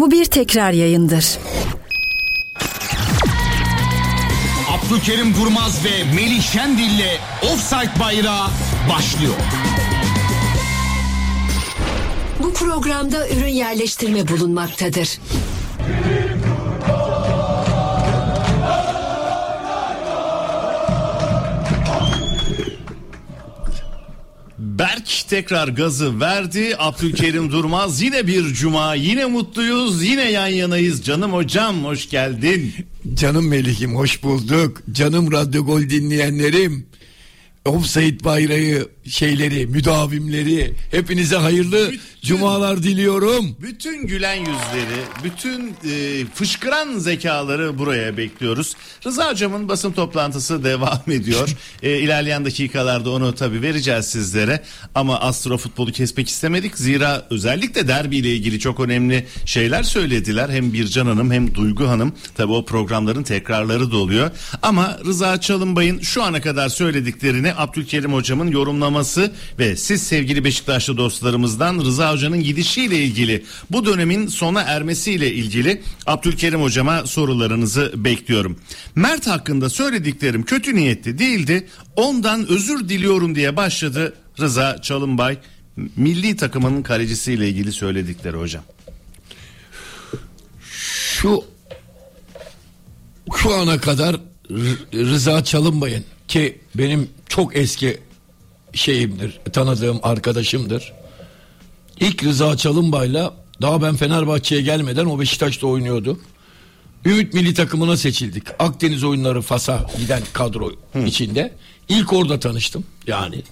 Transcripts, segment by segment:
Bu bir tekrar yayındır. Abdülkerim Durmaz ve Melih Şendil'le Offside Bayrağı başlıyor. Bu programda ürün yerleştirme bulunmaktadır. Tekrar gazı verdi. Abdülkerim Durmaz yine bir cuma. Yine mutluyuz. Yine yan yanayız. Canım hocam hoş geldin. Canım Melih'im hoş bulduk. Canım Radyo Gol dinleyenlerim. Offside bayrağı şeyleri, müdavimleri hepinize hayırlı Bütün- cumalar diliyorum. Bütün gülen yüzleri, bütün e, fışkıran zekaları buraya bekliyoruz. Rıza hocamın basın toplantısı devam ediyor. E, ilerleyen dakikalarda onu tabii vereceğiz sizlere. Ama Astro futbolu kesmek istemedik. Zira özellikle derbi ile ilgili çok önemli şeyler söylediler. Hem Bircan Hanım hem Duygu Hanım. Tabii o programların tekrarları da oluyor. Ama Rıza Çalınbay'ın şu ana kadar söylediklerini Abdülkerim hocamın yorumlaması ve siz sevgili Beşiktaşlı dostlarımızdan Rıza hocanın gidişiyle ilgili bu dönemin sona ermesiyle ilgili Abdülkerim hocama sorularınızı bekliyorum. Mert hakkında söylediklerim kötü niyetli değildi. Ondan özür diliyorum diye başladı Rıza Çalınbay. Milli takımının kalecisiyle ilgili söyledikleri hocam. Şu şu ana kadar Rıza Çalınbay'ın ki benim çok eski şeyimdir, tanıdığım arkadaşımdır. İlk Rıza Çalınbay'la daha ben Fenerbahçe'ye gelmeden o Beşiktaş'ta oynuyordu. Ümit milli takımına seçildik. Akdeniz oyunları Fas'a giden kadro içinde. İlk orada tanıştım. Yani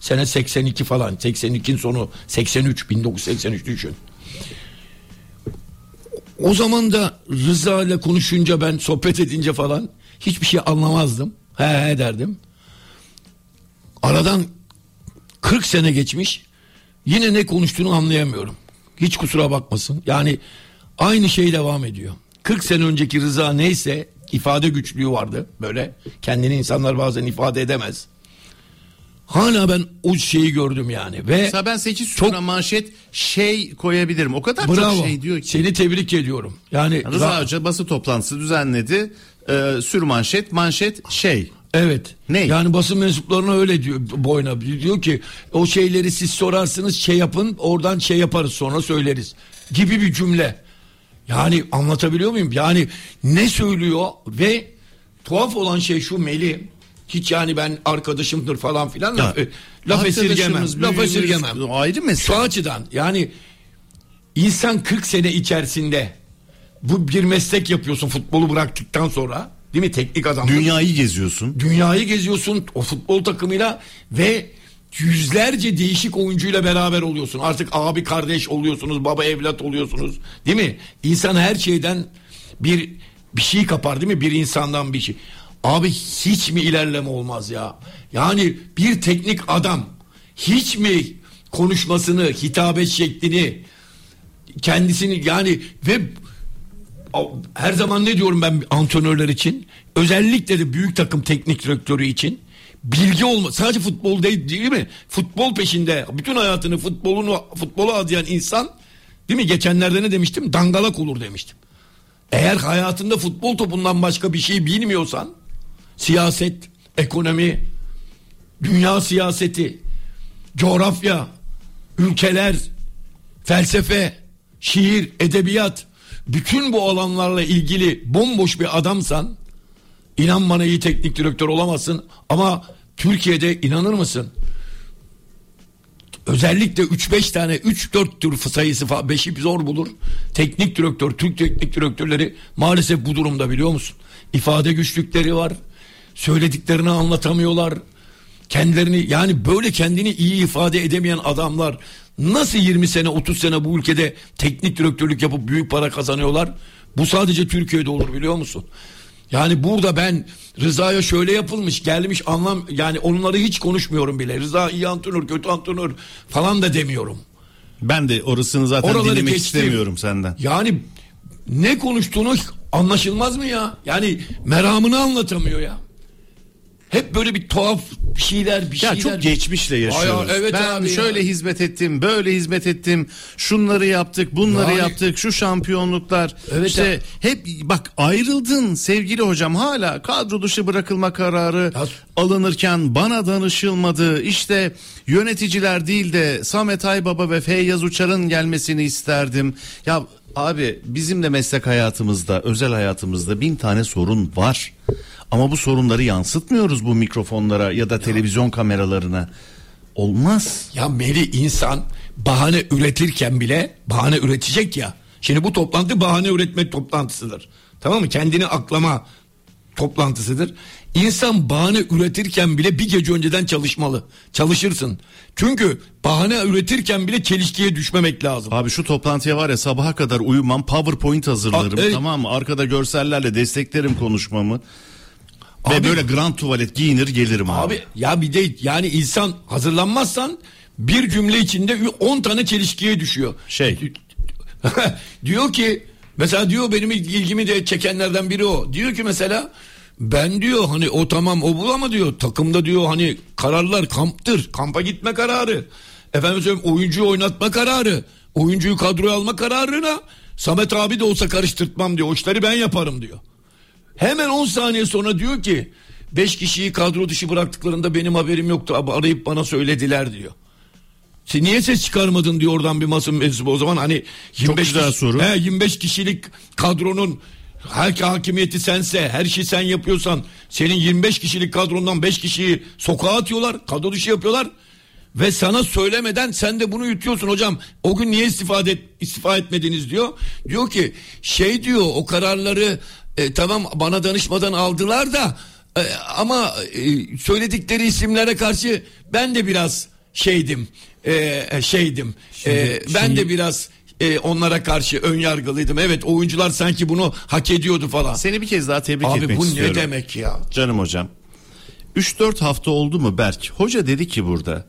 sene 82 falan. 82'nin sonu 83 1983 düşün. O zaman da Rıza ile konuşunca ben sohbet edince falan hiçbir şey anlamazdım. He he derdim. Aradan 40 sene geçmiş. Yine ne konuştuğunu anlayamıyorum. Hiç kusura bakmasın. Yani aynı şey devam ediyor. 40 sene önceki Rıza neyse ifade güçlüğü vardı böyle. Kendini insanlar bazen ifade edemez. Hala ben o şeyi gördüm yani ve Mesela ben 8 Çok- manşet şey koyabilirim. O kadar bravo. çok şey diyor ki. Seni tebrik ediyorum. Yani Rıza Hoca basın toplantısı düzenledi. Ee, sür manşet, manşet şey. Evet. Ne? Yani basın mensuplarına öyle diyor boyuna. Diyor ki o şeyleri siz sorarsınız şey yapın oradan şey yaparız sonra söyleriz. Gibi bir cümle. Yani anlatabiliyor muyum? Yani ne söylüyor ve tuhaf olan şey şu Meli. Hiç yani ben arkadaşımdır falan filan laf, Ya, laf esirgemem. arkadaşımız, Laf esirgemem. Ayrı mesele. Şu açıdan yani insan 40 sene içerisinde bu bir meslek yapıyorsun futbolu bıraktıktan sonra değil mi teknik adam Dünyayı geziyorsun. dünyayı geziyorsun o futbol takımıyla ve yüzlerce değişik oyuncuyla beraber oluyorsun. Artık abi kardeş oluyorsunuz, baba evlat oluyorsunuz. Değil mi? İnsan her şeyden bir bir şey kapar değil mi? Bir insandan bir şey. Abi hiç mi ilerleme olmaz ya? Yani bir teknik adam hiç mi konuşmasını, hitabet şeklini kendisini yani ve her zaman ne diyorum ben antrenörler için özellikle de büyük takım teknik direktörü için bilgi olma sadece futbol değil, değil mi? Futbol peşinde bütün hayatını futbolunu futbola adayan insan değil mi? Geçenlerde ne demiştim? Dangalak olur demiştim. Eğer hayatında futbol topundan başka bir şey bilmiyorsan siyaset, ekonomi, dünya siyaseti, coğrafya, ülkeler, felsefe, şiir, edebiyat bütün bu alanlarla ilgili bomboş bir adamsan inan bana iyi teknik direktör olamazsın ama Türkiye'de inanır mısın? Özellikle 3-5 tane 3-4 tür sayısı falan 5'i zor bulur. Teknik direktör, Türk teknik direktörleri maalesef bu durumda biliyor musun? İfade güçlükleri var. Söylediklerini anlatamıyorlar. Kendilerini yani böyle kendini iyi ifade edemeyen adamlar nasıl 20 sene 30 sene bu ülkede teknik direktörlük yapıp büyük para kazanıyorlar? Bu sadece Türkiye'de olur biliyor musun? Yani burada ben Rıza'ya şöyle yapılmış gelmiş anlam yani onları hiç konuşmuyorum bile. Rıza iyi antrenör kötü antrenör falan da demiyorum. Ben de orasını zaten Oraları dinlemek geçtim. istemiyorum senden. Yani ne konuştuğunu anlaşılmaz mı ya? Yani meramını anlatamıyor ya. Hep böyle bir tuhaf bir şeyler bir Ya şeyler. çok geçmişle yaşıyoruz. Ay, evet ben abi ya. şöyle hizmet ettim, böyle hizmet ettim. Şunları yaptık, bunları Yani- yaptık. Şu şampiyonluklar. Evet işte ya. hep bak ayrıldın sevgili hocam. Hala kadro dışı bırakılma kararı Ya- alınırken bana danışılmadı. İşte yöneticiler değil de Samet Aybaba ve Feyyaz Uçar'ın gelmesini isterdim. Ya abi bizim de meslek hayatımızda, özel hayatımızda bin tane sorun var. Ama bu sorunları yansıtmıyoruz bu mikrofonlara ya da televizyon kameralarına. Olmaz. Ya Meli insan bahane üretirken bile bahane üretecek ya. Şimdi bu toplantı bahane üretme toplantısıdır. Tamam mı? Kendini aklama toplantısıdır. İnsan bahane üretirken bile bir gece önceden çalışmalı. Çalışırsın. Çünkü bahane üretirken bile çelişkiye düşmemek lazım. Abi şu toplantıya var ya sabaha kadar uyumam PowerPoint hazırlarım evet. tamam mı? Arkada görsellerle desteklerim konuşmamı. Ve Abi- böyle grand tuvalet giyinir gelirim abi. Abi ya bir de yani insan hazırlanmazsan bir cümle içinde 10 tane çelişkiye düşüyor. Şey. diyor ki mesela diyor benim ilgimi de çekenlerden biri o. Diyor ki mesela ben diyor hani o tamam o bu ama diyor takımda diyor hani kararlar kamptır. Kampa gitme kararı. Efendim söyleyeyim oyuncuyu oynatma kararı. Oyuncuyu kadroya alma kararına Samet abi de olsa karıştırtmam diyor. O işleri ben yaparım diyor. Hemen 10 saniye sonra diyor ki 5 kişiyi kadro dışı bıraktıklarında benim haberim yoktu. Abi arayıp bana söylediler diyor. Sen niye ses çıkarmadın diyor oradan bir masum mensubu o zaman hani 25 güzel kişi- soru. He, 25 kişilik kadronun her hakimiyeti sense her şeyi sen yapıyorsan senin 25 kişilik kadrondan 5 kişiyi sokağa atıyorlar kadro dışı yapıyorlar ve sana söylemeden sen de bunu yutuyorsun. Hocam o gün niye istifade et, istifa etmediniz? diyor. Diyor ki şey diyor o kararları e, tamam bana danışmadan aldılar da e, ama e, söyledikleri isimlere karşı ben de biraz şeydim e, şeydim E, ben şimdi- de biraz e, onlara karşı ön yargılıydım evet oyuncular sanki bunu hak ediyordu falan Seni bir kez daha tebrik abi etmek bu istiyorum. ne demek ya Canım hocam. 3-4 hafta oldu mu Berk? Hoca dedi ki burada.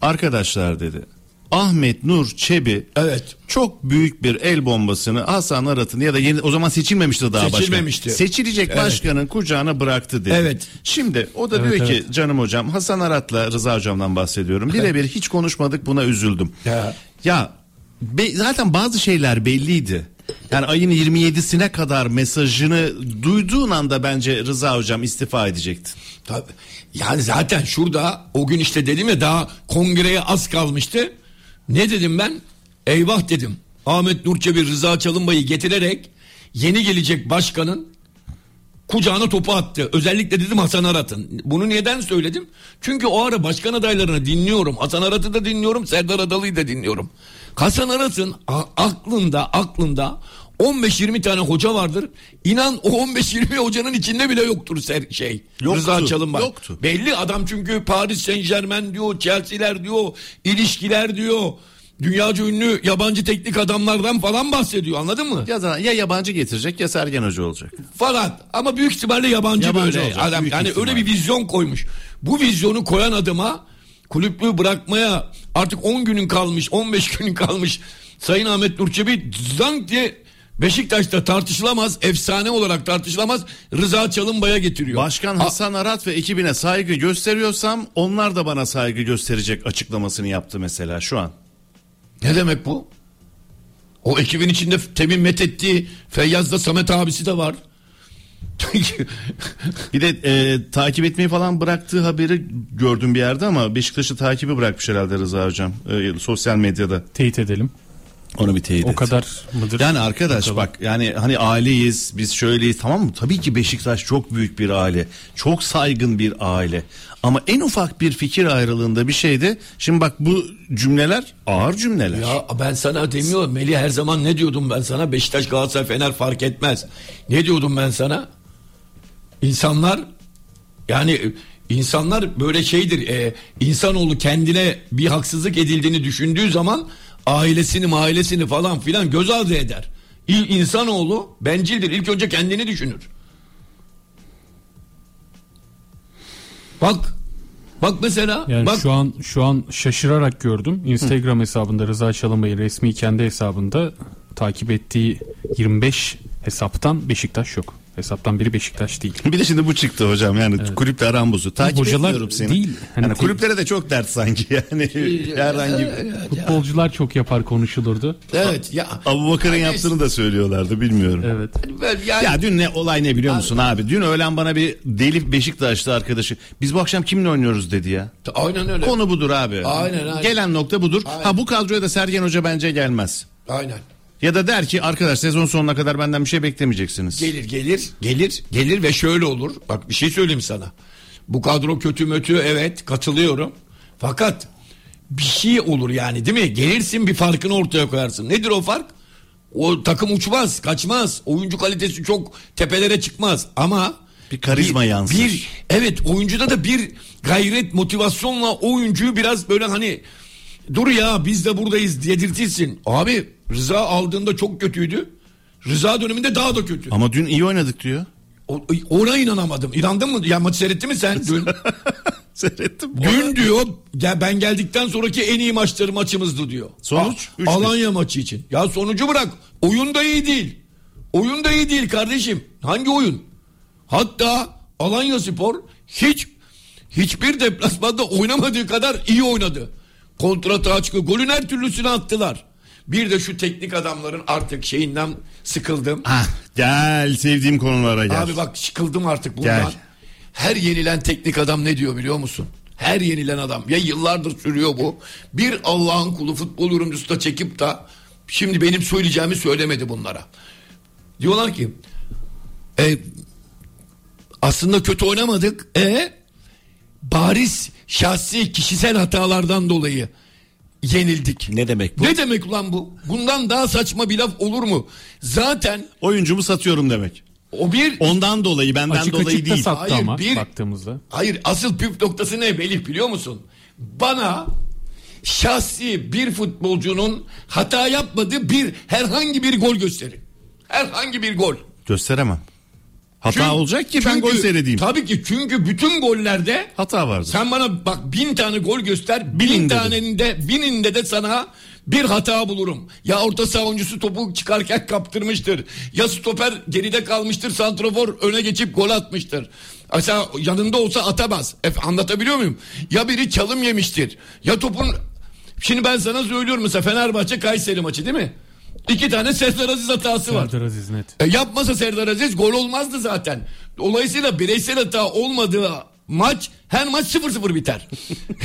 Arkadaşlar dedi. Ahmet Nur Çebi evet çok büyük bir el bombasını Hasan Arat'ın ya da yeni o zaman seçilmemişti daha Seçilmemişti. başkan. Seçilecek Evet. başkanın kucağına bıraktı dedi. Evet. Şimdi o da Evet, diyor ki evet. canım hocam Hasan Arat'la Rıza hocamdan bahsediyorum. Birebir hiç konuşmadık buna üzüldüm. Ya. Ya be- zaten bazı şeyler belliydi. Yani ayın 27'sine kadar mesajını duyduğun anda bence Rıza hocam istifa edecekti. Tabii. Yani zaten şurada o gün işte dedim ya daha kongreye az kalmıştı. Ne dedim ben? Eyvah dedim. Ahmet Nurçebi Rıza Çalınbay'ı getirerek yeni gelecek başkanın kucağına topu attı. Özellikle dedim Hasan Arat'ın. Bunu neden söyledim? Çünkü o ara başkan adaylarını dinliyorum. Hasan Arat'ı da dinliyorum. Serdar Adalı'yı da dinliyorum. Hasan Arat'ın aklında aklında 15-20 tane hoca vardır. İnan o 15-20 hocanın içinde bile yoktur ser- şey. Yoktu, Rıza Çalınbay. yoktu. Belli adam çünkü Paris Saint Germain diyor, Chelsea'ler diyor, ilişkiler diyor. Dünyaca ünlü yabancı teknik adamlardan falan bahsediyor anladın mı? Ya da ya yabancı getirecek ya Sergen Hoca olacak. falan ama büyük ihtimalle yabancı, Yabancı böyle olacak, adam yani ihtimal. öyle bir vizyon koymuş. Bu vizyonu koyan adıma kulüplüğü bırakmaya artık 10 günün kalmış 15 günün kalmış Sayın Ahmet Nurçebi zank diye Beşiktaş'ta tartışılamaz efsane olarak tartışılamaz Rıza Çalınbay'a getiriyor. Başkan Ha- Hasan Arat ve ekibine saygı gösteriyorsam onlar da bana saygı gösterecek açıklamasını yaptı mesela şu an. Ne demek bu? O ekibin içinde temin methettiği Feyyaz'da Samet abisi de var. Bir de e, takip etmeyi falan bıraktığı haberi gördüm bir yerde ama Beşiktaş'ı takibi bırakmış herhalde Rıza hocam e, sosyal medyada. Teyit edelim. Onu bir teyit O et. kadar mıdır? Yani arkadaş Bakalım. bak yani hani aileyiz biz şöyleyiz tamam mı? Tabii ki Beşiktaş çok büyük bir aile. Çok saygın bir aile. Ama en ufak bir fikir ayrılığında bir şeydi. Şimdi bak bu cümleler ağır cümleler. Ya ben sana demiyorum Melih her zaman ne diyordum ben sana Beşiktaş Galatasaray Fener fark etmez. Ne diyordum ben sana? İnsanlar yani insanlar böyle şeydir e, insanoğlu kendine bir haksızlık edildiğini düşündüğü zaman ailesini ailesini falan filan göz ardı eder. İl, insanoğlu bencildir ilk önce kendini düşünür. Bak bak mesela Yani bak şu an şu an şaşırarak gördüm. Instagram hesabında Rıza Çalınbay'ın resmi kendi hesabında takip ettiği 25 hesaptan Beşiktaş yok hesaptan biri Beşiktaş değil. Bir de şimdi bu çıktı hocam yani kulüple aram bozu. Takip Hocalar etmiyorum seni. değil, hani yani te- kulüplere de çok dert sanki yani. herhangi bir... Futbolcular çok yapar konuşulurdu. Evet ya. Abu Bakar'ın Yani- yaptığını da söylüyorlardı bilmiyorum. Evet. Yani, Ya dün ne olay ne biliyor musun abi? Dün öğlen bana bir deli Beşiktaşlı arkadaşı biz bu akşam kimle oynuyoruz dedi ya. aynen öyle. Konu budur abi. Aynen, aynen. Gelen nokta budur. Aynen. Ha bu kadroya da Sergen Hoca bence gelmez. Aynen. Ya da der ki arkadaş sezon sonuna kadar benden bir şey beklemeyeceksiniz. Gelir gelir gelir gelir ve şöyle olur. Bak bir şey söyleyeyim sana. Bu kadro kötü mötü evet katılıyorum. Fakat bir şey olur yani değil mi? Gelirsin bir farkını ortaya koyarsın. Nedir o fark? O takım uçmaz, kaçmaz. Oyuncu kalitesi çok tepelere çıkmaz ama Bir karizma yansır. Bir evet oyuncuda da bir gayret, motivasyonla oyuncuyu biraz böyle hani dur ya biz de buradayız dedirtirsin. Abi Rıza aldığında çok kötüydü. Rıza döneminde daha da kötü. Ama dün iyi oynadık diyor. O- Ona inanamadım. İnandın mı? Ya maçı seyrettin mi sen dün? Seyrettim. dün diyor ya ben geldikten sonraki en iyi maçları maçımızdı diyor. Sonuç? A- Alanya maçı için. Ya sonucu bırak. Oyun da iyi değil. Oyun da iyi değil kardeşim. Hangi oyun? Hatta Alanya Spor hiç hiçbir deplasmanda oynamadığı kadar iyi oynadı. Kontrata çıkıyor. Golün her türlüsünü attılar. Bir de şu teknik adamların artık şeyinden sıkıldım. Ah, gel sevdiğim konulara gel. Abi bak sıkıldım artık bundan. Gel. Her yenilen teknik adam ne diyor biliyor musun? Her yenilen adam. Ya yıllardır sürüyor bu. Bir Allah'ın kulu futbol yorumcusu da çekip da şimdi benim söyleyeceğimi söylemedi bunlara. Diyorlar ki e, aslında kötü oynamadık. E bariz şahsi kişisel hatalardan dolayı yenildik. Ne demek bu? Ne demek ulan bu? Bundan daha saçma bir laf olur mu? Zaten Oyuncumu satıyorum demek. o bir Ondan dolayı benden Açık dolayı açık değil. sattı Hayır, ama bir- baktığımızda. Hayır asıl püf noktası ne Melih biliyor musun? Bana şahsi bir futbolcunun hata yapmadığı bir herhangi bir gol gösterin. Herhangi bir gol. Gösteremem. Hata Çünkü- olacak ki ben çünkü- gol seyredeyim. Tabii ki çünkü bütün gollerde Hata vardır. sen bana bak bin tane gol göster. Bin dedim. tanende bininde de sana bir hata bulurum. Ya orta saha oyuncusu topu çıkarken kaptırmıştır. Ya stoper geride kalmıştır. Santrafor öne geçip gol atmıştır. Mesela yanında olsa atamaz. Efe, anlatabiliyor muyum? Ya biri çalım yemiştir. Ya topun... Şimdi ben sana söylüyorum mesela Fenerbahçe Kayseri maçı değil mi? İki tane Serdar Aziz hatası var. Serdar Aziz net. E yapmasa Serdar Aziz gol olmazdı zaten. Dolayısıyla bireysel hata olmadığı maç her maç 0-0 biter.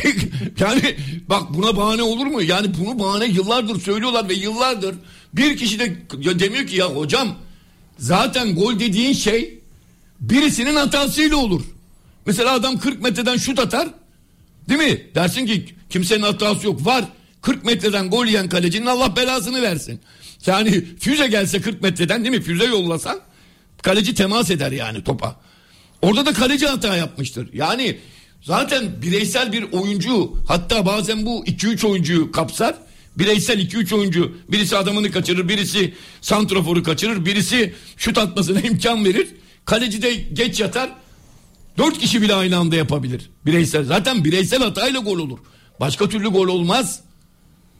yani bak buna bahane olur mu? Yani bunu bahane yıllardır söylüyorlar ve yıllardır bir kişi de demiyor ki ya hocam zaten gol dediğin şey birisinin hatasıyla olur. Mesela adam 40 metreden şut atar. Değil mi? Dersin ki kimsenin hatası yok. Var. 40 metreden gol yiyen kalecinin Allah belasını versin. Yani füze gelse 40 metreden değil mi? Füze yollasan kaleci temas eder yani topa. Orada da kaleci hata yapmıştır. Yani zaten bireysel bir oyuncu hatta bazen bu 2-3 oyuncuyu kapsar. Bireysel 2-3 oyuncu birisi adamını kaçırır birisi santraforu kaçırır birisi şut atmasına imkan verir. Kaleci de geç yatar Dört kişi bile aynı anda yapabilir. Bireysel. Zaten bireysel hatayla gol olur. Başka türlü gol olmaz.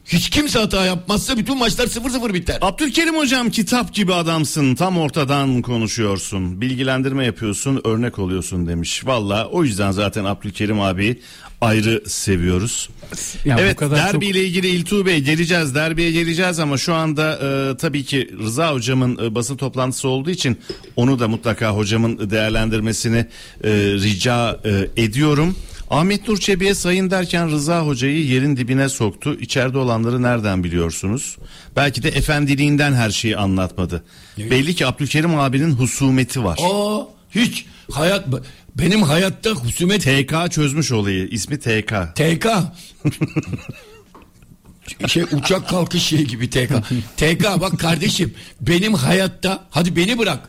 Hiç kimse hata yapmazsa bütün maçlar 0-0 biter. Abdülkerim hocam kitap gibi adamsın tam ortadan konuşuyorsun bilgilendirme yapıyorsun örnek oluyorsun demiş. Valla o yüzden zaten Abdülkerim abi ayrı seviyoruz. Ya bu evet kadar çok- derbiyle ilgili İltuğ Bey geleceğiz derbiye geleceğiz ama şu anda e, tabii ki Rıza hocamın e, basın toplantısı olduğu için onu da mutlaka hocamın değerlendirmesini e, rica e, ediyorum. Ahmet Nur Çebi'ye sayın derken Rıza hocayı yerin dibine soktu. İçeride olanları nereden biliyorsunuz? Belki de efendiliğinden her şeyi anlatmadı. Belli ki Abdülkerim abinin husumeti var. Aa, hiç hayat benim hayatta husumet TK çözmüş olayı. İsmi TK. TK. şey uçak kalkış şeyi gibi TK. TK bak kardeşim benim hayatta hadi beni bırak.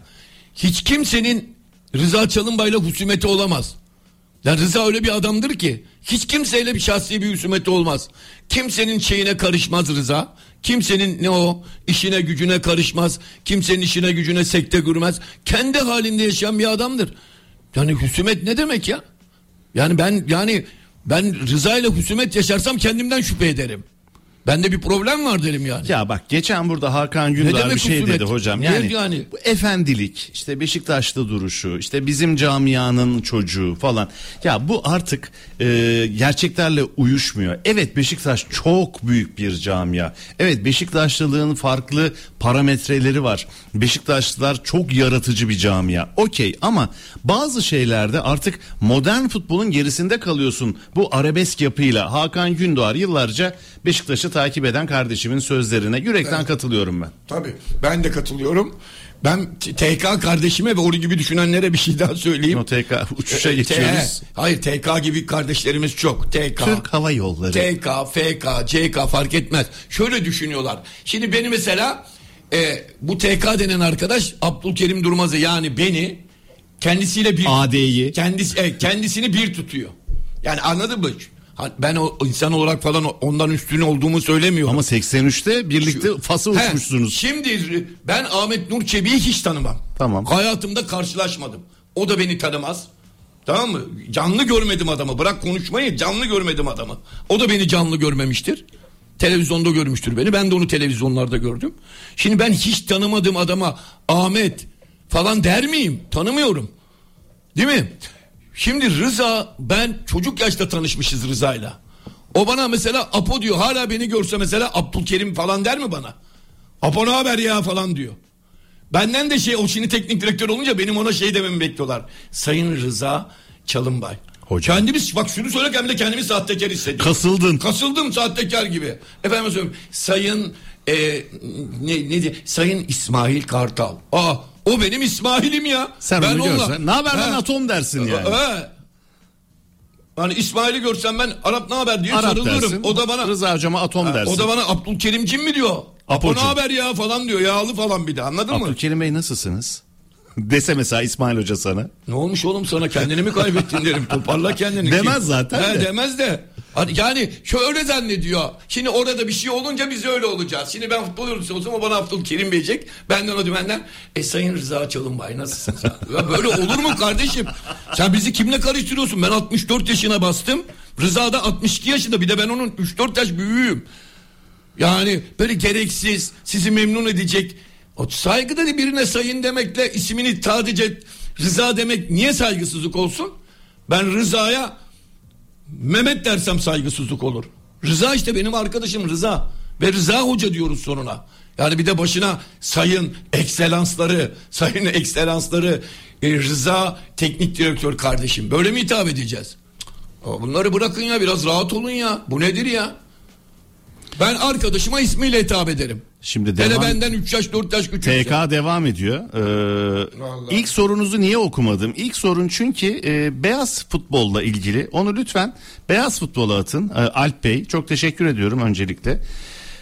Hiç kimsenin Rıza Çalınbay'la husumeti olamaz. Ya Rıza öyle bir adamdır ki hiç kimseyle bir şahsi bir husumeti olmaz. Kimsenin şeyine karışmaz Rıza. Kimsenin ne o işine gücüne karışmaz. Kimsenin işine gücüne sekte görmez. Kendi halinde yaşayan bir adamdır. Yani husumet ne demek ya? Yani ben yani ben Rıza ile husumet yaşarsam kendimden şüphe ederim. Bende bir problem var derim yani. Ya bak geçen burada Hakan Gündar bir şey dedi hocam. Yani, yani? bu efendilik, işte Beşiktaş'ta duruşu, işte bizim camianın çocuğu falan. Ya bu artık e, gerçeklerle uyuşmuyor. Evet Beşiktaş çok büyük bir camia. Evet Beşiktaşlılığın farklı parametreleri var. Beşiktaşlılar çok yaratıcı bir camia. Okey ama bazı şeylerde artık modern futbolun gerisinde kalıyorsun. Bu arabesk yapıyla Hakan Gündoğar yıllarca Beşiktaş'ı takip eden kardeşimin sözlerine yürekten katılıyorum ben. Tabii ben de katılıyorum. Ben T- TK kardeşime ve onun gibi düşünenlere bir şey daha söyleyeyim. O TK uçuşa T- geçiyoruz. Hayır TK gibi kardeşlerimiz çok. TK. Türk Hava Yolları. TK, FK, CK fark etmez. Şöyle düşünüyorlar. Şimdi beni mesela e, bu TK denen arkadaş Abdülkerim Durmaz'ı yani beni kendisiyle bir AD'yi. kendisi e, kendisini bir tutuyor. Yani anladın mı? Ben o insan olarak falan ondan üstün olduğumu söylemiyorum. Ama 83'te birlikte Fas'a uçmuşsunuz. Şimdi ben Ahmet Nur Çebi'yi hiç tanımam. Tamam. Hayatımda karşılaşmadım. O da beni tanımaz. Tamam mı? Canlı görmedim adamı. Bırak konuşmayı canlı görmedim adamı. O da beni canlı görmemiştir. Televizyonda görmüştür beni. Ben de onu televizyonlarda gördüm. Şimdi ben hiç tanımadığım adama Ahmet falan der miyim? Tanımıyorum. Değil mi? Şimdi Rıza ben çocuk yaşta tanışmışız Rıza'yla. O bana mesela Apo diyor. Hala beni görse mesela Abdülkerim falan der mi bana? Apo ne haber ya falan diyor. Benden de şey o şimdi teknik direktör olunca benim ona şey dememi bekliyorlar. Sayın Rıza Çalınbay. Hocam. Kendimiz bak şunu söylerken bile kendimi sahtekar hissediyorum. Kasıldın. Kasıldım sahtekar gibi. Efendim söyleyeyim. Sayın e, ne, ne diye- Sayın İsmail Kartal. Aa o benim İsmail'im ya. Sen Ben onu görsen. Ne haber lan atom dersin yani. He. Hani İsmail'i görsem ben Arap ne haber diye Arap sarılırım. dersin. O da bana Rıza hocama atom dersin. o da bana Abdülkerimcim mi diyor? Apo ne haber ya falan diyor. Yağlı falan bir de anladın mı? Abdülkerim Bey nasılsınız? Dese mesela İsmail Hoca sana. Ne olmuş oğlum sana kendini mi kaybettin derim. Toparla kendini. Demez zaten He, de. Demez de. Yani şöyle zannediyor. Şimdi orada bir şey olunca biz öyle olacağız. Şimdi ben futbol yorumcusu olsam o bana Abdülkerim diyecek. Benden o dümenden. E Sayın Rıza Çalınbay nasılsınız? ya böyle olur mu kardeşim? Sen bizi kimle karıştırıyorsun? Ben 64 yaşına bastım. Rıza da 62 yaşında. Bir de ben onun 3-4 yaş büyüğüm. Yani böyle gereksiz, sizi memnun edecek. O saygıda da birine sayın demekle ismini sadece Rıza demek niye saygısızlık olsun? Ben Rıza'ya Mehmet dersem saygısızlık olur. Rıza işte benim arkadaşım Rıza. Ve Rıza Hoca diyoruz sonuna. Yani bir de başına sayın ekselansları, sayın ekselansları e, Rıza teknik direktör kardeşim. Böyle mi hitap edeceğiz? Bunları bırakın ya biraz rahat olun ya. Bu nedir ya? Ben arkadaşıma ismiyle hitap ederim. Şimdi Hele devam- benden 3 yaş 4 yaş küçükse. TK devam ediyor. Ee, Vallahi. ilk sorunuzu niye okumadım? İlk sorun çünkü e, beyaz futbolla ilgili. Onu lütfen beyaz futbola atın. Ee, Alp Bey çok teşekkür ediyorum öncelikle.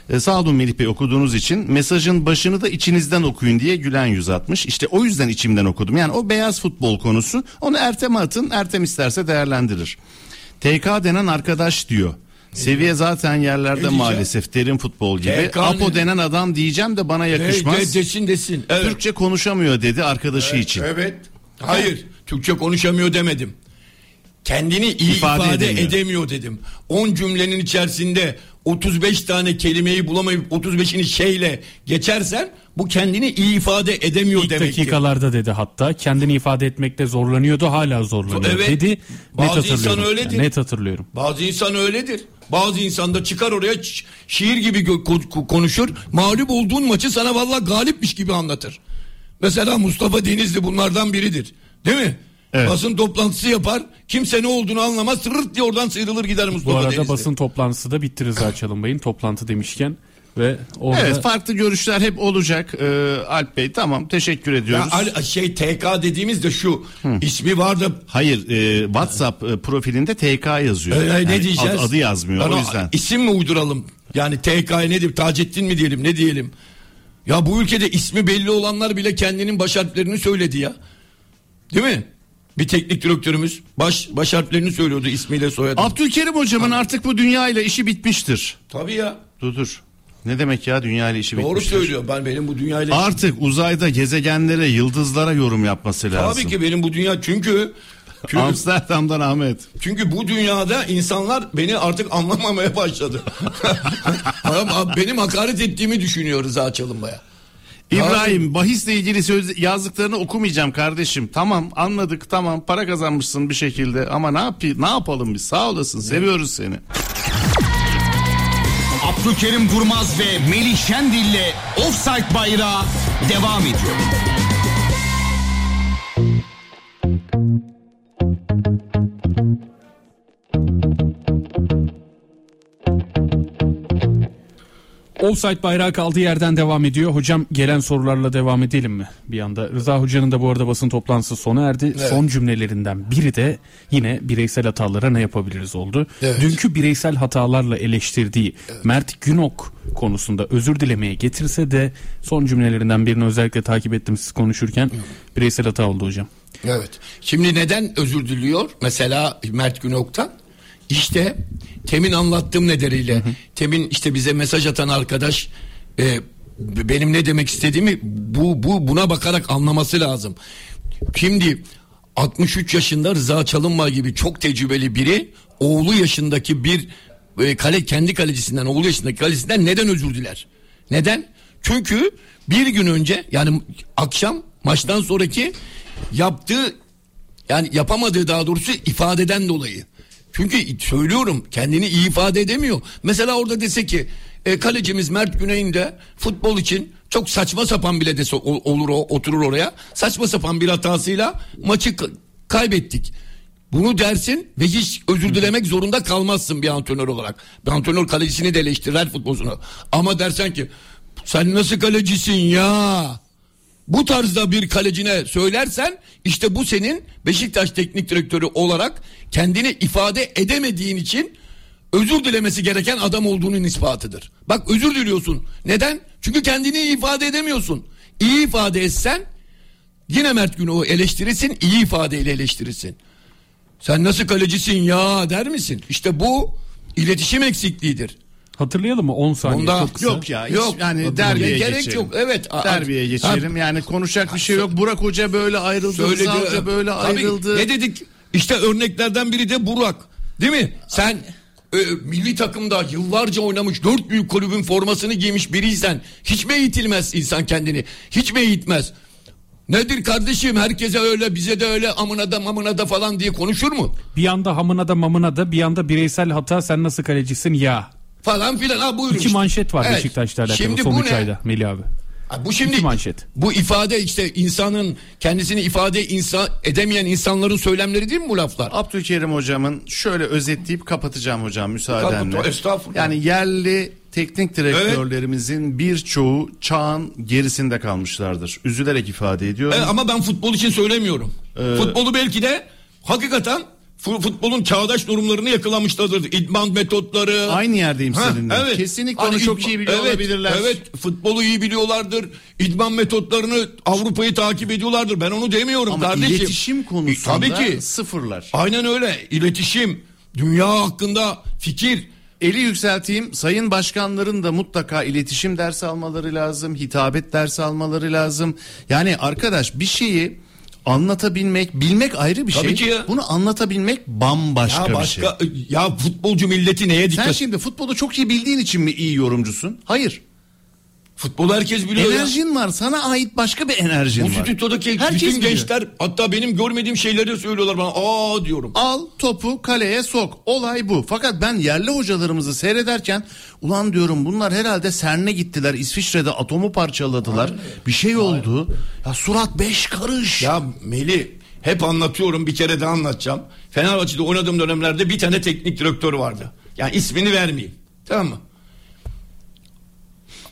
Ee, sağ olun Melih Bey okuduğunuz için. Mesajın başını da içinizden okuyun diye gülen yüz atmış. İşte o yüzden içimden okudum. Yani o beyaz futbol konusu. Onu Ertem'e atın. Ertem isterse değerlendirir. TK denen arkadaş diyor. Seviye zaten yerlerde maalesef derin futbol gibi. TK Apo ne? denen adam diyeceğim de bana yakışmaz. de- desin desin. Evet. Türkçe konuşamıyor dedi arkadaşı için. Evet. Hayır. Türkçe konuşamıyor demedim. Kendini iyi İfade ifade, edemiyor. edemiyor. dedim. 10 cümlenin içerisinde 35 tane kelimeyi bulamayıp 35'ini şeyle geçersen bu kendini iyi ifade edemiyor İlk demektir. dakikalarda dedi hatta kendini ifade etmekte zorlanıyordu hala zorlanıyor Evet. dedi. Net hatırlıyorum. insan öyledir. Net hatırlıyorum. Bazı insan öyledir. Bazı insan da çıkar oraya şiir gibi konuşur. Mağlup olduğun maçı sana vallahi galipmiş gibi anlatır. Mesela Mustafa Denizli bunlardan biridir. Değil mi? Evet. Basın toplantısı yapar. Kimse ne olduğunu anlamaz. Sırırt diye oradan sıyrılır gider Bu Mustafa arada Denizli. basın toplantısı da bitti Rıza Çalınbay'ın toplantı demişken ve orada Evet farklı görüşler hep olacak Ee, Alp Bey tamam teşekkür Ya, ediyoruz. al- şey TK dediğimiz de şu. ismi var da Hayır e, WhatsApp e, profilinde TK yazıyor. Ee, Yani ne diyeceğiz? Adı, adı yazmıyor Ben o yüzden. İsim mi uyduralım? Yani TK nedir? Taceddin mi diyelim? Ne diyelim? Ya bu ülkede ismi belli olanlar bile kendinin baş harflerini söyledi ya. Değil mi? Bir teknik direktörümüz baş baş harflerini söylüyordu ismiyle soyadı. Abdülkerim hocamın artık bu dünya ile işi bitmiştir. Tabii ya. Dur dur. Ne demek ya dünya ile işi Doğru bitmiştir? söylüyor. Ben benim bu dünyayla Artık uzayda gezegenlere, yıldızlara yorum yapması lazım. Tabii ki benim bu dünya çünkü Amsterdam'dan Ahmet. Çünkü bu dünyada insanlar beni artık anlamamaya başladı. Benim hakaret ettiğimi düşünüyor Rıza Çalınbay'a. İbrahim bahisle ilgili söz yazdıklarını okumayacağım kardeşim. Tamam anladık tamam para kazanmışsın bir şekilde ama ne yap ne yapalım biz sağ olasın seviyoruz seni. Abdülkerim Durmaz ve Melih Şendil'le Offside Bayrağı devam ediyor. Offside bayrağı kaldığı yerden devam ediyor. Hocam gelen sorularla devam edelim mi? Bir anda Rıza Hoca'nın da bu arada basın toplantısı sona erdi. Son cümlelerinden biri de yine bireysel hatalara ne yapabiliriz oldu. Evet. Dünkü bireysel hatalarla eleştirdiği Mert Günok konusunda özür dilemeye getirse de son cümlelerinden birini özellikle takip ettim siz konuşurken. Bireysel hata oldu hocam. Evet. Şimdi neden özür diliyor? Mesela Mert Günok'tan. İşte temin anlattığım nedeniyle temin işte bize mesaj atan arkadaş e, benim ne demek istediğimi bu bu buna bakarak anlaması lazım. Şimdi 63 yaşında Rıza Çalınbay gibi çok tecrübeli biri oğlu yaşındaki bir e, kale kendi kalecisinden oğlu yaşındaki kalecisinden neden özür diler? Neden? Çünkü bir gün önce yani akşam maçtan sonraki yaptığı yani yapamadığı daha doğrusu ifadeden dolayı. Çünkü söylüyorum kendini iyi ifade edemiyor. Mesela orada dese ki e, kalecimiz Mert Güney'in de futbol için çok saçma sapan bile dese olur o oturur oraya. Saçma sapan bir hatasıyla maçı kaybettik. Bunu dersin ve hiç özür dilemek zorunda kalmazsın bir antrenör olarak. Bir antrenör kalecisini de eleştirir futbolcunu. Ama dersen ki sen nasıl kalecisin ya? Bu tarzda bir kalecine söylersen işte bu senin Beşiktaş teknik direktörü olarak kendini ifade edemediğin için özür dilemesi gereken adam olduğunun ispatıdır. Bak özür diliyorsun. Neden? Çünkü kendini ifade edemiyorsun. İyi ifade etsen yine Mert Günok'u eleştirirsin, iyi ifadeyle eleştirirsin. Sen nasıl kalecisin ya der misin? İşte bu iletişim eksikliğidir. Hatırlayalım mı 10 saniye Bunda- çok kısa. Yok ya hiç Yok. yani derbiye Gerek geçelim. yok, evet. Derbiye geçelim yani konuşacak bir şey yok. Burak Hoca böyle ayrıldı. Rıza Hoca böyle Tabii, ayrıldı. Ne dedik? İşte örneklerden biri de Burak. Değil mi? Sen e, milli takımda yıllarca oynamış dört büyük kulübün formasını giymiş biriysen hiç mi eğitilmez insan kendini? Hiç mi eğitmez? Nedir kardeşim herkese öyle bize de öyle amına da mamına da falan diye konuşur mu? Bir yanda hamına da mamına da bir yanda bireysel hata sen nasıl kalecisin ya. Falan filan ha buyurun İki işte. manşet var Evet. Beşiktaş'la alakalı Şimdi son bu 3 ne? ayda Melih abi. Ha, bu şimdi İki manşet. bu ifade işte insanın kendisini ifade insan edemeyen insanların söylemleri değil mi bu laflar? Abdülkerim hocamın şöyle özetleyip kapatacağım hocam müsaadenle. Estağfurullah. Yani yerli teknik direktörlerimizin birçoğu çağın gerisinde kalmışlardır. Üzülerek ifade ediyorum. Evet, ama ben futbol için söylemiyorum. Ee, Futbolu belki de hakikaten futbolun çağdaş durumlarını yakalamışlardır. İdman metotları. Aynı yerdeyim Ha, seninle. Kesinlikle onu çok iyi biliyor evet, olabilirler. Evet futbolu iyi biliyorlardır. İdman metotlarını Avrupa'yı takip ediyorlardır. Ben onu demiyorum Ama kardeşim. iletişim konusunda E, tabii ki. sıfırlar. Aynen öyle. İletişim, dünya hakkında fikir. Eli yükselteyim. Sayın başkanların da mutlaka iletişim dersi almaları lazım. Hitabet dersi almaları lazım. Yani arkadaş bir şeyi anlatabilmek, bilmek ayrı bir Tabii şey. ki ya. Bunu anlatabilmek bambaşka Ya bir başka şey. ya futbolcu milleti neye Sen dikkat? şimdi futbolu çok iyi bildiğin için mi iyi yorumcusun? Hayır. Futbolu herkes biliyor ya. Enerjin var. Sana ait başka bir enerjin Bu var. stüdyodaki Herkes bütün biliyor. gençler hatta benim görmediğim şeyleri söylüyorlar bana. Aa diyorum. Al topu kaleye sok. Olay bu. Fakat ben yerli hocalarımızı seyrederken ulan diyorum bunlar herhalde CERN'e gittiler. İsviçre'de atomu parçaladılar. Bir şey oldu. Ya surat beş karış. Ya Meli hep anlatıyorum bir kere daha anlatacağım. Fenerbahçe'de oynadığım dönemlerde bir tane teknik direktör vardı. Yani ismini vermeyeyim. Tamam mı?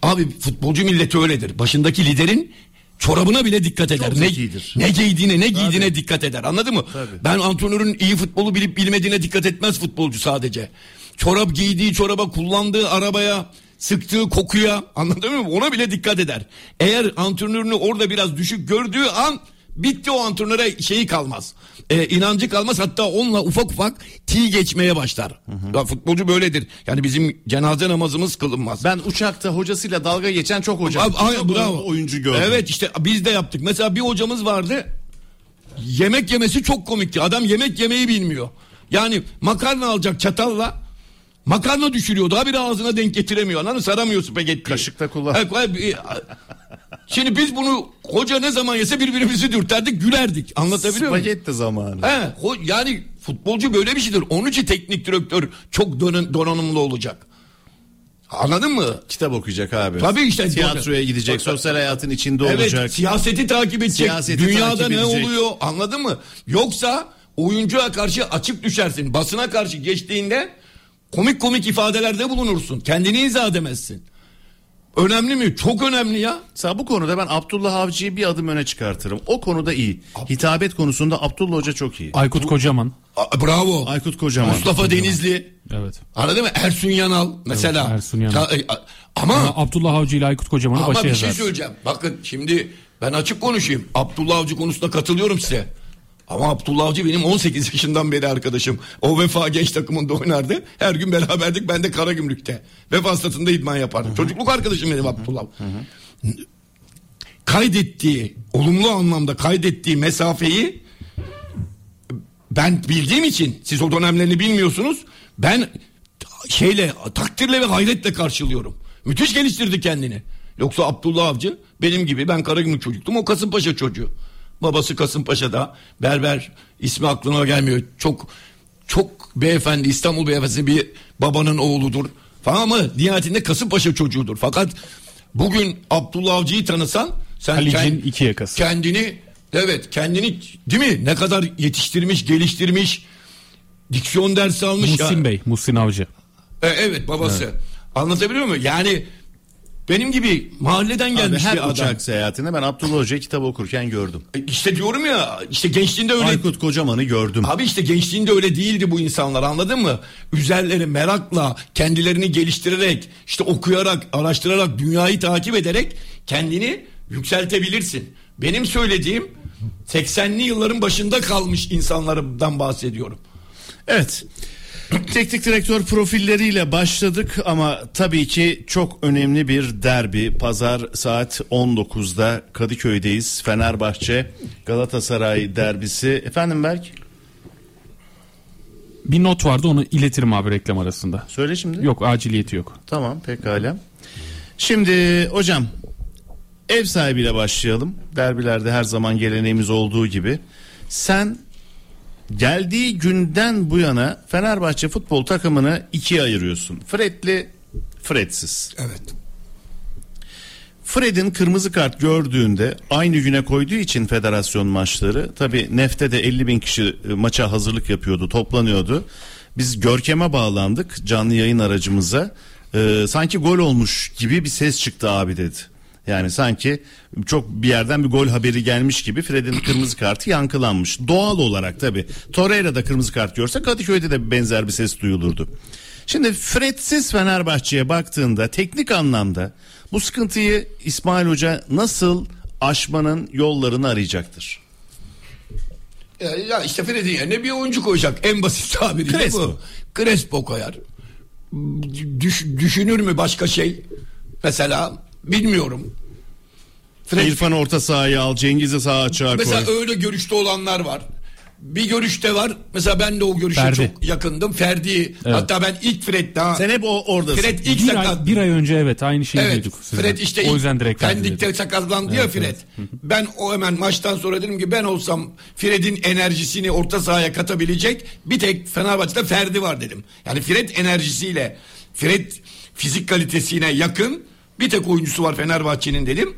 Abi futbolcu milleti öyledir. Başındaki liderin çorabına bile dikkat eder. Çok ne, zekidir. ne giydiğine ne giydiğine dikkat eder. Anladın mı? Tabii. Ben antrenörün iyi futbolu bilip bilmediğine dikkat etmez futbolcu sadece. Çorap giydiği çoraba, kullandığı arabaya, sıktığı kokuya anladın mı? Ona bile dikkat eder. Eğer antrenörünü orada biraz düşük gördüğü an bitti o antrenöre şeyi kalmaz. Ee, inancı kalmaz hatta onunla ufak ufak ti geçmeye başlar. Ya futbolcu böyledir. Yani bizim cenaze namazımız kılınmaz. Ben uçakta hocasıyla dalga geçen çok hoca. Abi, çok bravo. oyuncu gördüm. Evet işte biz de yaptık. Mesela bir hocamız vardı. yemek yemesi çok komikti. Adam yemek yemeyi bilmiyor. Yani makarna alacak çatalla makarna düşürüyor. Daha bir ağzına denk getiremiyor. Anladın mı? Saramıyor spagetti. Kaşıkla kullan. Şimdi biz bunu hoca ne zaman yese birbirimizi dürterdik gülerdik. Anlatabiliyor muyum? Spagetti zamanı. He, yani futbolcu böyle bir şeydir. Onun için teknik direktör çok don- donanımlı olacak. Anladın mı? Kitap okuyacak abi. Tabii işte. Tiyatroya gidecek, sosyal hayatın içinde Evet olacak. siyaseti takip edecek. Siyaseti Dünyada takip ne edecek. oluyor anladın mı? Yoksa oyuncuya karşı açık düşersin. Basına karşı geçtiğinde komik komik ifadelerde bulunursun. Kendini izah edemezsin. Önemli mi? Çok önemli ya. Mesela bu konuda ben Abdullah Avcı'yı bir adım öne çıkartırım. O konuda iyi. Hitabet konusunda Abdullah Hoca çok iyi. Aykut Kocaman. A- Bravo. Aykut Kocaman. Mustafa Denizli. Evet. Anladın mı? Ersun Yanal mesela. Evet, Ersun Yanal. Ta- e, ama Ama Abdullah Avcı ile Aykut Kocaman'ı ama başa bir şey söyleyeceğim. Bakın şimdi ben açık konuşayım. Abdullah Avcı konusunda katılıyorum size. Ama Abdullah Avcı benim 18 yaşından beri arkadaşım. O Vefa genç takımında oynardı. Her gün beraberdik. Ben de Karagümrük'te. Vefa statında idman yapardım. Çocukluk arkadaşım benim Abdullah. Kaydettiği, olumlu anlamda kaydettiği mesafeyi ben bildiğim için siz o dönemlerini bilmiyorsunuz. Ben şeyle takdirle ve hayretle karşılıyorum. Müthiş geliştirdi kendini. Yoksa Abdullah Avcı benim gibi ben Karagümrük çocuktum o Kasımpaşa çocuğu. Babası Kasımpaşa'da berber ismi aklıma gelmiyor. Çok çok beyefendi İstanbul beyefendi bir babanın oğludur falan ama nihayetinde Kasımpaşa çocuğudur. Fakat bugün Abdullah Avcı'yı tanısan sen Halic'in kend- iki yakası. kendini evet kendini değil mi ne kadar yetiştirmiş geliştirmiş diksiyon dersi almış Muhsin ya. Bey, Muhsin Avcı. E, evet babası. Anlatabiliyor muyum? Yani benim gibi mahalleden Abi gelmiş her bir adam. uçak seyahatinde ben Abdullah Hoca'yı kitap okurken gördüm. E, İşte diyorum ya işte gençliğinde öyle Aykut Kocaman'ı gördüm. Abi işte gençliğinde öyle değildi bu insanlar anladın mı? Üzerleri merakla, kendilerini geliştirerek, işte okuyarak, araştırarak, dünyayı takip ederek kendini yükseltebilirsin. Benim söylediğim 80'li yılların başında kalmış insanlardan bahsediyorum. Evet. Teknik direktör profilleriyle başladık ama tabii ki çok önemli bir derbi. Pazar saat 19'da Kadıköy'deyiz. Fenerbahçe Galatasaray derbisi. Efendim Berk? Bir not vardı onu iletirim abi reklam arasında. Söyle şimdi. Yok aciliyeti yok. Tamam pekala. Şimdi hocam ev sahibiyle başlayalım. Derbilerde her zaman geleneğimiz olduğu gibi. Sen geldiği günden bu yana Fenerbahçe futbol takımını ikiye ayırıyorsun. Fred'li, Fred'siz. Evet. Fred'in kırmızı kart gördüğünde aynı güne koyduğu için federasyon maçları tabi Nef'te de 50 bin kişi e, maça hazırlık yapıyordu toplanıyordu. Biz Görkem'e bağlandık canlı yayın aracımıza Ee, sanki gol olmuş gibi bir ses çıktı abi dedi. Yani sanki çok bir yerden bir gol haberi gelmiş gibi Fred'in kırmızı kartı yankılanmış. Doğal olarak tabi. Torreira da kırmızı kart görse Kadıköy'de de benzer bir ses duyulurdu. Şimdi Fred'siz Fenerbahçe'ye baktığında teknik anlamda bu sıkıntıyı İsmail Hoca nasıl aşmanın yollarını arayacaktır? Ya, ya işte Fred'in yerine bir oyuncu koyacak. En basit tabiriyle Crespo. bu. Crespo koyar. Düş- düşünür mü başka şey? Mesela bilmiyorum. Fred, İrfan orta sahaya al, Cengiz'i sağ açığa mesela koy. öyle görüşte olanlar var. Bir görüşte var. Mesela ben de o görüşe Ferdi. çok yakındım. Ferdi. Hatta ben ilk Fred daha. Sen hep o oradasın. Fred ilk Bir sakat. ay, bir ay önce evet aynı şeyi Evet. duyduk. sizden. Fred işte o yüzden direkt Pendik'te sakatlandı ya Fred. Ben o hemen maçtan sonra dedim ki ben olsam Fred'in enerjisini orta sahaya katabilecek bir tek Fenerbahçe'de Ferdi var dedim. Yani Fred enerjisiyle Fred fizik kalitesine yakın bir tek oyuncusu var Fenerbahçe'nin dedim.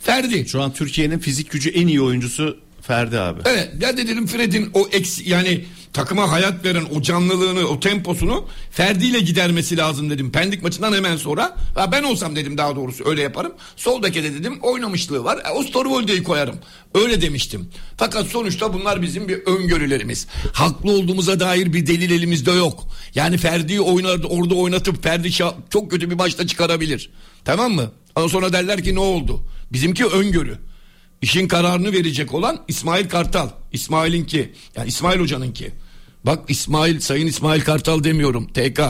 Ferdi. Şu an Türkiye'nin fizik gücü en iyi oyuncusu Ferdi abi. Evet ya de dedim Fred'in o eksi yani takıma hayat veren o canlılığını o temposunu Ferdi ile gidermesi lazım dedim. Pendik maçından hemen sonra ha ben olsam dedim daha doğrusu öyle yaparım. Sol beke de dedim oynamışlığı var. E, Osterwolde'yi koyarım. Öyle demiştim. Fakat sonuçta bunlar bizim bir öngörülerimiz. Haklı olduğumuza dair bir delil elimizde yok. Yani Ferdi'yi oynar, orada oynatıp Ferdi çok kötü bir maçta çıkarabilir. Tamam mı? Ondan sonra derler ki ne oldu? Bizimki öngörü. İşin kararını verecek olan İsmail Kartal. İsmail'inki. Yani İsmail Hoca'nınki. Bak İsmail, Sayın İsmail Kartal demiyorum. TK.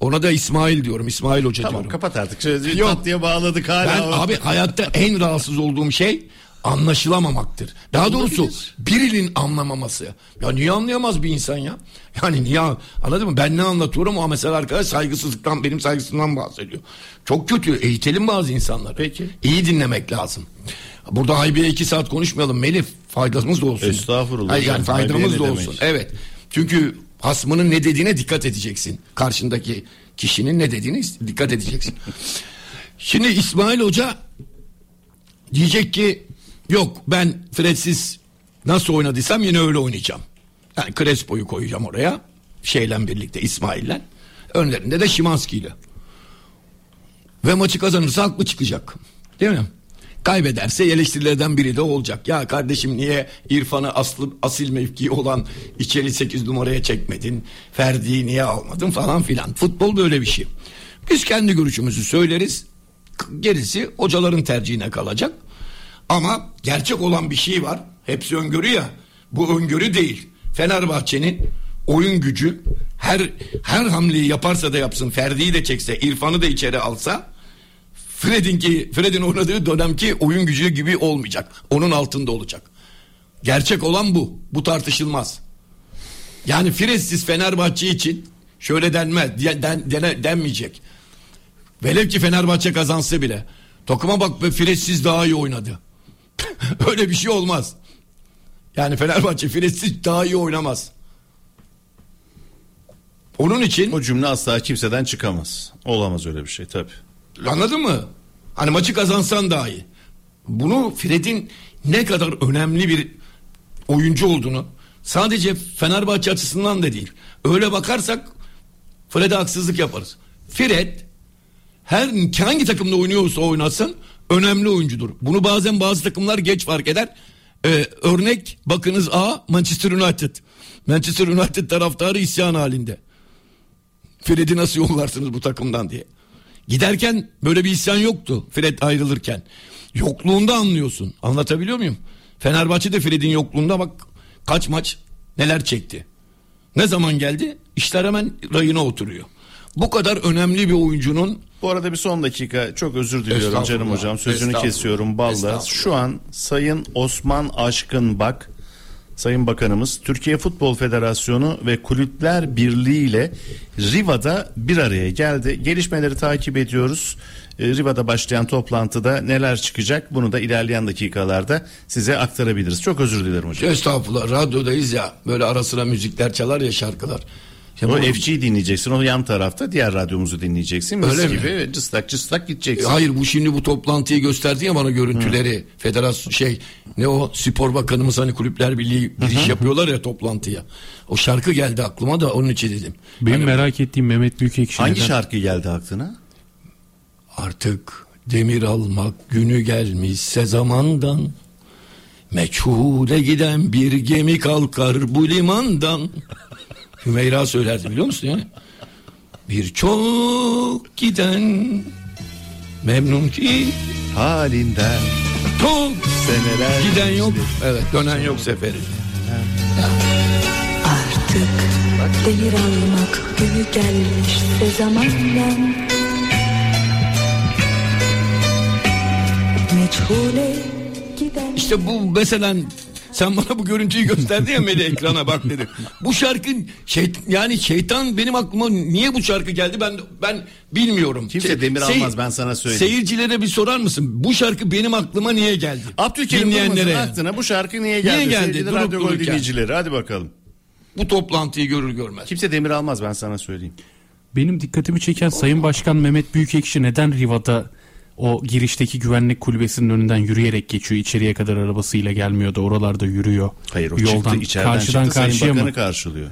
Ona da İsmail diyorum. İsmail Hoca Tamam diyorum. kapat artık. Şöyle Yok. tatlıya bağladık hala. Ben abi hayatta en rahatsız olduğum şey anlaşılamamaktır. Daha doğrusu birinin anlamaması. Ya niye anlayamaz bir insan ya? Yani niye anladın mı? Ben ne anlatıyorum ama mesela arkadaş saygısızlıktan benim saygısızlığımdan bahsediyor. Çok kötü. Eğitelim bazı insanlar. Peki. İyi dinlemek lazım. Burada haybeye iki saat konuşmayalım Melih. Faydamız da olsun. Estağfurullah. Hayır, yani Haybiye faydamız da demek? olsun. Evet. Çünkü hasmının ne dediğine dikkat edeceksin. Karşındaki kişinin ne dediğine dikkat edeceksin. Şimdi İsmail Hoca diyecek ki yok ben Fred'siz nasıl oynadıysam yine öyle oynayacağım. Yani Crespo'yu koyacağım oraya. Şeyle birlikte İsmail'le. Önlerinde de Şimanski ile. Ve maçı kazanırsa haklı çıkacak. Değil mi? Kaybederse eleştirilerden biri de olacak. Ya kardeşim niye İrfan'ı aslı, asil mevki olan içeri 8 numaraya çekmedin? Ferdi'yi niye almadın falan filan. Futbol böyle bir şey. Biz kendi görüşümüzü söyleriz. Gerisi hocaların tercihine kalacak. Ama gerçek olan bir şey var. Hepsi öngörü ya. Bu öngörü değil. Fenerbahçe'nin oyun gücü her her hamleyi yaparsa da yapsın. Ferdi'yi de çekse, İrfan'ı da içeri alsa Fred'in ki Fred'in oynadığı dönemki oyun gücü gibi olmayacak. Onun altında olacak. Gerçek olan bu. Bu tartışılmaz. Yani Fred'siz Fenerbahçe için şöyle denmez. Den, den- denmeyecek. Velev ki Fenerbahçe kazansa bile. Takıma bak be Fred'siz daha iyi oynadı. Öyle bir şey olmaz. Yani Fenerbahçe Fred'siz daha iyi oynamaz. Onun için O cümle asla kimseden çıkamaz. Olamaz öyle bir şey tabii. Anladın mı? Hani maçı kazansan daha iyi. Bunu Fred'in ne kadar önemli bir oyuncu olduğunu sadece Fenerbahçe açısından da değil. Öyle bakarsak Fred'e haksızlık yaparız. Fred her hangi takımda oynuyorsa oynasın önemli oyuncudur. Bunu bazen bazı takımlar geç fark eder. Ee, örnek bakınız A Manchester United. Manchester United taraftarı isyan halinde. Fred'i nasıl yollarsınız bu takımdan diye. Giderken böyle bir isyan yoktu Fred ayrılırken. Yokluğunda anlıyorsun. Anlatabiliyor muyum? Fenerbahçe de Fred'in yokluğunda bak kaç maç neler çekti. Ne zaman geldi? İşler hemen rayına oturuyor. Bu kadar önemli bir oyuncunun Bu arada bir son dakika çok özür diliyorum canım hocam. Sözünü kesiyorum balla. Şu an Sayın Osman Aşkın Bak Sayın Bakanımız Türkiye Futbol Federasyonu ve Kulüpler Birliği ile Riva'da bir araya geldi. Gelişmeleri takip ediyoruz. Ee, Riva'da başlayan toplantıda neler çıkacak bunu da ilerleyen dakikalarda size aktarabiliriz. Çok özür dilerim hocam. estağfurullah radyodayız ya böyle ara sıra müzikler çalar ya şarkılar. Ya O FG'yi dinleyeceksin. O yan tarafta diğer radyomuzu dinleyeceksin. Mis Öyle mi? gibi cıstak cıstak gideceksin. Hayır bu şimdi bu toplantıyı gösterdi ya bana görüntüleri. Federasyon şey ne o spor bakanımız hani kulüpler birliği giriş yapıyorlar ya toplantıya. O şarkı geldi aklıma da onun için dedim. Benim Hani merak ettiğim Mehmet Büyükekşi Hangi neden- şarkı geldi aklına? Artık demir almak günü gelmişse zamandan. Meçhule giden bir gemi kalkar bu limandan. Hümeyra söylerdi biliyor musun yani? Birçok giden memnun ki Halinden çok seneler giden yok. Evet dönen yok seferi. Artık demir almak günü gelmişse zamandan Meçhule giden İşte bu mesela sen bana bu görüntüyü gösterdi ya Melih ekrana bak dedi. Bu şarkı şey, yani şeytan benim aklıma niye bu şarkı geldi ben ben bilmiyorum. Kimse Şey- demir sey- almaz, ben sana söyleyeyim. Seyircilere bir sorar mısın? Bu şarkı benim aklıma niye geldi? Abdülkerim Durmaz'ın Dinleyenlere. aklına bu şarkı niye geldi? Niye geldi? Sevgili Durup Radyo dinleyicileri hadi bakalım. Bu toplantıyı görür görmez. Kimse demir almaz ben sana söyleyeyim. Benim dikkatimi çeken Sayın Başkan Mehmet Büyükekşi neden Riva'da o girişteki güvenlik kulübesinin önünden yürüyerek geçiyor. içeriye kadar arabasıyla gelmiyor da oralarda yürüyor. Hayır o Yoldan çıktı içeriden karşıdan çıktı Sayın karşıya Bakanı mı? karşılıyor.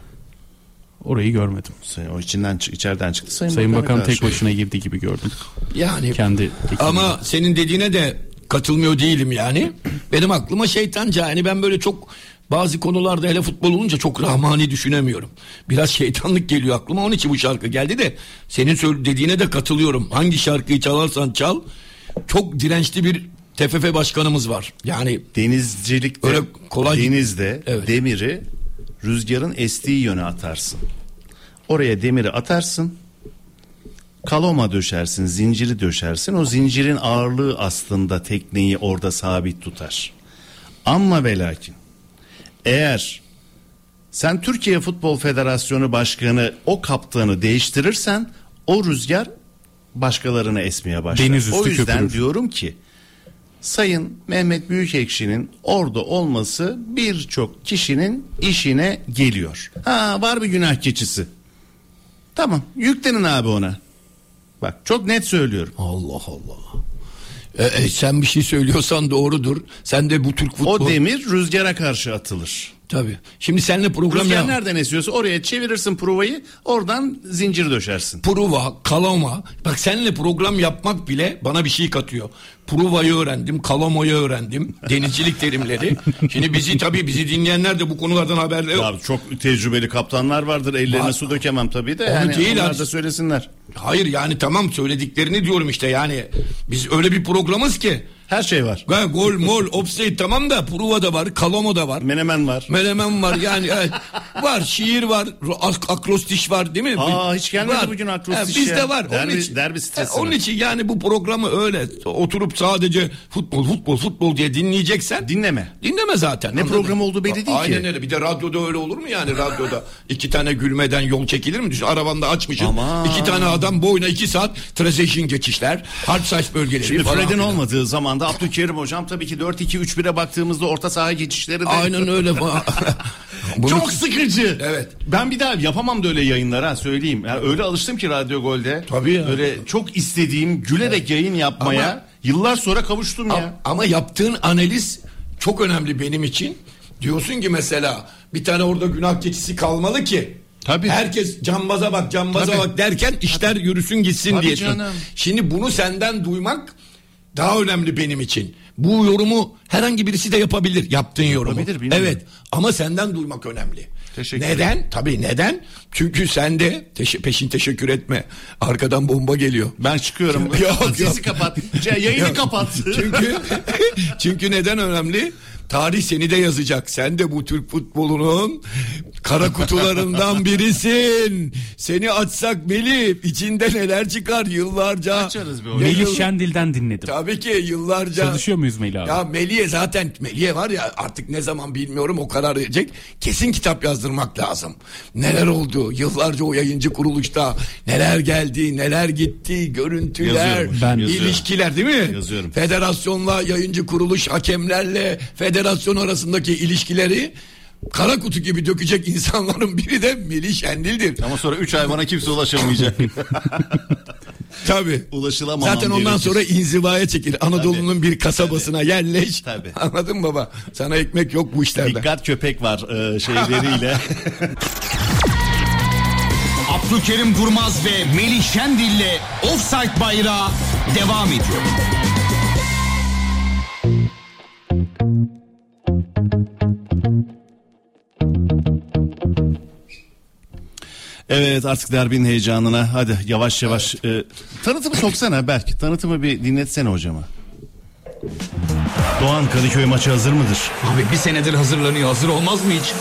Orayı görmedim. Sayın- O içinden içeriden çıktı Sayın, Sayın Bakan tek başına girdi gibi gördüm. Yani Kendi. Ama senin dediğine de katılmıyor değilim yani. Benim aklıma şeytanca yani ben böyle çok bazı konularda hele futbol olunca çok rahmani düşünemiyorum. Biraz şeytanlık geliyor aklıma onun için bu şarkı geldi de senin dediğine de katılıyorum. Hangi şarkıyı çalarsan çal çok dirençli bir TFF başkanımız var. Yani Denizcilikte Öyle kolay- denizde Evet. demiri rüzgarın estiği yöne atarsın. Oraya demiri atarsın. Kaloma döşersin, zinciri döşersin. O zincirin ağırlığı aslında tekneyi orada sabit tutar. Ama ve lakin eğer sen Türkiye Futbol Federasyonu Başkanı o kaptanı değiştirirsen o rüzgar başkalarına esmeye başlar. Deniz üstü o yüzden köpürür. diyorum ki Sayın Mehmet Büyükekşi'nin orada olması birçok kişinin işine geliyor. Ha var bir günah keçisi. Tamam yüklenin abi ona. Bak çok net söylüyorum. Allah Allah. E, e, sen bir şey söylüyorsan doğrudur. Sen de bu Türk futbol... O demir rüzgara karşı atılır. Tabii. Şimdi seninle program Rüzgar ya. nereden esiyorsa oraya çevirirsin provayı oradan zincir döşersin. Pruva, kalama. Bak seninle program yapmak bile bana bir şey katıyor. Pruva'yı öğrendim, kalamayı öğrendim. Denizcilik terimleri. Şimdi bizi tabii bizi dinleyenler de bu konulardan haberleri yok. Abi çok tecrübeli kaptanlar vardır ellerine Var. su dökemem tabii de Onu yani değil onlar da söylesinler. Hayır yani tamam söylediklerini diyorum işte yani. Biz öyle bir programız ki. Her şey var. Ha, gol, mol, offside tamam da Pruva da var, kalamo da var. Menemen var. Menemen var yani evet. var şiir var ak- akrostiş var değil mi? Aa, hiç gelmedi bugün akrostiş bizde ya. var. Derbi- onun için, derbi stresi Ha, onun var. için yani bu programı öyle oturup sadece futbol futbol futbol diye dinleyeceksen Dinleme. dinleme zaten. Ne Anladın programı mı? olduğu belli değil ki. Aynen öyle. Bir de radyoda öyle olur mu yani radyoda iki tane gülmeden yol çekilir mi? Düşün arabanda açmışsın. Aman. iki tane adam boyuna iki saat transition geçişler. Hard size bölgeleri Şimdi falan Fred'in olmadığı zamanda Abdülkerim hocam tabii ki 4-2-3-1'e baktığımızda orta saha geçişleri de Aynen öyle. Bunu- çok sıkıcı. Evet. Ben bir daha yapamam da öyle yayınlar ha söyleyeyim. Yani öyle alıştım ki Radyo Gol'de. Tabii ya. Böyle çok istediğim gülerek yayın yapmaya Ama- yıllar sonra kavuştum A- ya. Ama yaptığın analiz çok önemli benim için. Diyorsun ki mesela bir tane orada günah keçisi kalmalı ki. Tabii. Herkes cambaza bak cambaza Tabii. bak derken işler yürüsün gitsin Tabii diye. canım. Şimdi bunu senden duymak daha önemli benim için. Bu yorumu herhangi birisi de yapabilir yaptığın yorumu. Yapabilir, bilmiyorum. Evet ama senden duymak önemli. Teşekkür neden? Tabii neden? Çünkü sen de teşe- peşin teşekkür etme. Arkadan bomba geliyor. Ben çıkıyorum. Yok, yok. Sesi kapat. Ce- Yayını kapat. Çünkü çünkü neden önemli? Tarih seni de yazacak. Sen de bu Türk futbolunun kara kutularından birisin. Seni açsak Melih içinde neler çıkar yıllarca. Açarız bir oyun. Ne Melih Şendil'den dinledim. Tabii ki yıllarca. Çalışıyor muyuz Melih abi? Ya Melih'e zaten Melih'e var ya artık ne zaman bilmiyorum o karar verecek. Kesin kitap yazdırmak lazım. Neler oldu yıllarca o yayıncı kuruluşta neler geldi neler gitti görüntüler Yazıyorum, ben- yazıyorum. ilişkiler değil mi? Yazıyorum. Federasyonla yayıncı kuruluş hakemlerle federasyon arasındaki ilişkileri kara kutu gibi dökecek insanların biri de Melih Şendil'dir. Ama sonra 3 ay bana kimse ulaşamayacak. Tabii. Ulaşılamamam Zaten ondan gerekir. sonra inzivaya çekil. Anadolu'nun bir kasabasına yerleş. Tabii. Anladın mı baba? Sana ekmek yok bu işlerde. Dikkat köpek var e, şeyleriyle. Abdülkerim Durmaz ve Melih Şendil'le Offside Bayrağı devam ediyor. Evet artık derbinin heyecanına hadi yavaş yavaş. e, tanıtımı soksana Berk. Tanıtımı bir dinletsene hocama. Doğan Kadıköy maçı hazır mıdır? Abi bir senedir hazırlanıyor. Hazır olmaz mı hiç?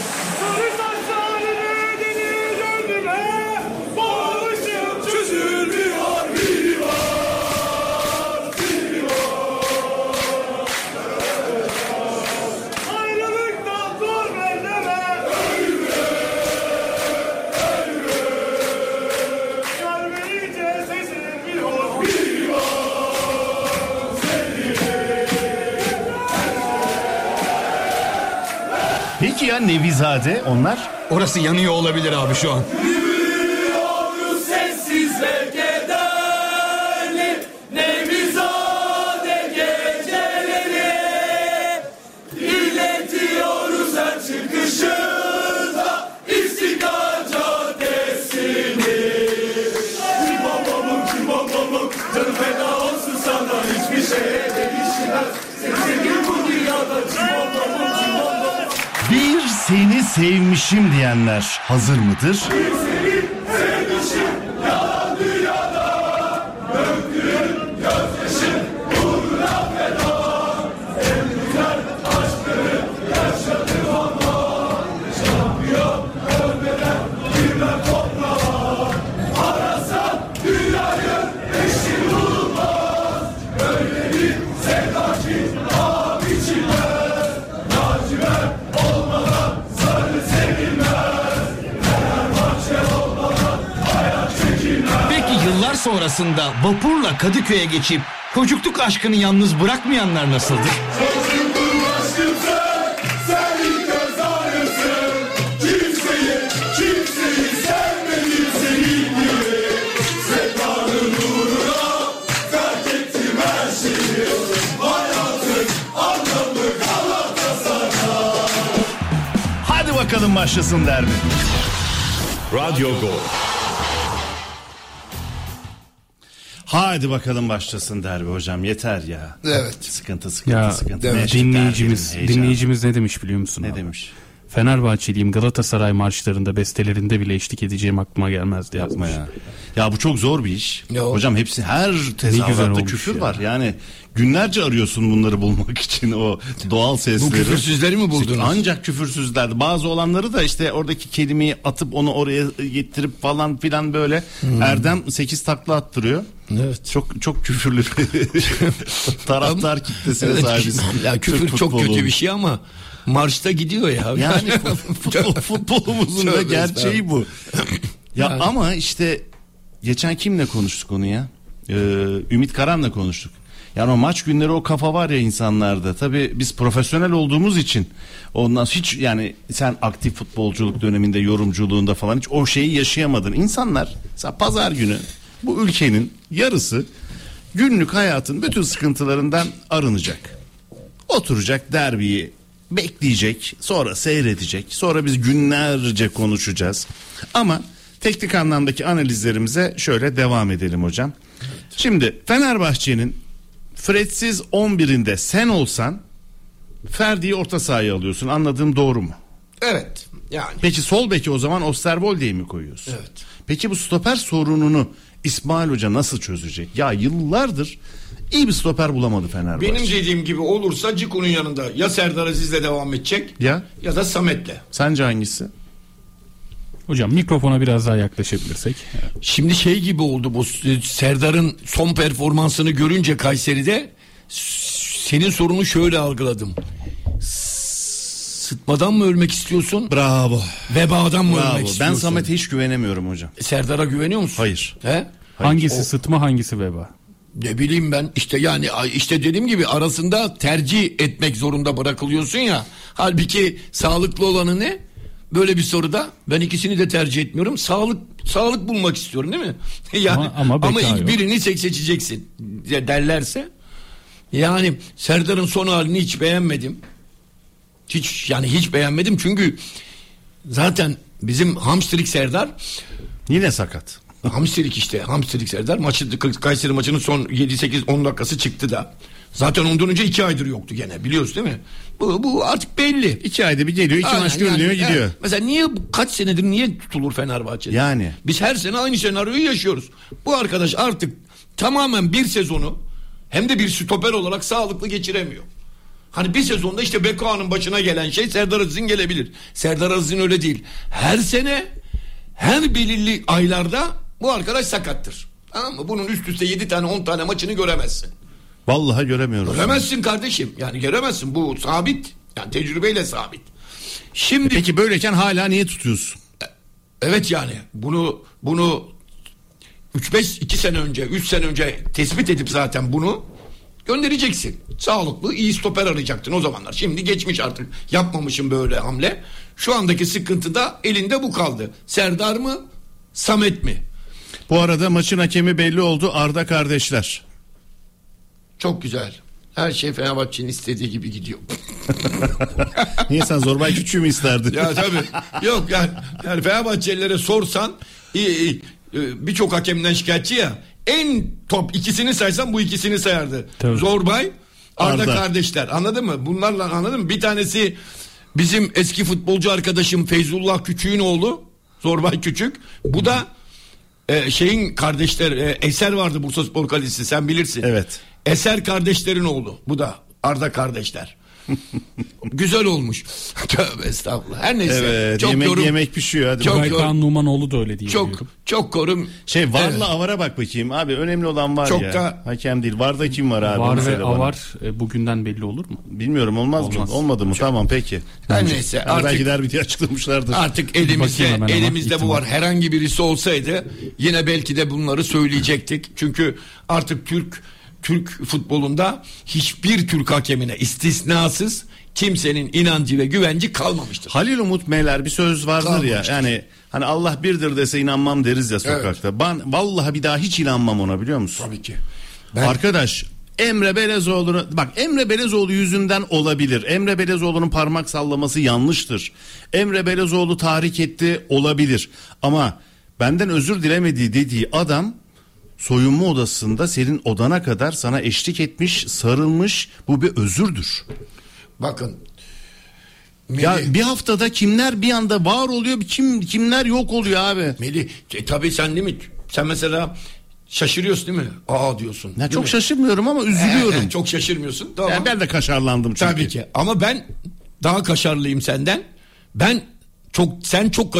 Nevizade onlar? Orası yanıyor olabilir abi şu an. Hazır mıdır? Sonrasında vapurla Kadıköy'e geçip çocukluk aşkını yalnız bırakmayanlar nasıldı? Çocukluk aşkım sen, sen ilk Hadi bakalım başlasın derbi hocam yeter ya. Evet. Sıkıntı sıkıntı Ya sıkıntı. Evet. Dinleyicimiz dinleyicimiz ne demiş biliyor musun? ne abi? demiş? Fenerbahçeliyim Galatasaray marşlarında bestelerinde bile eşlik edeceğim aklıma gelmezdi Yapma ya. Ya bu çok zor bir iş. Ne o? Hocam hepsi her güzel tezahüratta küfür ya. var. Yani günlerce arıyorsun bunları bulmak için o doğal sesleri. Bu küfürsüzleri mi buldunuz? Ancak küfürsüzlerdi. Bazı olanları da işte oradaki kelimeyi atıp onu oraya getirip falan filan böyle Erdem 8 takla attırıyor. Evet. Çok çok küfürlü taraftar kitlesine Evet. sahibiz. Ya küfür Türk çok futbolu. kötü bir şey ama marşta gidiyor ya. Yani futbol, futbolumuzun da gerçeği bu. Ya Yani. ama işte geçen kimle konuştuk onu ya? Ee, Ümit Karan'la konuştuk. Yani o maç günleri o kafa var ya insanlarda. Tabii biz profesyonel olduğumuz için ondan hiç yani sen aktif futbolculuk döneminde yorumculuğunda falan hiç o şeyi yaşayamadın. İnsanlar mesela pazar günü bu ülkenin yarısı günlük hayatın bütün sıkıntılarından arınacak. Oturacak derbiyi bekleyecek, sonra seyredecek, sonra biz günlerce konuşacağız. Ama teknik anlamdaki analizlerimize şöyle devam edelim hocam. Şimdi Fenerbahçe'nin Fredsiz 11'inde sen olsan Ferdi'yi orta sahaya alıyorsun. Anladığım doğru mu? Evet. Yani. Peki sol beki o zaman Osterwolde'yi mi koyuyorsun? Evet. Peki bu stoper sorununu İsmail Hoca nasıl çözecek? Ya yıllardır iyi bir stoper bulamadı Fenerbahçe. Benim dediğim gibi olursa Ciku'nun yanında ya Serdar Aziz'le devam edecek Ya ya da Samet'le. sence hangisi? Hocam mikrofona biraz daha yaklaşabilirsek. Şimdi şey gibi oldu bu Serdar'ın son performansını görünce Kayseri'de senin sorunu şöyle algıladım. Sıtmadan mı ölmek istiyorsun? Bravo. Vebadan mı Bravo. ölmek Ben istiyorsun? Samet'e hiç güvenemiyorum hocam. Serdar'a güveniyor musun? Hayır. He? hangisi sıtma hangisi veba? Ne bileyim ben işte yani işte dediğim gibi arasında tercih etmek zorunda bırakılıyorsun ya. Halbuki sağlıklı olanı ne? Böyle bir soruda ben ikisini de tercih etmiyorum. Sağlık sağlık bulmak istiyorum değil mi? yani Ama- ama ama, ilk birini seç seçeceksin de- derlerse. Yani Serdar'ın son halini hiç beğenmedim. Hiç yani hiç beğenmedim çünkü zaten bizim hamstrik Serdar Yine sakat. Hamstrik işte hamstrik Serdar maçı Kayseri maçının son 7-8-10 dakikası çıktı da. Zaten ondan önce 2 aydır yoktu gene biliyoruz değil mi? Bu, bu artık belli. İki ayda bir geliyor, iki Aynen, maç görünüyor yani, gidiyor. evet. Mesela niye kaç senedir niye tutulur Fenerbahçe'de? Yani. Biz her sene aynı senaryoyu yaşıyoruz. Bu arkadaş artık tamamen bir sezonu hem de bir stoper olarak sağlıklı geçiremiyor. Hani bir sezonda işte Bekoa'nın başına gelen şey Serdar Aziz'in gelebilir. Serdar Aziz'in öyle değil. Her sene her belirli aylarda bu arkadaş sakattır. Tamam mı? Bunun üst üste 7 tane 10 tane maçını göremezsin. Vallahi göremiyoruz. Göremezsin kardeşim. Yani göremezsin. Bu sabit. Yani tecrübeyle sabit. Şimdi Peki böyleyken hala niye tutuyorsun? Evet yani bunu bunu 3-5 2 sene önce 3 sene önce tespit edip zaten bunu göndereceksin. Sağlıklı iyi stoper arayacaktın o zamanlar. Şimdi geçmiş artık yapmamışım böyle hamle. Şu andaki sıkıntı da elinde bu kaldı. Serdar mı Samet mi? Bu arada maçın hakemi belli oldu Arda kardeşler. Çok güzel. Her şey Fenerbahçe'nin istediği gibi gidiyor. Niye sen Zorbay Küçüğü mü isterdin? ya tabii. Yok yani, yani Fenerbahçelilere sorsan iyi, iyi, e, birçok hakemden şikayetçi ya. En top ikisini saysan bu ikisini sayardı. Tabii. Zorbay, Arda, Arda. kardeşler. Anladın mı? Bunlarla anladın mı? Bir tanesi bizim eski futbolcu arkadaşım Feyzullah Küçük'ün oğlu. Zorbay Küçük. Bu da e, şeyin kardeşler e, Eser vardı Bursa Spor Kalesi sen bilirsin. Evet. Eser kardeşlerin oğlu. Bu da Arda kardeşler. Güzel olmuş. Tövbe estağfurullah. Her neyse. Evet çok yemek yorum, yemek pişiyor hadi. Çok-. Baykan Numanoğlu da öyle diye çok biliyorum. çok korum. Şey varla Evet. avara bak bakayım abi önemli olan var Çok ya. da- Hakem değil. Varda kim var abi? Var ve söyle bana. avar e, bugünden belli olur mu? Bilmiyorum olmaz, Olmaz. mı? Olmadı mı? Tamam peki. Her neyse Yani artık belki derbi diye açıklamışlardır. Artık elimizde ama elimizde bu var. Herhangi birisi olsaydı yine belki de bunları söyleyecektik. Çünkü artık Türk Türk futbolunda hiçbir Türk hakemine istisnasız kimsenin inancı ve güvenci kalmamıştır. Halil Umut Meyler bir söz vardır ya. Yani hani Allah birdir dese inanmam deriz ya sokakta. Ben vallahi bir daha hiç inanmam ona biliyor musun? Tabii ki. Ben Arkadaş Emre Belezoğlu'nu bak Emre Belezoğlu yüzünden olabilir. Emre Belezoğlu'nun parmak sallaması yanlıştır. Emre Belezoğlu tahrik etti olabilir. Ama benden özür dilemediği dediği adam soyunma odasında senin odana kadar sana eşlik etmiş, sarılmış. Bu bir özürdür. bakın. Ya Melih, bir haftada kimler bir anda var oluyor, kim kimler yok oluyor abi. Melih, e, tabii sen değil mi? Sen mesela şaşırıyorsun değil mi? Aa diyorsun. Ya çok mi? şaşırmıyorum ama üzülüyorum. Ee, çok şaşırmıyorsun. Tamam. Yani ben de kaşarlandım çünkü. Tabii ki. Ama ben daha kaşarlıyım senden. Ben çok sen çok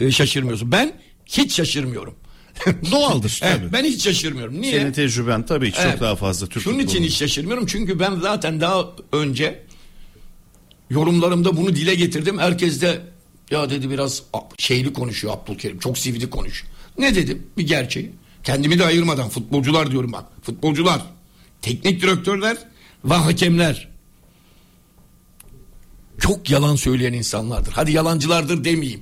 e, şaşırmıyorsun. Ben hiç şaşırmıyorum. Doğaldır Evet, tabii. ben hiç şaşırmıyorum. Niye? Senin tecrüben tabii ki Evet. çok daha fazla Türk Şunun için hiç şaşırmıyorum. Çünkü ben zaten daha önce yorumlarımda bunu dile getirdim. Herkes de ya dedi biraz şeyli konuşuyor Abdülkerim. Çok sivri konuş. Ne dedim? Bir gerçeği. Kendimi de ayırmadan futbolcular diyorum bak. Futbolcular, teknik direktörler ve hakemler çok yalan söyleyen insanlardır. Hadi yalancılardır demeyeyim.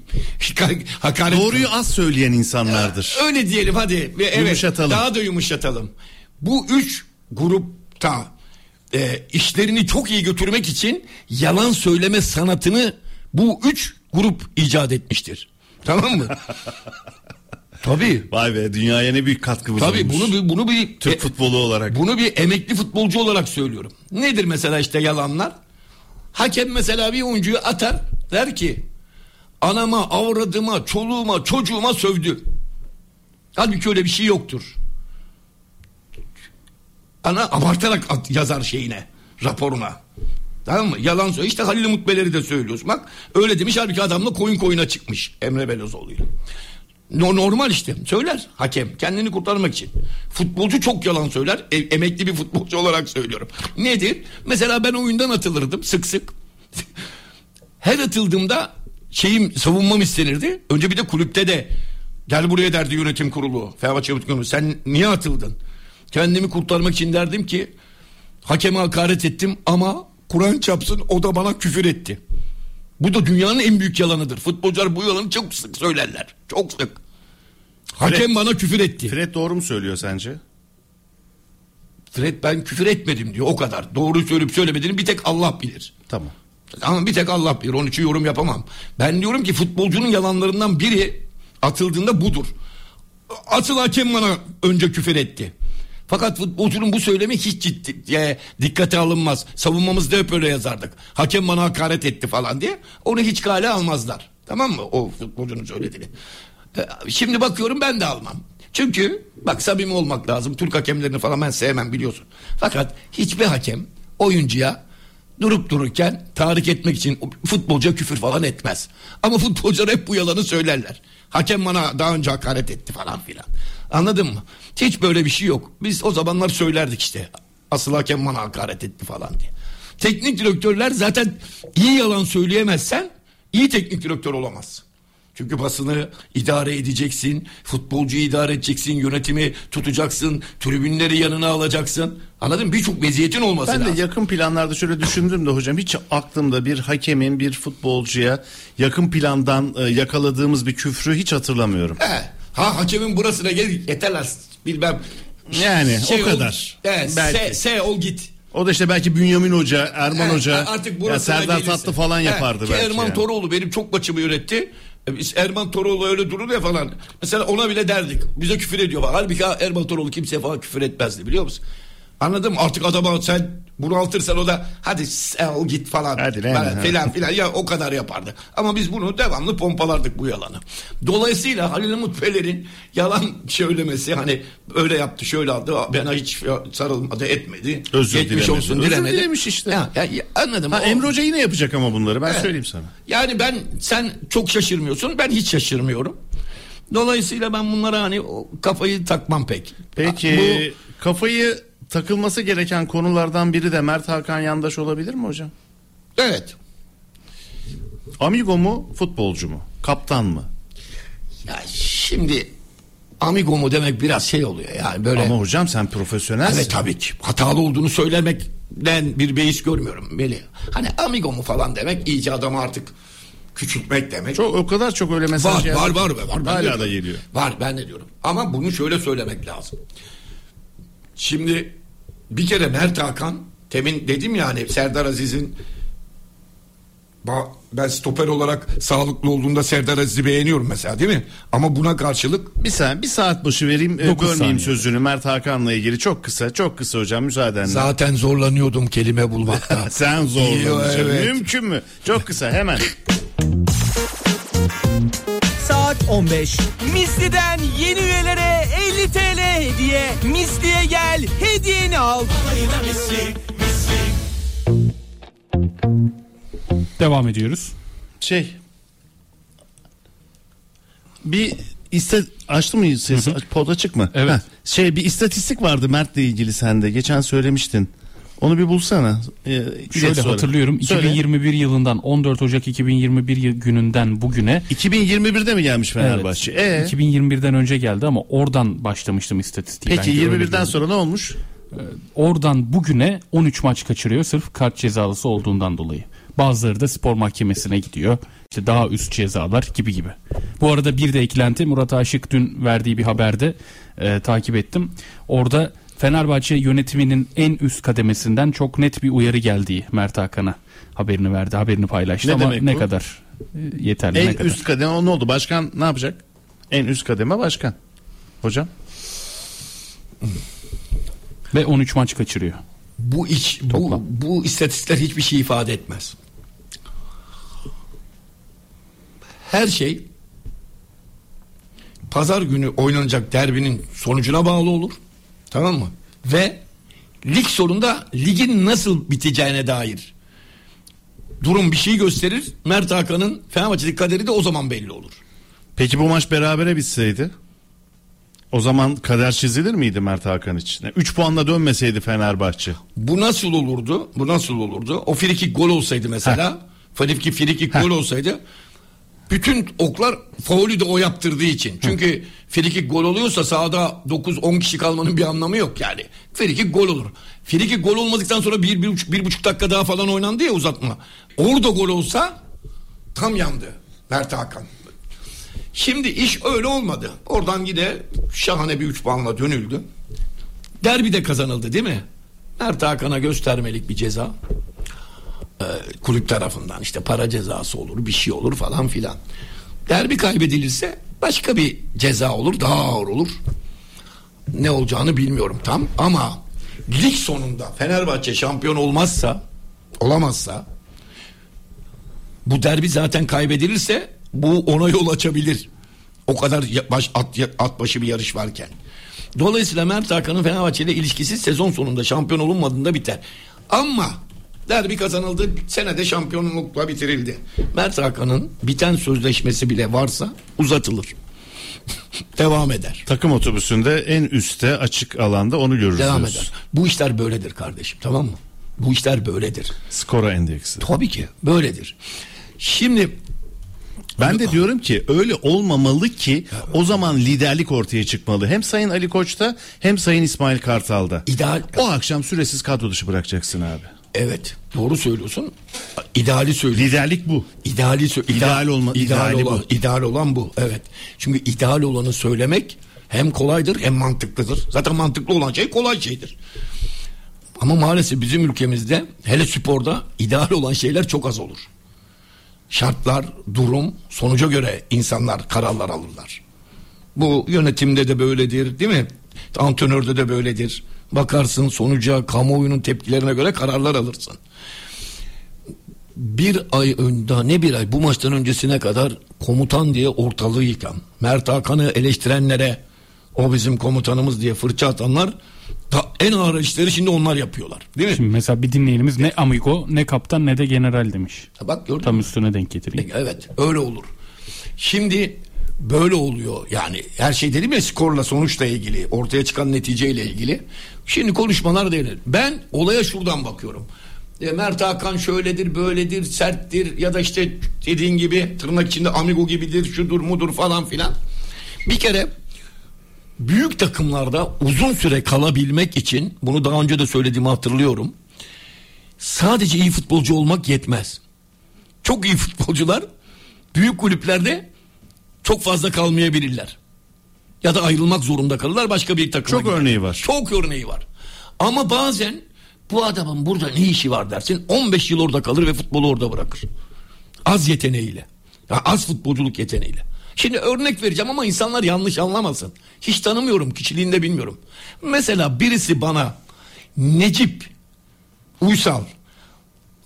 Hakaret Doğruyu az söyleyen insanlardır. Öyle diyelim hadi. Ve Evet, Yumuşatalım. Daha da yumuşatalım. Bu üç grupta e, işlerini çok iyi götürmek için yalan söyleme sanatını bu üç grup icat etmiştir. Tamam mı? Tabii. Vay be dünyaya ne büyük katkımız Tabii olmuş. bunu bir bunu bir Türk e, futbolu olarak. bunu bir emekli futbolcu olarak söylüyorum. Nedir mesela işte yalanlar? Hakem mesela bir oyuncuyu atar der ki anama, avradıma, çoluğuma, çocuğuma sövdü. Halbuki öyle bir şey yoktur. Ana abartarak at- yazar şeyine, raporuna. Tamam mı? Yalan söylüyor. İşte Halil Umut Beler'i de söylüyorsun. Bak öyle demiş halbuki adamla koyun koyuna çıkmış Emre Belözoğlu'yla. No, normal işte. Söyler hakem kendini kurtarmak için. Futbolcu çok yalan söyler. E- emekli bir futbolcu olarak söylüyorum. Nedir? Mesela ben oyundan atılırdım sık sık. Her atıldığımda şeyim savunmam istenirdi. Önce bir de kulüpte de gel buraya derdi yönetim kurulu. Fenerbahçe yönetim. Sen niye atıldın? Kendimi kurtarmak için derdim ki hakeme hakaret ettim ama Kur'an çapsın o da bana küfür etti. Bu da dünyanın en büyük yalanıdır. Futbolcular bu yalanı çok sık söylerler. Çok sık. Hakem Fred- bana küfür etti. Fred. Fred doğru mu söylüyor sence? ben küfür etmedim diyor o kadar. Doğru söyleyip söylemediğini bir tek Allah bilir. Tamam. Ama bir tek Allah bilir. Onun için yorum yapamam. Ben diyorum ki futbolcunun yalanlarından biri atıldığında budur. Asıl hakem bana önce küfür etti. Fakat futbolcunun bu söylemi hiç ciddi, e, dikkate alınmaz. Savunmamızda hep öyle yazardık. Hakem bana hakaret etti falan diye. Onu hiç kale almazlar. Tamam mı? O futbolcunun söylediğini. E, Şimdi bakıyorum ben de almam. Çünkü bak samimi olmak lazım. Türk hakemlerini falan ben sevmem biliyorsun. Fakat hiçbir hakem oyuncuya durup dururken tahrik etmek için futbolcuya küfür falan etmez. Ama futbolcular hep bu yalanı söylerler. Hakem bana daha önce hakaret etti falan filan. Anladın mı? Hiç böyle bir şey yok. Biz o zamanlar söylerdik işte. Asıl hakem bana hakaret etti falan diye. Teknik direktörler zaten iyi yalan söyleyemezsen iyi teknik direktör olamazsın. Çünkü basını idare edeceksin, futbolcuyu idare edeceksin, yönetimi tutacaksın, tribünleri yanına alacaksın. Anladın mı? Birçok meziyetin olması Ben lazım. de yakın planlarda şöyle düşündüm de hocam hiç aklımda bir hakemin bir futbolcuya yakın plandan e, yakaladığımız bir küfrü hiç hatırlamıyorum. He. Ha hakemin burasına gel yeter lan bilmem. Yani o ol- kadar. Evet, Belki. se, se ol git. O da işte belki Bünyamin Hoca, Erman He, Hoca, artık ya Serdar gelirse. Tatlı falan yapardı ki belki. Erman yani. Toroğlu benim çok maçımı yönetti. E, Biz Erman Toroğlu öyle durur ya falan. Mesela ona bile derdik. Bize küfür ediyor falan. Halbuki ha, Erman Toroğlu kimseye falan küfür etmezdi biliyor musun? Anladın mı? Artık adama sen bunaltırsan o da hadi sen git falan. Hadi lan. Falan filan filan ya o kadar yapardı. Ama biz bunu devamlı pompalardık bu yalanı. Dolayısıyla Halil Umut Peler'in yalan söylemesi hani öyle yaptı şöyle aldı bana hiç sarılmadı etmedi. Özür Geçmiş dilemedi. olsun Özür dilemedi. dilemiş işte. Ya, ya, ya, anladım. Ha, O- Emre Hoca yine yapacak ama bunları ben Evet. söyleyeyim sana. Yani ben sen çok şaşırmıyorsun ben hiç şaşırmıyorum. Dolayısıyla ben bunlara hani kafayı takmam pek. Peki Bu kafayı takılması gereken konulardan biri de Mert Hakan Yandaş olabilir mi hocam? evet. Amigo mu futbolcu mu? Kaptan mı? Ya şimdi amigo mu demek biraz şey oluyor yani böyle. Ama hocam sen profesyonelsin. Evet tabii ki. Hatalı olduğunu söylemekten bir beis görmüyorum Melih. Hani amigo mu falan demek iyice adamı artık küçültmek demek. Çok o kadar çok öyle mesaj var, geldi. var var var var. Hala da geliyor. Var ben de diyorum. Ama bunu şöyle söylemek lazım. Şimdi bir kere Mert Hakan temin dedim ya hani Serdar Aziz'in ben stoper olarak sağlıklı olduğunda Serdar Aziz'i beğeniyorum mesela değil mi? Ama buna karşılık Bir saat, bir saat başı vereyim. e, Bölmeyeyim saniye. sözünü Mert Hakan'la ilgili. Çok kısa, çok kısa hocam müsaadenle. zaten zorlanıyordum kelime bulmakta. Sen zorlanacaksın. Evet. Mümkün mü? Çok kısa hemen. Saat 15. Misli'den yeni üyelere 50 TL hediye. Misli'ye gel, hediyeni al. Devam ediyoruz. Şey. Bir iste açtı mı sesi? Pod açık mı? Evet. Heh, Şey bir istatistik vardı Mert'le ilgili sende. Geçen söylemiştin. Onu bir bulsana. Ee, Şöyle sonra. hatırlıyorum Söyle. 2021 yılından 14 Ocak 2021 yıl- gününden bugüne 2021'de mi gelmiş Fenerbahçe? Evet. Ee, 2021'den önce geldi ama oradan başlamıştım istatistiği. peki Bence öyle 21'den gördüm. sonra ne olmuş? Oradan bugüne 13 maç kaçırıyor sırf kart cezalısı olduğundan dolayı. Bazıları da spor mahkemesine gidiyor. İşte daha üst cezalar gibi gibi. Bu arada bir de eklenti Murat Aşık dün verdiği bir haberde e, takip ettim. Orada Fenerbahçe yönetiminin en üst kademesinden çok net bir uyarı geldiği Mert Hakan'a haberini verdi. Haberini paylaştı Ne ama demek ne bu? kadar e, yeterli ne En kadar. üst kademe o ne oldu? Başkan ne yapacak? En üst kademe başkan. Hocam. Ve 13 maç kaçırıyor. Bu iç bu, bu istatistikler hiçbir şey ifade etmez. Her şey pazar günü oynanacak derbinin sonucuna bağlı olur. Tamam mı? Ve lig sonunda ligin nasıl biteceğine dair durum bir şey gösterir. Mert Hakan'ın Fenerbahçe'deki kaderi de o zaman belli olur. Peki bu maç berabere bitseydi? O zaman kader çizilir miydi Mert Hakan için? 3 puanla dönmeseydi Fenerbahçe. Bu nasıl olurdu? Bu nasıl olurdu? O frikik gol olsaydı mesela. Frikik frikik gol olsaydı. Bütün oklar faulü de o yaptırdığı için. Çünkü frikik gol oluyorsa sahada 9-10 kişi kalmanın bir anlamı yok yani. Frikik gol olur. Frikik gol olmadıktan sonra bir, bir, buçuk, bir buçuk dakika daha falan oynandı ya uzatma. Orada gol olsa tam yandı Mert Hakan. Şimdi iş öyle olmadı. Oradan yine şahane bir 3 puanla dönüldü. Derbi de kazanıldı değil mi? Mert Hakan'a göstermelik bir ceza. Ee, kulüp tarafından işte para cezası olur bir şey olur falan filan. Derbi kaybedilirse başka bir ceza olur daha ağır olur. Ne olacağını bilmiyorum tam ama lig sonunda Fenerbahçe şampiyon olmazsa olamazsa bu derbi zaten kaybedilirse bu ona yol açabilir. O kadar baş, at, at başı bir yarış varken. Dolayısıyla Mert Hakan'ın Fenerbahçe ile ilişkisi sezon sonunda şampiyon olunmadığında biter. Ama derbi kazanıldı. Senede şampiyonlukla bitirildi. Mert Hakan'ın biten sözleşmesi bile varsa uzatılır. Devam eder. Takım otobüsünde en üstte açık alanda onu görürüz. Devam eder. Bu işler böyledir kardeşim tamam mı? Bu işler böyledir. Skora endeksi. Tabii ki böyledir. Şimdi Ben de diyorum ki öyle olmamalı ki o zaman liderlik ortaya çıkmalı. Hem Sayın Ali Koç'ta hem Sayın İsmail Kartal'da. ideal O akşam süresiz kadro dışı bırakacaksın abi. evet doğru söylüyorsun. İdeali söylüyorsun. Liderlik bu. İdeali sö- İdeal olma- ideal olan bu. ideal olan bu. Evet. Çünkü ideal olanı söylemek hem kolaydır hem mantıklıdır. Zaten mantıklı olan şey kolay şeydir. Ama maalesef bizim ülkemizde hele sporda ideal olan şeyler çok az olur. Şartlar, durum, sonuca göre insanlar kararlar alırlar. Bu yönetimde de böyledir, değil mi? Antrenörde de böyledir. Bakarsın sonuca, kamuoyunun tepkilerine göre kararlar alırsın. Bir ay önde ne bir ay bu maçtan öncesine kadar komutan diye ortalığı yıkan Mert Hakan'ı eleştirenlere o bizim komutanımız diye fırça atanlar da en ağır işleri şimdi onlar yapıyorlar. Değil mi? Şimdi mesela bir dinleyenimiz ne amigo ne kaptan ne de general demiş. Bak gördün Tam mü? üstüne denk getireyim. Evet öyle olur. Şimdi böyle oluyor yani her şey dedim ya skorla sonuçla ilgili ortaya çıkan neticeyle ilgili. Şimdi konuşmalar değil. Ben olaya şuradan bakıyorum. E, Mert Hakan şöyledir böyledir serttir ya da işte dediğin gibi tırnak içinde amigo gibidir şudur mudur falan filan. Bir kere büyük takımlarda uzun süre kalabilmek için bunu daha önce de söylediğimi hatırlıyorum. Sadece iyi futbolcu olmak yetmez. Çok iyi futbolcular büyük kulüplerde çok fazla kalmayabilirler. Ya da ayrılmak zorunda kalırlar başka bir takıma Çok gider. örneği var. Çok örneği var. Ama bazen bu adamın burada ne işi var dersin 15 yıl orada kalır ve futbolu orada bırakır. Az yeteneğiyle. Ya az futbolculuk yeteneğiyle. Şimdi örnek vereceğim ama insanlar yanlış anlamasın. Hiç tanımıyorum kişiliğini de bilmiyorum. Mesela birisi bana Necip Uysal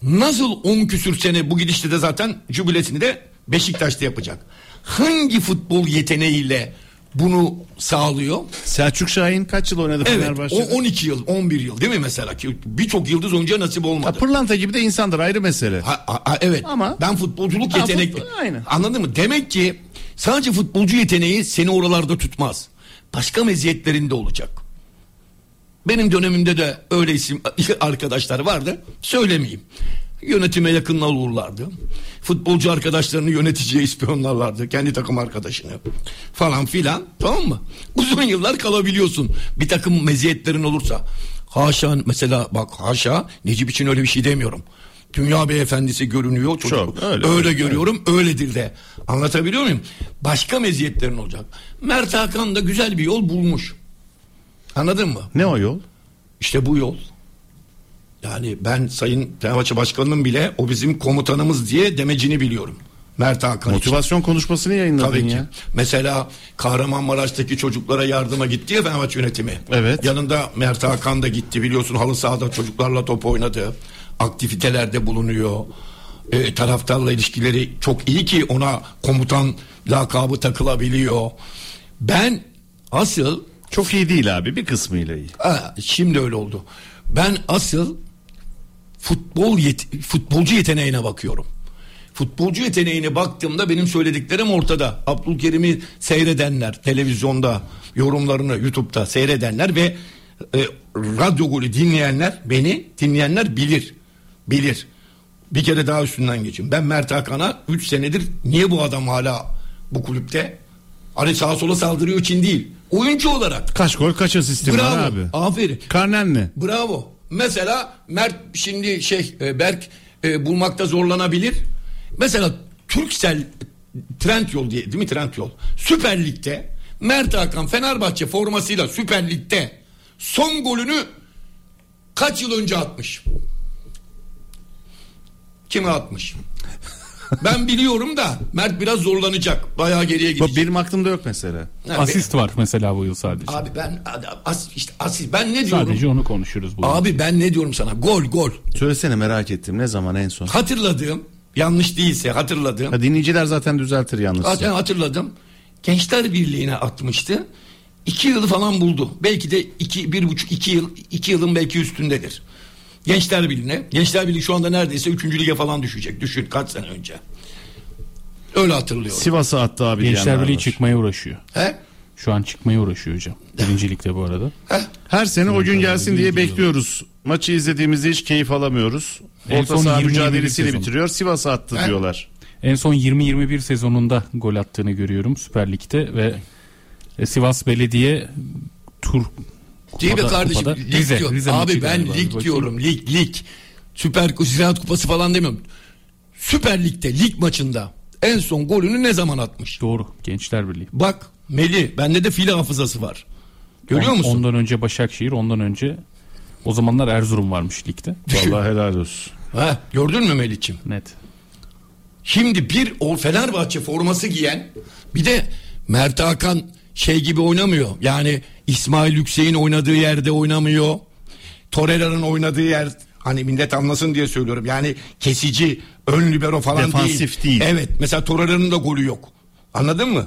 nasıl 10 küsür sene bu gidişte de zaten jübilesini de Beşiktaş'ta yapacak. Hangi futbol yeteneğiyle bunu sağlıyor? Selçuk Şahin kaç yıl oynadı Evet Fenerbahçe'de? o 12 yıl 11 yıl değil mi mesela ki birçok yıldız oyuncuya nasip Ha, olmadı. pırlanta gibi de insandır ayrı mesele. Ha, ha, ha, evet Ama- ben futbolculuk Ha, yetenekli. futbol- aynen. Anladın mı? Demek ki sadece futbolcu yeteneği seni oralarda tutmaz. Başka meziyetlerin de olacak. Benim dönemimde de öyle isim arkadaşlar vardı. Söylemeyeyim. Yönetime yakın olurlardı. Futbolcu arkadaşlarını yöneticiye ispiyonlarlardı. Kendi takım arkadaşını falan filan. Tamam mı? Uzun yıllar kalabiliyorsun. Bir takım meziyetlerin olursa. Haşa mesela bak haşa Necip için öyle bir şey demiyorum. Dünya beyefendisi görünüyor. Çocuk. Çok, öyle, öyle öyle, görüyorum. Öyledir de. Anlatabiliyor muyum? Başka meziyetlerin olacak. Mert Hakan da güzel bir yol bulmuş. Anladın mı? Ne o yol? İşte bu yol. Yani ben Sayın Fenerbahçe Başkanı'nın bile o bizim komutanımız diye demecini biliyorum. Mert Hakan için. Motivasyon konuşmasını yayınladın Tabii ki. ya. Mesela Kahramanmaraş'taki çocuklara yardıma gitti ya Fenerbahçe yönetimi. Evet. Yanında Mert Hakan da gitti biliyorsun halı sahada çocuklarla top oynadı. Aktivitelerde bulunuyor. E, taraftarla ilişkileri çok iyi ki ona komutan lakabı takılabiliyor. Ben asıl Çok iyi değil abi bir kısmıyla iyi. Ha, şimdi öyle oldu. Ben asıl futbol yet- futbolcu yeteneğine bakıyorum. Futbolcu yeteneğine baktığımda benim söylediklerim ortada. Abdülkerim'i seyredenler, televizyonda yorumlarını YouTube'da seyredenler ve e, radyo golü dinleyenler beni dinleyenler bilir. Bilir. Bir kere daha üstünden geçin. Ben Mert Hakan'a 3 senedir niye bu adam hala bu kulüpte? Hani sağa sola saldırıyor için değil. Oyuncu olarak. Kaç gol kaç asistin Bravo. var abi. Aferin. Karnen ne? Bravo. Mesela Mert şimdi şey Berk e, bulmakta zorlanabilir. Mesela Türksel Trendyol diye değil mi Trendyol? Süper Lig'de Mert Hakan Fenerbahçe formasıyla Süper Lig'de son golünü kaç yıl önce atmış? Kime atmış? Ben biliyorum da Mert biraz zorlanacak. Bayağı geriye gidecek. benim aklımda yok mesela. Ha, Asist var mesela bu yıl sadece. Abi ben as, işte asist ben ne diyorum? Sadece onu konuşuruz bu yıl. Abi ben ne diyorum sana? Gol gol. Söylesene merak ettim ne zaman en son? Hatırladığım yanlış değilse hatırladığım. Ha, dinleyiciler zaten düzeltir yalnız. Zaten hatırladım. Gençler Birliği'ne atmıştı. İki yılı falan buldu. Belki de iki, bir buçuk, iki yıl, iki yılın belki üstündedir. Gençler Birliği'ne. Gençler Birliği şu anda neredeyse üçüncü lige falan düşecek. Düşün kaç sene önce. Öyle hatırlıyorum. Sivas'a attı abi Gençler Birliği var. çıkmaya uğraşıyor. He? Şu an çıkmaya uğraşıyor hocam. Birincilikte bu arada. He? Her sene o gün gelsin diye bekliyoruz. Maçı izlediğimizde hiç keyif alamıyoruz. En Orta son saha 20-21 mücadelesiyle bitiriyor. Sivas'a attı He? diyorlar. En son 20-21 sezonunda gol attığını görüyorum Süper Lig'de ve e, Sivas Belediye tur Değil mi kupada- kardeşim? kupada- Lig Rize, diyor. Rize Abi ben lig Bakayım. diyorum. Lig lig. Süper Ziraat Kupası falan demiyorum. Süper Lig'de lig maçında en son golünü ne zaman atmış? Doğru Gençler Birliği. Bak Meli bende de fil hafızası var. Görüyor On- musun? Ondan önce Başakşehir, ondan önce o zamanlar Erzurum varmış ligde. Vallahi helal olsun. Ha, gördün mü Melih'ciğim? Net. Şimdi bir o Fenerbahçe forması giyen bir de Mert Hakan şey gibi oynamıyor. Yani İsmail Yüksek'in oynadığı yerde oynamıyor. Torreira'nın oynadığı yer hani millet anlasın diye söylüyorum. Yani kesici, ön libero falan Defansif değil. Evet mesela Torreira'nın da golü yok. Anladın mı?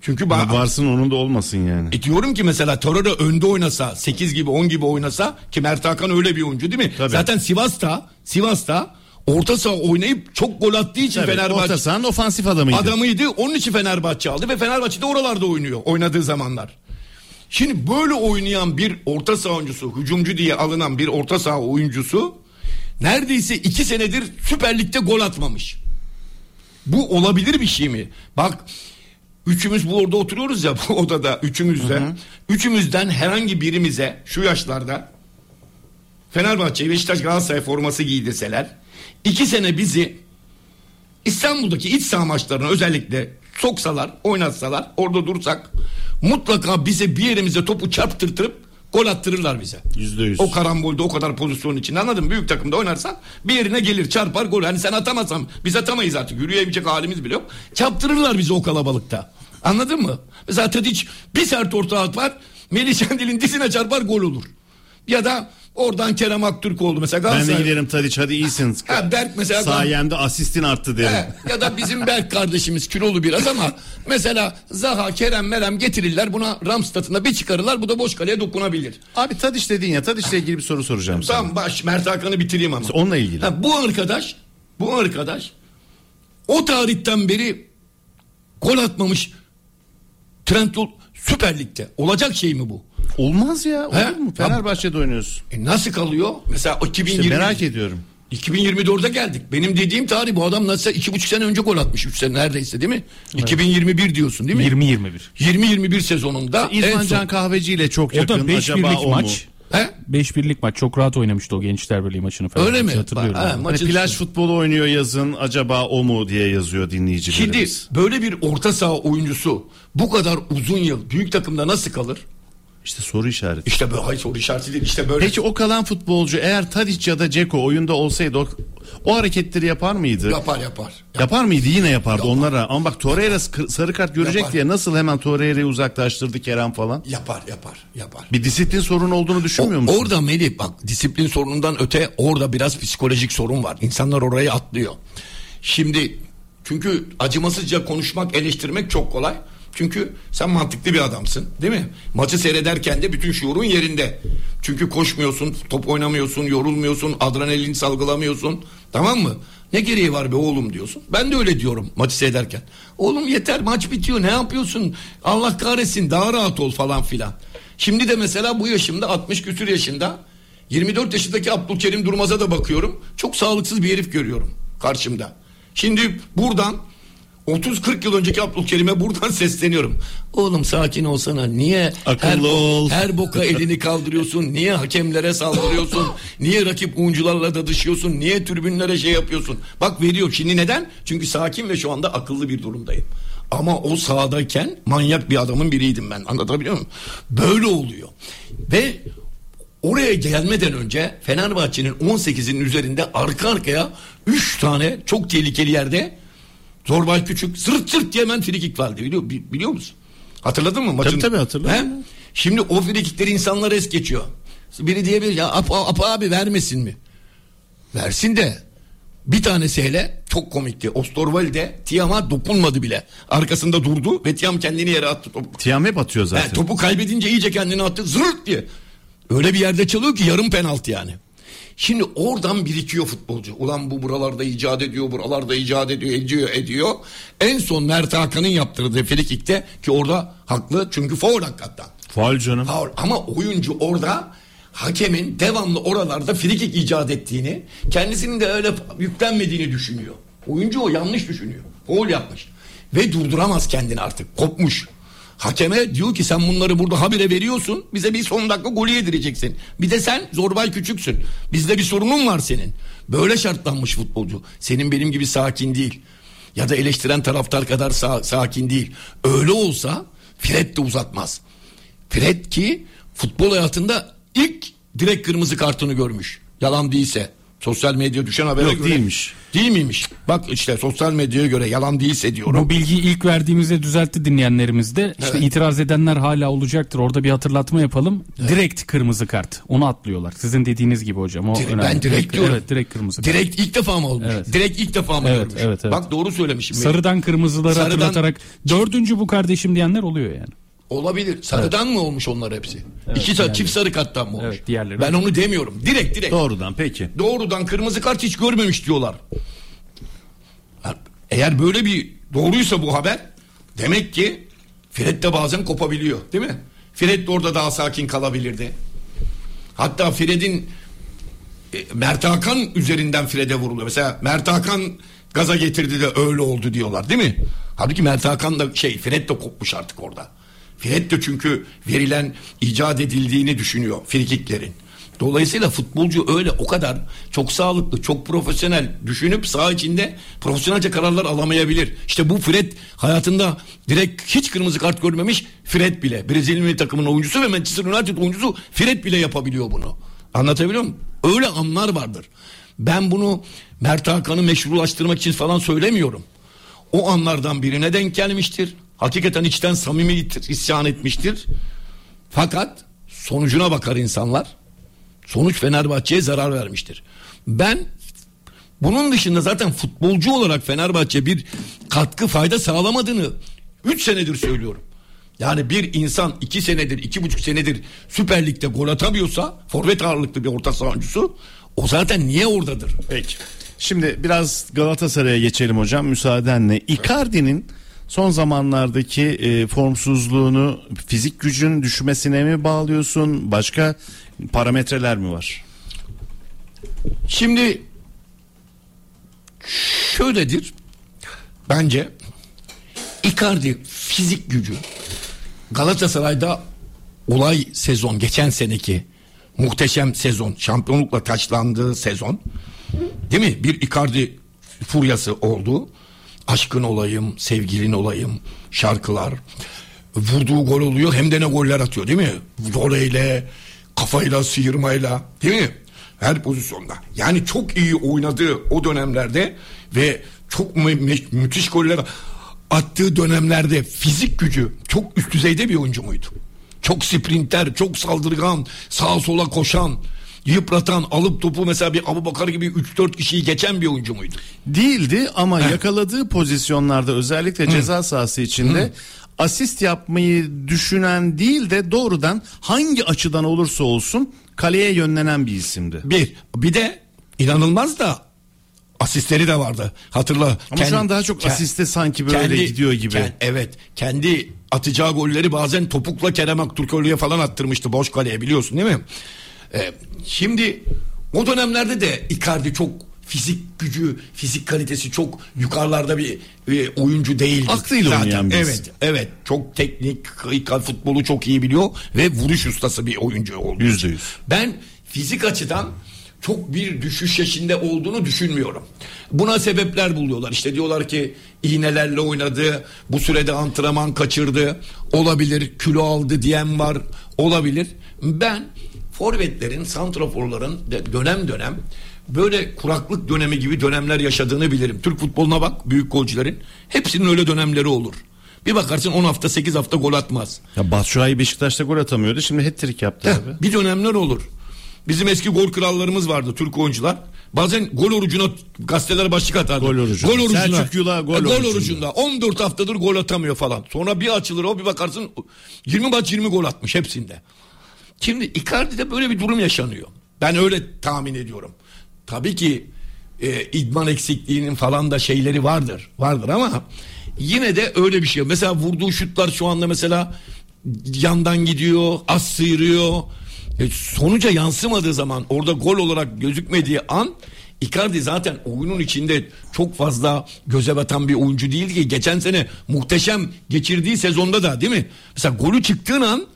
Çünkü ba- Varsın onun da olmasın yani. e diyorum ki mesela Torreira önde oynasa 8 gibi 10 gibi oynasa ki Mert Hakan öyle bir oyuncu değil mi? Tabii. Zaten Sivas'ta Sivas'ta orta saha oynayıp çok gol attığı için Tabii, Fenerbahçe orta sahanın ofansif adamıydı. adamıydı. Onun için Fenerbahçe aldı ve Fenerbahçe de oralarda oynuyor oynadığı zamanlar. Şimdi böyle oynayan bir orta saha oyuncusu, hücumcu diye alınan bir orta saha oyuncusu neredeyse iki senedir Süper Lig'de gol atmamış. Bu olabilir bir şey mi? Bak üçümüz bu orada oturuyoruz ya bu odada üçümüzde. Üçümüzden herhangi birimize şu yaşlarda Fenerbahçe, Beşiktaş, Galatasaray forması giydirseler iki sene bizi İstanbul'daki iç saha maçlarına özellikle soksalar, oynatsalar, orada dursak mutlaka bize bir yerimize topu çarptırtırıp gol attırırlar bize. Yüzde yüz. O karambolde o kadar pozisyon içinde anladın mı? Büyük takımda oynarsan bir yerine gelir çarpar gol. Hani sen atamazsan biz atamayız artık. Yürüyebilecek halimiz bile yok. Çarptırırlar bizi o kalabalıkta. Anladın mı? Mesela Tadic bir sert orta atar. Melih Şendil'in dizine çarpar gol olur. Ya da oradan Kerem Aktürkoğlu mesela Ben de Galatasaray. giderim Tadiç hadi iyisin. Ha, Berk mesela Sayende asistin arttı derim. He, ya da bizim Berk kardeşimiz kilolu biraz ama mesela Zaha, Kerem, Merem getirirler buna Ramstad'ına bir çıkarırlar bu da boş kaleye dokunabilir. Abi Tadiç dedin ya Tadiç'le ilgili bir soru soracağım sana. Tamam baş Mert Hakan'ı bitireyim ama. Onunla ilgili. Ha, bu arkadaş bu arkadaş o tarihten beri gol atmamış Trendyol Süper Lig'de. Olacak şey mi bu? Olmaz ya. He? Olur mu? Fenerbahçe'de oynuyorsun. E nasıl kalıyor? Mesela o 2020 İşte merak ediyorum. 2024'e geldik. Benim dediğim tarih bu adam nasıl iki buçuk sene önce gol atmış. Üç sene neredeyse değil mi? 2021 diyorsun değil mi? 20-21. 20-21 sezonunda en İrfan son. Can Kahveci ile çok O yakın. da 5 Acaba birlik o mu? maç. He? 5 birlik maç çok rahat oynamıştı o Gençler Birliği maçını falan. Öyle mi? Hatırlıyorum. Ha, yani. Hani plaj futbolu oynuyor yazın. Acaba o mu diye yazıyor Şimdi dinleyicilerimiz. böyle bir orta saha oyuncusu bu kadar uzun yıl büyük takımda nasıl kalır? İşte soru işareti. İşte böyle hayır soru işareti değil işte böyle. Peki o kalan futbolcu eğer Tadiç ya da Ceko oyunda olsaydı o, o hareketleri yapar mıydı? Yapar yapar. Yapar mıydı yine yapardı onlara. Ama bak Torreira sarı kart görecek Yapar. diye nasıl hemen Torreira'yı uzaklaştırdı Kerem falan. Yapar yapar yapar. Bir disiplin sorunu olduğunu düşünmüyor O- musun? orada Melih bak disiplin sorunundan öte orada biraz psikolojik sorun var. İnsanlar oraya atlıyor. Şimdi çünkü acımasızca konuşmak, eleştirmek çok kolay. Çünkü sen mantıklı bir adamsın değil mi? Maçı seyrederken de bütün şuurun yerinde. Çünkü koşmuyorsun, top oynamıyorsun, yorulmuyorsun, adrenalin salgılamıyorsun. Tamam mı? Ne gereği var be oğlum diyorsun. Ben de öyle diyorum maçı seyrederken. Oğlum yeter maç bitiyor ne yapıyorsun? Allah kahretsin daha rahat ol falan filan. Şimdi de mesela bu yaşımda 60 küsür yaşında 24 yaşındaki Abdülkerim Durmaz'a da bakıyorum. Çok sağlıksız bir herif görüyorum karşımda. Şimdi buradan 30-40 yıl önceki Abdülkerim'e buradan sesleniyorum. Oğlum sakin olsana. Niye Akıllı her, ol. her boka elini kaldırıyorsun? Niye hakemlere saldırıyorsun? Niye rakip oyuncularla da dışıyorsun? Niye tribünlere şey yapıyorsun? Bak veriyor. Şimdi neden? Çünkü sakin ve şu anda akıllı bir durumdayım. Ama o sahadayken manyak bir adamın biriydim ben. Anlatabiliyor muyum? Böyle oluyor. Ve Oraya gelmeden önce Fenerbahçe'nin 18'inin üzerinde arka arkaya 3 tane çok tehlikeli yerde Zorbay Küçük zırt zırt diye hemen frikik vardı biliyor, bi- biliyor musun? Hatırladın mı maçın? Tabii, tabii, hatırladım. He? Şimdi o frikikleri insanlar es geçiyor. Biri diyebilir ya Apo, Apo abi vermesin mi? Versin de bir tanesi hele çok komikti. Osterwolde Tiam'a dokunmadı bile. Arkasında durdu ve Tiam kendini yere attı. Topu. Tiam hep atıyor zaten. He, topu kaybedince iyice kendini attı zırt diye. Öyle bir yerde çalıyor ki yarım penaltı yani. Şimdi oradan birikiyor futbolcu. Ulan bu buralarda icat ediyor, buralarda icat ediyor, ediyor, ediyor. En son Mert Hakan'ın yaptırdığı frikikte ki orada haklı çünkü foul hakikaten. Faul canım. Faul. Ama oyuncu orada hakemin devamlı oralarda frikik icat ettiğini, kendisinin de öyle yüklenmediğini düşünüyor. Oyuncu o yanlış düşünüyor. Foul yapmış. Ve durduramaz kendini artık. Kopmuş. Hakeme diyor ki sen bunları burada habire veriyorsun. Bize bir son dakika golü yedireceksin. Bir de sen zorbay küçüksün. Bizde bir sorunun var senin. Böyle şartlanmış futbolcu. Senin benim gibi sakin değil. Ya da eleştiren taraftar kadar sa- sakin değil. Öyle olsa Fred de uzatmaz. Fred ki futbol hayatında ilk direkt kırmızı kartını görmüş. Yalan değilse. Sosyal medya düşen habere Yok, göre. değilmiş. Değil miymiş? Bak işte sosyal medyaya göre yalan değilse diyorum. Bu bilgiyi ilk verdiğimizde düzeltti dinleyenlerimiz de. İşte itiraz edenler hala olacaktır. Orada bir hatırlatma yapalım. Direkt kırmızı kart. Onu atlıyorlar. Sizin dediğiniz gibi hocam. O Direkt- önemli. ben direkt diyorum. Evet direkt kırmızı kart. Direkt ilk defa mı olmuş? Evet. Direkt ilk defa mı Evet, görmüş? evet, evet. Bak doğru söylemişim. Sarıdan kırmızıları Sarıdan- hatırlatarak dördüncü bu kardeşim diyenler oluyor yani. Olabilir. Sarıdan mı olmuş onlar hepsi? İki sa- çift sarı karttan mı olmuş? Evet, diğerleri- Ben onu demiyorum. Direkt direkt. Doğrudan peki. Doğrudan kırmızı kart hiç görmemiş diyorlar. Eğer böyle bir doğruysa bu haber demek ki Fred de bazen kopabiliyor değil mi? Fred de orada daha sakin kalabilirdi. Hatta Fred'in e, Mert Hakan üzerinden Fred'e vuruluyor. Mesela Mert Hakan gaza getirdi de öyle oldu diyorlar değil mi? Halbuki Mert Hakan da şey Fred de kopmuş artık orada. Fred de çünkü verilen icat edildiğini düşünüyor frikiklerin. Dolayısıyla futbolcu öyle o kadar çok sağlıklı, çok profesyonel düşünüp saha içinde profesyonelce kararlar alamayabilir. İşte bu Fred hayatında direkt hiç kırmızı kart görmemiş Fred bile. Brezilya milli takımının oyuncusu ve Manchester United oyuncusu Fred bile yapabiliyor bunu. Anlatabiliyor muyum? Öyle anlar vardır. Ben bunu Mert Hakan'ı meşrulaştırmak için falan söylemiyorum. O anlardan birine denk gelmiştir. Hakikaten içten samimi isyan etmiştir. Fakat sonucuna bakar insanlar. Sonuç Fenerbahçe'ye zarar vermiştir. Ben bunun dışında zaten futbolcu olarak Fenerbahçe bir katkı fayda sağlamadığını 3 senedir söylüyorum. Yani bir insan 2 senedir, iki buçuk senedir Süper Lig'de gol atamıyorsa, forvet ağırlıklı bir orta saha oyuncusu, o zaten niye oradadır? Peki. Şimdi biraz Galatasaray'a geçelim hocam müsaadenle. Icardi'nin son zamanlardaki e, formsuzluğunu fizik gücün düşmesine mi bağlıyorsun? Başka parametreler mi var? Şimdi şöyledir. Bence Icardi fizik gücü Galatasaray'da olay sezon geçen seneki muhteşem sezon şampiyonlukla taçlandığı sezon değil mi? Bir Icardi furyası oldu. Aşkın olayım, sevgilin olayım, şarkılar. Vurduğu gol oluyor hem de ne goller atıyor değil mi? Voleyle, kafayla, sıyırmayla değil mi? Her pozisyonda. Yani çok iyi oynadığı o dönemlerde ve çok mü- mü- müthiş goller attığı dönemlerde fizik gücü çok üst düzeyde bir oyuncu muydu? Çok sprinter, çok saldırgan, sağa sola koşan, yıpratan, alıp topu mesela bir Abu Bakar gibi 3-4 kişiyi geçen bir oyuncu muydu? Değildi ama yakaladığı pozisyonlarda özellikle ceza sahası içinde asist yapmayı düşünen değil de doğrudan hangi açıdan olursa olsun kaleye yönlenen bir isimdi. Bir. Bir de inanılmaz da asistleri de vardı. Hatırla. Ama şu an daha çok asiste sanki böyle gidiyor gibi. kend- evet. Kendi atacağı golleri bazen topukla Kerem Aktürkoğlu'ya falan attırmıştı boş kaleye biliyorsun değil mi? Ee, şimdi o dönemlerde de Icardi çok fizik gücü, fizik kalitesi çok yukarılarda bir, bir oyuncu değildi. Aklıyla Zaten. oynayan birisi. Evet, evet. Çok teknik, futbolu çok iyi biliyor ve vuruş ustası bir oyuncu oldu. Yüzde yüz. Ben fizik açıdan çok bir düşüş yaşında olduğunu düşünmüyorum. Buna sebepler buluyorlar. İşte diyorlar ki iğnelerle oynadı, bu sürede antrenman kaçırdı, olabilir, kilo aldı diyen var, olabilir. Ben forvetlerin, santraforların dönem dönem böyle kuraklık dönemi gibi dönemler yaşadığını bilirim. Türk futboluna bak, büyük golcülerin hepsinin öyle dönemleri olur. Bir bakarsın 10 hafta 8 hafta gol atmaz. Ya Batshuayi Beşiktaş'ta gol atamıyordu. Şimdi hat-trick yaptı abi. Bir dönemler olur. Bizim eski gol krallarımız vardı Türk oyuncular. Bazen gol orucuna gazeteler başlık atardı. Gol orucuna. Gol orucuna. Selçuk Yula gol E, orucunda. orucunda. 14 haftadır gol atamıyor falan. Sonra bir açılır o bir bakarsın 20 maç 20 gol atmış hepsinde. Şimdi Icardi'de böyle bir durum yaşanıyor. Ben öyle tahmin ediyorum. Tabii ki e, idman eksikliğinin falan da şeyleri vardır. Vardır ama yine de öyle bir şey. Mesela vurduğu şutlar şu anda mesela yandan gidiyor, az sıyırıyor. E, sonuca yansımadığı zaman orada gol olarak gözükmediği an Icardi zaten oyunun içinde çok fazla göze batan bir oyuncu değil ki. Geçen sene muhteşem geçirdiği sezonda da değil mi? Mesela golü çıktığın an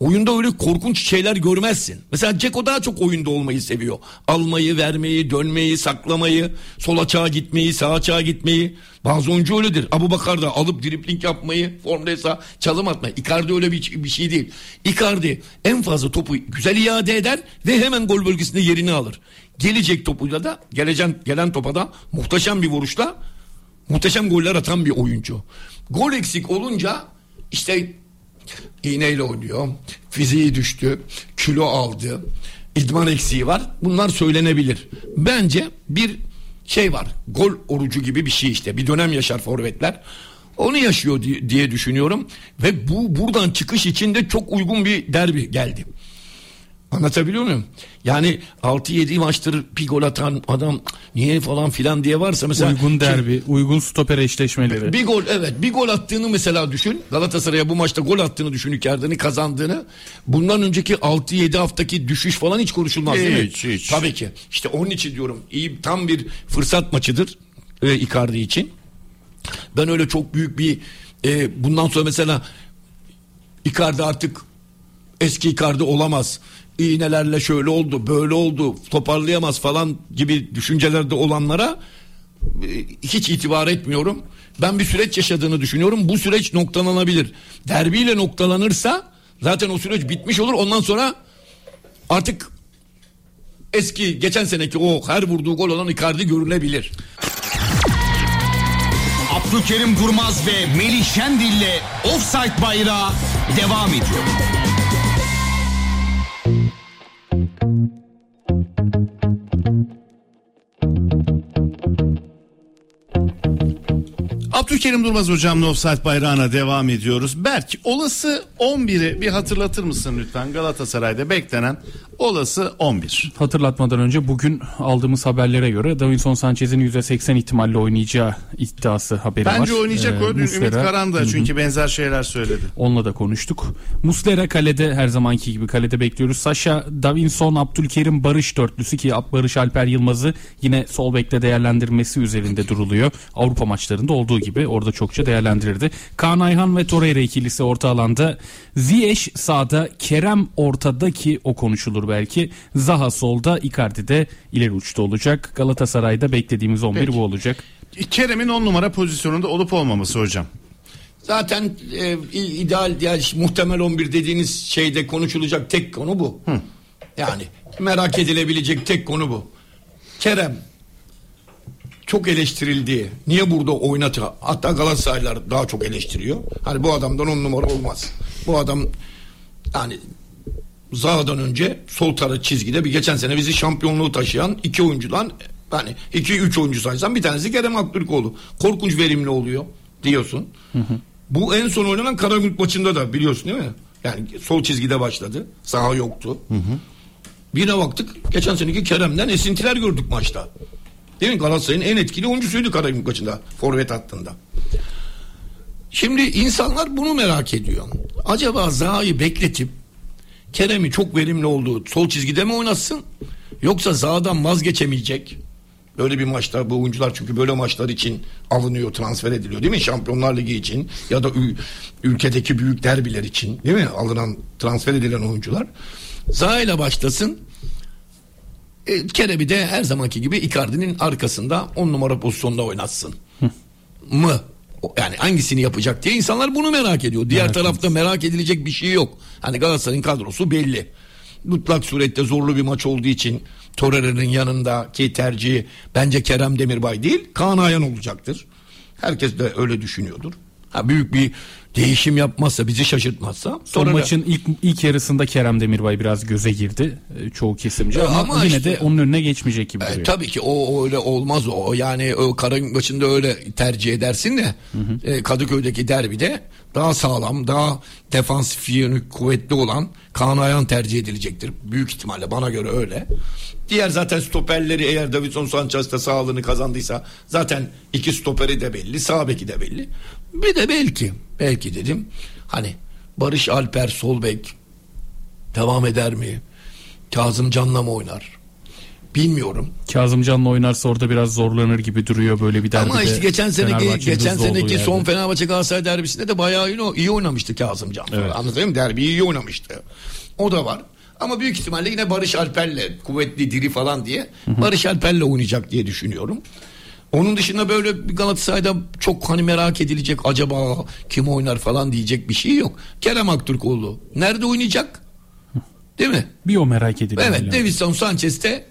oyunda öyle korkunç şeyler görmezsin. Mesela Ceko daha çok oyunda olmayı seviyor. Almayı, vermeyi, dönmeyi, saklamayı, sol açığa gitmeyi, sağ açığa gitmeyi. Bazı oyuncu öyledir. Abu Bakar da alıp dripling yapmayı, formdaysa çalım atmayı. Icardi öyle bir, bir şey değil. Icardi en fazla topu güzel iade eder ve hemen gol bölgesinde yerini alır. Gelecek topuyla da, geleceğin, gelen topa da muhteşem bir vuruşla muhteşem goller atan bir oyuncu. Gol eksik olunca işte iğneyle oynuyor. Fiziği düştü. Kilo aldı. idman eksiği var. Bunlar söylenebilir. Bence bir şey var. Gol orucu gibi bir şey işte. Bir dönem yaşar forvetler. Onu yaşıyor di- diye düşünüyorum. Ve bu buradan çıkış için de çok uygun bir derbi geldi. Anlatabiliyor muyum? Yani 6-7 maçtır bir gol atan adam niye falan filan diye varsa mesela Uygun derbi, uygun stoper eşleşmeleri. bir gol evet bir gol attığını mesela düşün. Galatasaray'a bu maçta gol attığını düşün Icardi'nin kazandığını. Bundan önceki 6-7 haftaki düşüş falan hiç konuşulmaz değil mi? Hiç, hiç. Tabii ki. İşte onun için diyorum iyi tam bir fırsat maçıdır e, Icardi için. Ben öyle çok büyük bir e, bundan sonra mesela Icardi artık eski Icardi olamaz. İğnelerle şöyle oldu, böyle oldu, toparlayamaz falan gibi düşüncelerde olanlara e, hiç itibar etmiyorum. Ben bir süreç yaşadığını düşünüyorum. Bu süreç noktalanabilir. Derbiyle noktalanırsa zaten o süreç bitmiş olur. Ondan sonra artık eski geçen seneki o her vurduğu gol olan Icardi görülebilir. Abdülkerim Durmaz ve Melih Şendil'le Offside Bayrağı devam ediyor. Thank you. Abdülkerim Durmaz hocamla Offside bayrağına devam ediyoruz. Berk olası 11'i bir hatırlatır mısın lütfen Galatasaray'da beklenen olası 11. Hatırlatmadan önce bugün aldığımız haberlere göre Davinson Sanchez'in %80 ihtimalle oynayacağı iddiası haberi var. Bence oynayacak Ee, o. Ümit Muslera- Karan da çünkü benzer şeyler söyledi. Onunla da konuştuk. Muslera kalede her zamanki gibi kalede bekliyoruz. Saşa, Davinson, Abdülkerim, Barış dörtlüsü ki Barış Alper Yılmaz'ı yine sol bekte değerlendirmesi üzerinde duruluyor. Avrupa maçlarında olduğu gibi orada çokça değerlendirirdi. Kaan Ayhan ve Torreira ikilisi orta alanda. Ziyech sağda, Kerem ortadaki o konuşulur belki. Zaha solda, Icardi de ileri uçta olacak. Galatasaray'da beklediğimiz 11 Peki. bu olacak. Kerem'in 10 numara pozisyonunda olup olmaması hocam. Zaten e, ideal yani muhtemel 11 dediğiniz şeyde konuşulacak tek konu bu. Yani merak edilebilecek tek konu bu. Kerem çok eleştirildi. Niye burada oynatı? Hatta Galatasaraylılar daha çok eleştiriyor. Hani bu adamdan on numara olmaz. Bu adam yani Zaha'dan önce sol taraf çizgide bir geçen sene bizi şampiyonluğu taşıyan iki oyuncudan hani iki üç oyuncu saysan bir tanesi Kerem Aktürkoğlu. Korkunç verimli oluyor diyorsun. Bu en son oynanan Karagümrük maçında da biliyorsun değil mi? Yani sol çizgide başladı. Saha yoktu. Birine baktık geçen seneki Kerem'den esintiler gördük maçta. Değil mi? Galatasaray'ın en etkili oyuncusuydu Karagümrük maçında. Forvet hattında. Şimdi insanlar bunu merak ediyor. Acaba Zaha'yı bekletip Kerem'i çok verimli olduğu sol çizgide mi oynatsın? Yoksa Zaha'dan vazgeçemeyecek. Böyle bir maçta bu oyuncular çünkü böyle maçlar için alınıyor, transfer ediliyor değil mi? Şampiyonlar Ligi için ya da ül- ülkedeki büyük derbiler için değil mi? Alınan, transfer edilen oyuncular. Zaha ile başlasın. E, Kerem'i de her zamanki gibi Icardi'nin arkasında 10 numara pozisyonda oynatsın. mı? O- Yani hangisini yapacak diye insanlar bunu merak ediyor. Diğer tarafta merak edilecek bir şey yok. Hani Galatasaray'ın kadrosu belli. Mutlak surette zorlu bir maç olduğu için Torreira'nın yanındaki tercihi bence Kerem Demirbay değil Kaan Ayhan olacaktır. Herkes de öyle düşünüyordur. Ha, büyük bir değişim yapmazsa bizi şaşırtmazsa Son Torreira- maçın ilk ilk yarısında Kerem Demirbay biraz göze girdi e, çoğu kesimce E, ama, ama yine işte- de onun önüne geçmeyecek gibi E, duruyor. tabii ki o öyle olmaz o. Yani o Karagümrük maçında öyle tercih edersin de e, Kadıköy'deki derbide daha sağlam, daha defansif yönü kuvvetli olan Kaan Ayhan tercih edilecektir. Büyük ihtimalle bana göre öyle. Diğer zaten stoperleri eğer Davidson Sanchez de sağlığını kazandıysa zaten iki stoperi de belli, sağ beki de belli. Bir de belki, belki dedim hani Barış Alper sol bek devam eder mi? Kazım Can'la mı oynar? Bilmiyorum. Kazımcan'la oynarsa orada biraz zorlanır gibi duruyor böyle bir derbide. Ama işte geçen seneki geçen seneki yerde. son Fenerbahçe Galatasaray derbisinde de bayağı iyi, iyi oynamıştı Kazımcan. Evet. Anlatayım mı? Derbiyi iyi oynamıştı. O da var. Ama büyük ihtimalle yine Barış Alper'le kuvvetli diri falan diye Barış Alper'le oynayacak diye düşünüyorum. Onun dışında böyle bir Galatasaray'da çok hani merak edilecek acaba kim oynar falan diyecek bir şey yok. Kerem Aktürkoğlu nerede oynayacak? Değil mi? Bir o merak ediliyor. Evet. Davidson Sanchez de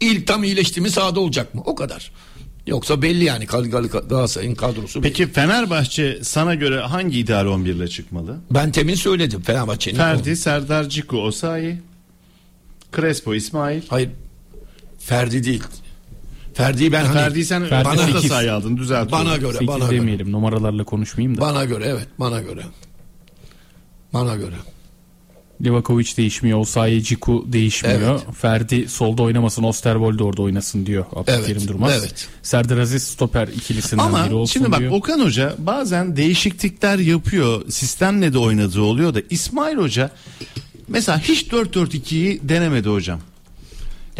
ilk tam iyileşti mi sahada olacak mı? O kadar. Yoksa belli yani Gal- Gal- Galatasaray'ın kadrosu. belli. Peki Fenerbahçe sana göre hangi ideal 11 ile çıkmalı? Ben temin söyledim Fenerbahçe'nin. Ferdi, Serdar Ciku, Osayi, Crespo, İsmail. Hayır. Ferdi değil. Ferdi'yi ben hani Ferdi'yi sen Ferdi bana da sekiz. sahaya aldın düzelt. bana göre Sekiz bana göre. demeyelim numaralarla konuşmayayım da. Bana göre evet bana göre. Bana göre. Livakovic değişmiyor. Osayi Ciku değişmiyor. Evet. Ferdi solda oynamasın. Osterwold orada oynasın diyor Abdülkerim Evet, Durmaz. evet. Serdar Aziz stoper ikilisinden biri Ama olsun şimdi bak diyor. Okan Hoca bazen değişiklikler yapıyor. Sistemle de oynadığı oluyor da İsmail Hoca mesela hiç 4-4-2'yi denemedi hocam.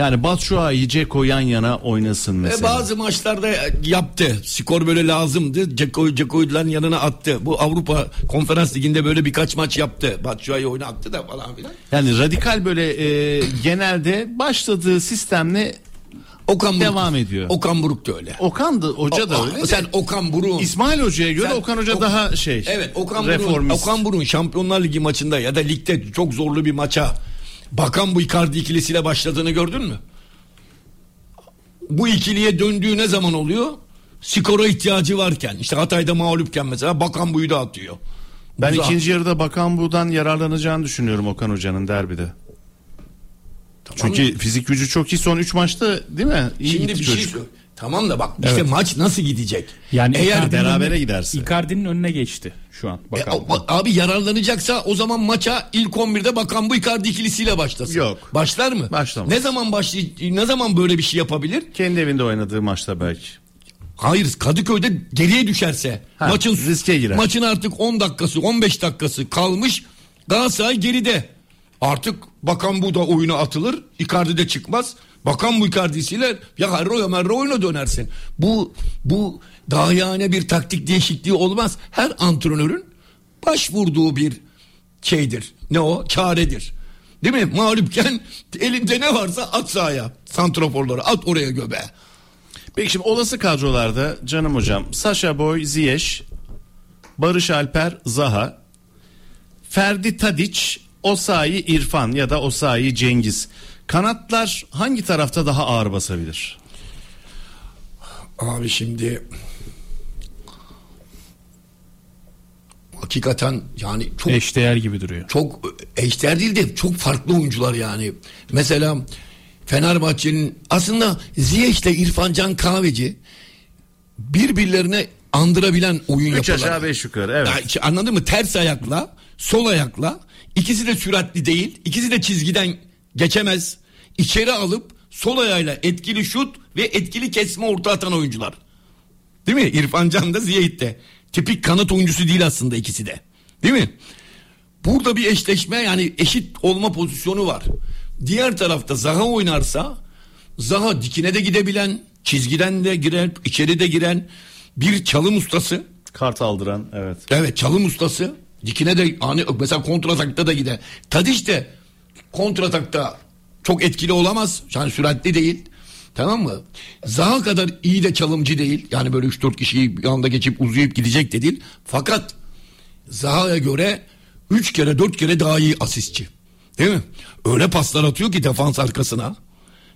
Yani Batshuayi, Ceko yan yana oynasın E mesela. bazı maçlarda yaptı. Skor böyle lazımdı. Ceko'yu Ceko'yuların yanına attı. Bu Avrupa Konferans Ligi'nde böyle birkaç maç yaptı. Batshuayi oyunu attı da falan filan. Yani radikal böyle e, genelde başladığı sistemle Okan Buruk. Devam ediyor. Okan Buruk da öyle. Okan da hoca da O- öyle. Sen Okan Buruk'un İsmail Hoca'ya göre Sen- Okan Hoca Ok- daha şey. Evet Okan reformist. Okan Buruk'un Şampiyonlar Ligi maçında ya da ligde çok zorlu bir maça bakan bu Icardi ikilisiyle başladığını gördün mü? Bu ikiliye döndüğü ne zaman oluyor? Skora ihtiyacı varken işte Hatay'da mağlupken mesela bakan buyu da atıyor. Ben Uza- ikinci yarıda Bakan Buğ'dan yararlanacağını düşünüyorum Okan Hoca'nın derbide. Çünkü fizik gücü çok iyi son 3 maçta değil mi? İyi Şimdi bir şey çocuk. söyle- Tamam da bak işte maç nasıl gidecek? Yani Eğer berabere giderse. Icardi'nin önüne geçti şu an. E, Bakalım. a- abi yararlanacaksa o zaman maça ilk 11'de bakan bu Icardi ikilisiyle başlasın. Yok. Başlar mı? Başlamaz. Ne zaman başlay ne zaman böyle bir şey yapabilir? Kendi evinde oynadığı maçta belki. Hayır Kadıköy'de geriye düşerse Ha, maçın riske girer. Maçın artık 10 dakikası 15 dakikası kalmış Galatasaray geride. Artık Bakan bu da oyuna atılır. Icardi de çıkmaz. Bakan bu Icardi'siyle ya Harro ya Merro oyuna dönersin. Bu bu dahiyane bir taktik değişikliği olmaz. Her antrenörün başvurduğu bir şeydir. Ne o? Çaredir. Değil mi? Mağlupken elinde ne varsa at sahaya. Santraforları at oraya göbeğe. Peki şimdi olası kadrolarda canım hocam Sasha Boy, Ziyech, Barış Alper, Zaha, Ferdi Tadiç, Osayi İrfan ya da Osayi Cengiz. Kanatlar hangi tarafta daha ağır basabilir? Abi şimdi hakikaten yani çok Eşdeğer gibi duruyor. çok eşdeğer değil de çok farklı oyuncular yani. Mesela Fenerbahçe'nin aslında Ziyech ile İrfan Can Kahveci birbirlerine andırabilen oyun yapıyorlar. aşağı beş yukarı evet. Ya, işte anladın mı? Ters ayakla, sol ayakla. ikisi de süratli değil. ikisi de çizgiden geçemez. İçeri alıp sol ayağıyla etkili şut ve etkili kesme orta atan oyuncular. Değil mi? İrfan Can da Ziyech de. Tipik kanat oyuncusu değil aslında ikisi de. Değil mi? Burada bir eşleşme yani eşit olma pozisyonu var. Diğer tarafta Zaha oynarsa Zaha dikine de gidebilen, çizgiden de giren, içeri de giren bir çalım ustası. Kart aldıran evet. Evet çalım ustası. Dikine de hani mesela kontratakta da gider. Tadiş de kontratakta çok etkili olamaz. Yani süratli değil. Tamam mı? Zaha kadar iyi de çalımcı değil. Yani böyle 3-4 kişiyi bir anda geçip uzayıp gidecek de değil. Fakat Zaha'ya göre 3 kere 4 kere daha iyi asistçi. Değil mi? Öyle paslar atıyor ki defans arkasına.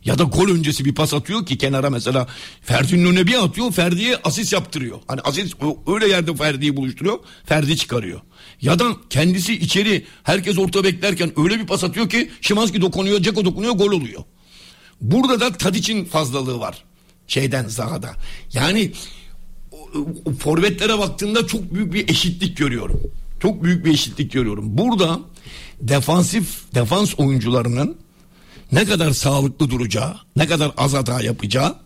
Ya da gol öncesi bir pas atıyor ki kenara mesela Ferdi'nin önüne bir atıyor Ferdi'ye asist yaptırıyor. Hani asist öyle yerde Ferdi'yi buluşturuyor Ferdi çıkarıyor. Ya da kendisi içeri herkes orta beklerken öyle bir pas atıyor ki Şimanski dokunuyor Ceko dokunuyor gol oluyor. Burada da Tadic'in fazlalığı var. Şeyden Zaha'da. Yani forvetlere baktığımda çok büyük bir eşitlik görüyorum. Çok büyük bir eşitlik görüyorum. Burada defansif defans oyuncularının ne kadar sağlıklı duracağı, ne kadar az hata yapacağı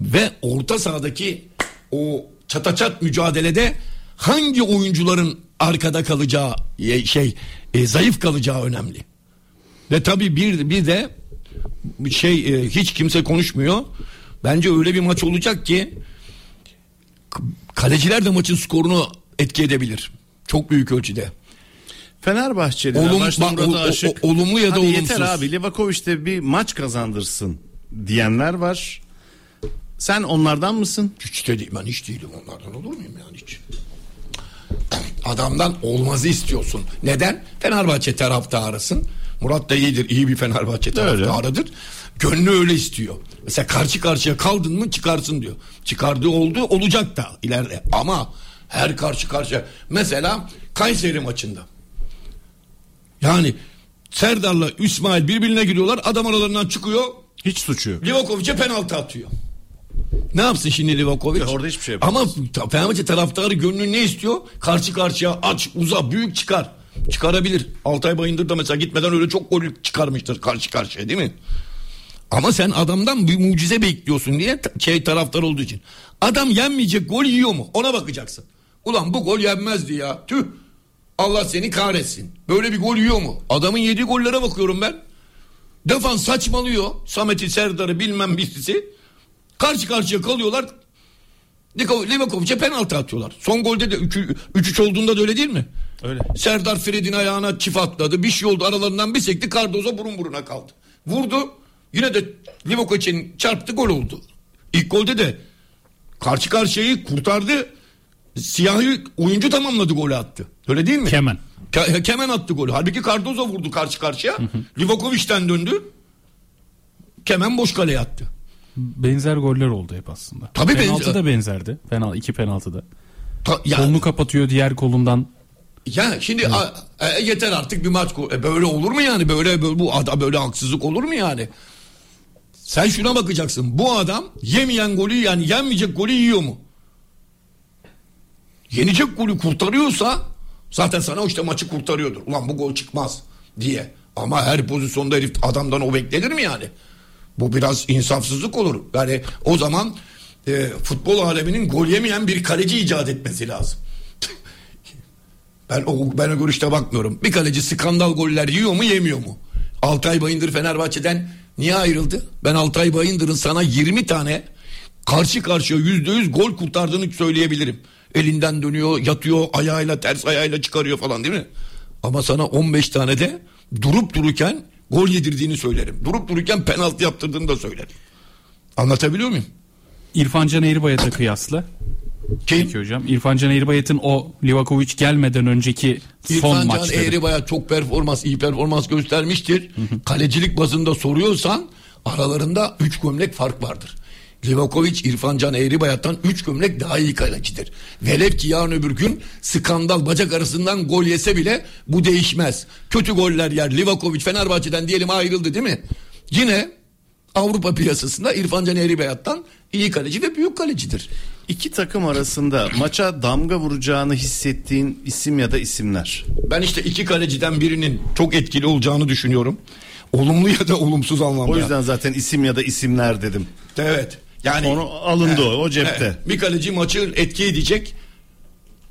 ve orta sahadaki o çataçat mücadelede hangi oyuncuların arkada kalacağı şey e, zayıf kalacağı önemli. Ve tabii bir bir de şey e, hiç kimse konuşmuyor. Bence öyle bir maç olacak ki kaleciler de maçın skorunu etki edebilir. Çok büyük ölçüde. Fenerbahçeliler Olum- başta bak, Murat o- o- Aşık. o- olumlu ya da olumsuz. Yeter abi Livakovic'te bir maç kazandırsın diyenler var. Sen onlardan mısın? Hiç de değil, ben hiç değilim onlardan olur muyum yani hiç? Adamdan olmazı istiyorsun. Neden? Fenerbahçe taraftarısın. Murat da iyidir, iyi bir Fenerbahçe taraftarıdır. Gönlü öyle istiyor. Mesela karşı karşıya kaldın mı çıkarsın diyor. Çıkardığı oldu, olacak da ileride. Ama her karşı karşıya. Mesela Kayseri maçında. Yani Serdar'la İsmail birbirine giriyorlar. Adam aralarından çıkıyor. Hiç suçu yok. Livakovic'e penaltı atıyor. Ne yapsın şimdi Livakovic? Ya orada hiçbir şey yapamaz. Ama Fenerbahçe taraftarı gönlü ne istiyor? Karşı karşıya aç, uza, büyük çıkar. Çıkarabilir. Altay Bayındır da mesela gitmeden öyle çok gol çıkarmıştır karşı karşıya değil mi? Ama sen adamdan bir mucize bekliyorsun diye şey taraftar olduğu için. Adam yenmeyecek gol yiyor mu? Ona bakacaksın. Ulan bu gol yenmezdi ya. Tüh. Allah seni kahretsin. Böyle bir gol yiyor mu? Adamın yediği gollere bakıyorum ben. Defans saçmalıyor. Samet'i, Serdar'ı bilmem birisi. Karşı karşıya kalıyorlar. Livakovic- Livakovic'e penaltı atıyorlar. Son golde de 3-3 olduğunda da öyle değil mi? Öyle. Serdar Fred'in ayağına çift atladı. Bir şey oldu aralarından bir sekti. Cardozo burun buruna kaldı. Vurdu. Yine de Livakovic'in çarptı gol oldu. İlk golde de karşı karşıyayı kurtardı. Siyahi oyuncu tamamladı golü attı. Öyle değil mi? Kemen. Ke- Kemen attı golü. Halbuki Cardozo vurdu karşı karşıya. Livakovic'ten döndü. Kemen boş kaleye attı. Benzer goller oldu hep aslında. Tabii penaltı benzer. da benzerdi. Penal, iki penaltı da. Ta- ya, Kolunu kapatıyor diğer kolundan. ya şimdi a- e, yeter artık bir maç. E, böyle olur mu yani? Böyle, böyle bu adam böyle haksızlık olur mu yani? Sen şuna bakacaksın. Bu adam yemeyen golü yani yenmeyecek golü yiyor mu? Yenecek golü kurtarıyorsa zaten sana işte maçı kurtarıyordur. Ulan bu gol çıkmaz diye. Ama her pozisyonda herif adamdan o beklenir mi yani? Bu biraz insafsızlık olur. Yani o zaman e, futbol aleminin gol yemeyen bir kaleci icat etmesi lazım. ben o ben o görüşte bakmıyorum. Bir kaleci skandal goller yiyor mu yemiyor mu? Altay Bayındır Fenerbahçe'den niye ayrıldı? Ben Altay Bayındır'ın sana 20 tane karşı karşıya yüzde yüz gol kurtardığını söyleyebilirim. Elinden dönüyor, yatıyor, ayağıyla ters ayağıyla çıkarıyor falan değil mi? Ama sana 15 tane de durup dururken gol yedirdiğini söylerim. Durup dururken penaltı yaptırdığını da söylerim. Anlatabiliyor muyum? İrfan Can Eğribayat'a kıyasla. Kim? Peki hocam. İrfan Can Eğribayat'ın o Livakovic gelmeden önceki son İrfan Can maçları. Eğribaya çok performans, iyi performans göstermiştir. Kalecilik bazında soruyorsan aralarında 3 gömlek fark vardır. Livakovic İrfan Can Eğribayat'tan 3 gömlek daha iyi kalecidir. Velev ki yarın öbür gün skandal bacak arasından gol yese bile bu değişmez. Kötü goller yer. Livakovic Fenerbahçe'den diyelim ayrıldı değil mi? Yine Avrupa piyasasında İrfan Can Eğribayat'tan iyi kaleci ve büyük kalecidir. İki takım arasında maça damga vuracağını hissettiğin isim ya da isimler. Ben işte iki kaleciden birinin çok etkili olacağını düşünüyorum. Olumlu ya da olumsuz anlamda. O yüzden zaten isim ya da isimler dedim. Evet. Yani Onu alındı o, o cepte. Evet. Bir kaleci maçı etki edecek.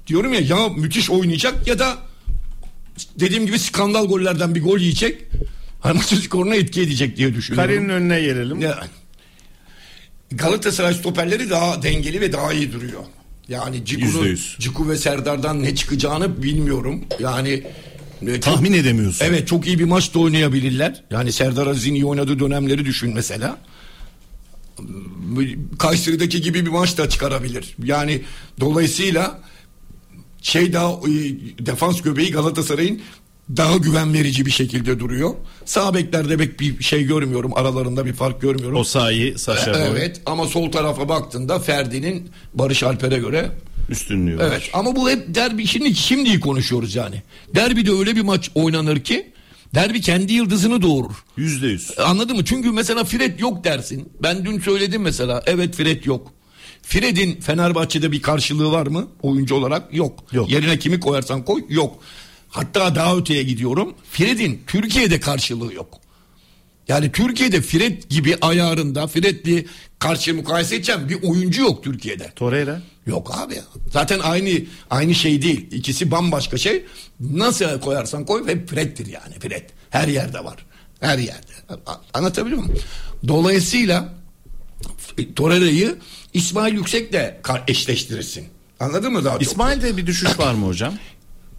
Diyorum ya ya müthiş oynayacak ya da dediğim gibi skandal gollerden bir gol yiyecek. Hani maçın skoruna etki edecek diye düşünüyorum. Karenin önüne gelelim. Ya, Galatasaray stoperleri daha dengeli ve daha iyi duruyor. Yani Ciku'nun. Ciku ve Serdar'dan ne çıkacağını bilmiyorum. Yani e, çok- Tahmin edemiyorsun. Evet çok iyi bir maç da oynayabilirler. Yani Serdar Aziz'in iyi oynadığı dönemleri düşün mesela. Kayseri'deki gibi bir maç da çıkarabilir. Yani dolayısıyla şey daha e, defans göbeği Galatasaray'ın daha güven verici bir şekilde duruyor. Sağ beklerde pek bir şey görmüyorum. Aralarında bir fark görmüyorum. O sahi Saşa Boy Evet ama sol tarafa baktığında Ferdi'nin Barış Alper'e göre üstünlüğü var. Evet ama bu hep derbi şimdi şimdi konuşuyoruz yani. Derbide öyle bir maç oynanır ki derbi kendi yıldızını doğurur. Yüzde yüz. Anladın mı? Çünkü mesela Fred yok dersin. Ben dün söyledim mesela. Evet Fred yok. Fred'in Fenerbahçe'de bir karşılığı var mı oyuncu olarak? Yok. Yok. Yerine kimi koyarsan koy? Yok. Hatta daha öteye gidiyorum. Fred'in Türkiye'de karşılığı yok. Yani Türkiye'de Fred gibi ayarında Fred'li karşı mukayese edeceğim bir oyuncu yok Türkiye'de. Torreira. Yok abi. Zaten aynı aynı şey değil. İkisi bambaşka şey. Nasıl koyarsan koy ve Fred'dir yani Fred. Her yerde var. Her yerde. Anlatabiliyor muyum? Dolayısıyla Torreira'yı İsmail Yüksek'le eşleştirirsin. Anladın mı daha çok? İsmail'de bir düşüş var mı hocam?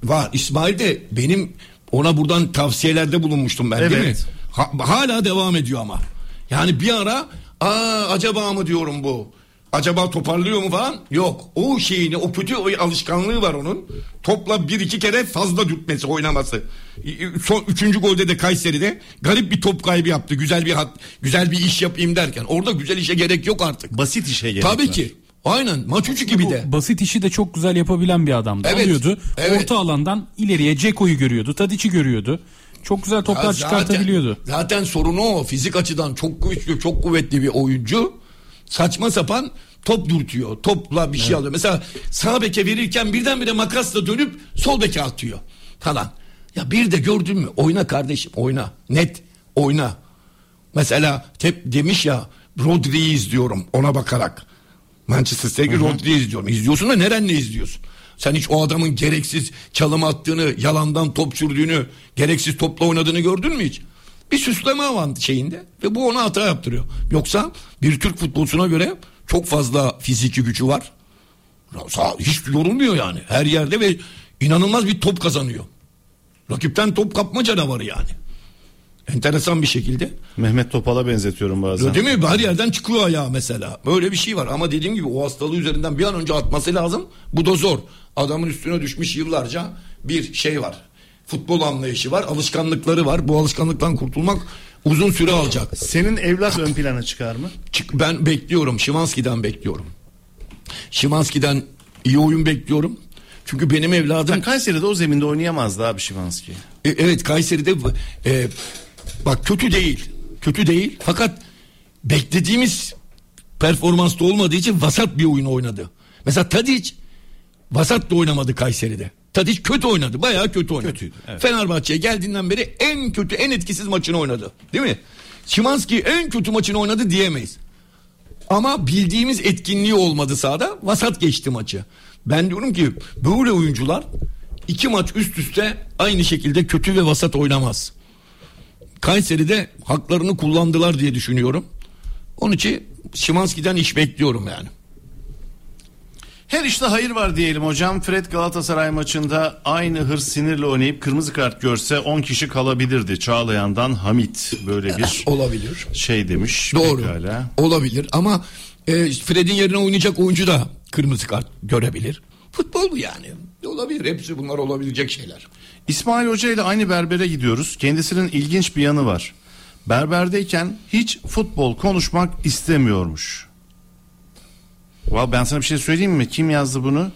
Var. İsmail de benim ona buradan tavsiyelerde bulunmuştum ben değil mi? Ha- hala devam ediyor ama. Yani bir ara aa acaba mı diyorum bu. Acaba toparlıyor mu falan? Yok. O şeyini, o kötü o alışkanlığı var onun. Topla bir iki kere fazla dürtmesi, oynaması. Son üçüncü golde de Kayseri'de garip bir top kaybı yaptı. Güzel bir hat, güzel bir iş yapayım derken. Orada güzel işe gerek yok artık. Basit işe gerek Tabii var. ki. Aynen. Maç üçü gibi de. Basit işi de çok güzel yapabilen bir adamdı. Evet, Alıyordu. evet. Orta alandan ileriye Ceko'yu görüyordu. Tadic'i görüyordu. Çok güzel toplar Ya çıkartabiliyordu. Zaten, zaten sorunu o. Fizik açıdan çok güçlü, çok kuvvetli bir oyuncu. Saçma sapan top dürtüyor. Topla bir şey alıyor. Mesela sağ beke verirken birdenbire makasla dönüp sol beke atıyor falan. Ya bir de gördün mü? Oyna kardeşim, oyna. Net, oyna. Mesela hep demiş ya Rodri'yi izliyorum ona bakarak. Manchester City'deki Rodri'yi izliyorum. İzliyorsun da nerenle izliyorsun? Sen hiç o adamın gereksiz çalım attığını, yalandan top sürdüğünü, gereksiz topla oynadığını gördün mü hiç? Bir süsleme avan şeyinde ve bu ona hata yaptırıyor. Yoksa bir Türk futbolcusuna göre çok fazla fiziki gücü var. Hiç yorulmuyor yani her yerde ve inanılmaz bir top kazanıyor. Rakipten top kapma canavarı yani. Enteresan bir şekilde. Mehmet Topal'a benzetiyorum bazen. Değil mi? Her yerden çıkıyor ayağı mesela. Böyle bir şey var ama dediğim gibi o hastalığı üzerinden bir an önce atması lazım. Bu da zor. Adamın üstüne düşmüş yıllarca bir şey var. Futbol anlayışı var, alışkanlıkları var. Bu alışkanlıktan kurtulmak uzun süre alacak. Senin evlat ön plana çıkar mı? Ben bekliyorum. Şimanski'den bekliyorum. Şimanski'den iyi oyun bekliyorum. Çünkü benim evladım Sen Kayseri'de o zeminde oynayamazdı abi Şimanski. E, evet Kayseri'de e, bak kötü değil. Kötü değil. Fakat beklediğimiz performansta olmadığı için vasat bir oyun oynadı. Mesela Tadic vasat da oynamadı Kayseri'de. Tadic kötü oynadı. Bayağı kötü oynadı. Kötüydü, evet. Fenerbahçe'ye geldiğinden beri en kötü, en etkisiz maçını oynadı. Değil mi? Şimanski en kötü maçını oynadı diyemeyiz. Ama bildiğimiz etkinliği olmadı sahada. Vasat geçti maçı. Ben diyorum ki böyle oyuncular iki maç üst üste aynı şekilde kötü ve vasat oynamaz. Kayseri'de haklarını kullandılar diye düşünüyorum. Onun için Şimanski'den iş bekliyorum yani. Her işte hayır var diyelim hocam. Fred Galatasaray maçında aynı hırs sinirle oynayıp kırmızı kart görse 10 kişi kalabilirdi. Çağlayan'dan Hamit böyle bir Olabilir. şey demiş. Doğru. Pekala. Olabilir ama e, Fred'in yerine oynayacak oyuncu da kırmızı kart görebilir. Futbol bu yani. Olabilir. Hepsi bunlar olabilecek şeyler. İsmail Hoca ile aynı berbere gidiyoruz. Kendisinin ilginç bir yanı var. Berberdeyken hiç futbol konuşmak istemiyormuş. Valla ben sana bir şey söyleyeyim mi? Kim yazdı bunu?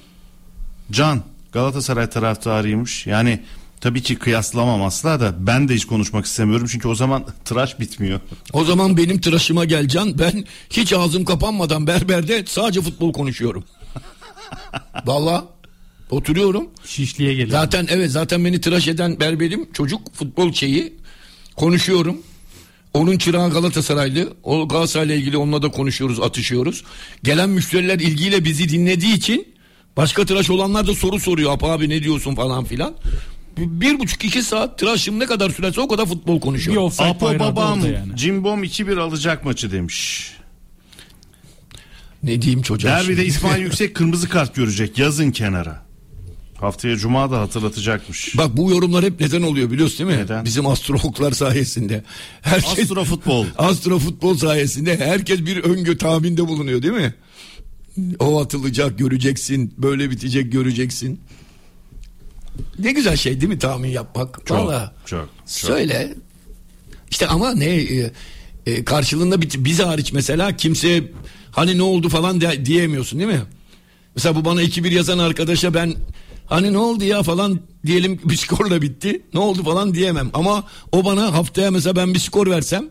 Can. Galatasaray taraftarıymış. Yani tabii ki kıyaslamam asla da ben de hiç konuşmak istemiyorum. Çünkü o zaman tıraş bitmiyor. O zaman benim tıraşıma geleceksin. Ben hiç ağzım kapanmadan berberde sadece futbol konuşuyorum. Valla oturuyorum. Şişliğe geliyor. Zaten evet zaten beni tıraş eden berberim çocuk futbol şeyi konuşuyorum. Onun çırağı Galatasaraylı. O Galatasaray'la ilgili onunla da konuşuyoruz, atışıyoruz. Gelen müşteriler ilgiyle bizi dinlediği için başka tıraş olanlar da soru soruyor. Apa abi ne diyorsun falan filan. Bir, buçuk iki saat tıraşım ne kadar sürerse o kadar futbol offside Apo babam yani. Cimbom 2-1 alacak maçı demiş. Ne diyeyim çocuğa Derbide şimdi? İsmail Yüksek kırmızı kart görecek yazın kenara. Haftaya Cuma da hatırlatacakmış. Bak bu yorumlar hep neden oluyor biliyorsun değil mi? Neden? Bizim astrologlar sayesinde. Herkes, Astrofutbol. Astrofutbol sayesinde herkes bir öngö tahminde bulunuyor değil mi? O atılacak göreceksin. Böyle bitecek göreceksin. Ne güzel şey değil mi tahmin yapmak? Çok, Vallahi. çok, çok. Söyle. İşte ama ne e, e, karşılığında biz hariç mesela kimse hani ne oldu falan de- diyemiyorsun değil mi? Mesela bu bana 2-1 yazan arkadaşa ben hani ne oldu ya falan diyelim bir skorla bitti. Ne oldu falan diyemem. Ama o bana haftaya mesela ben bir skor versem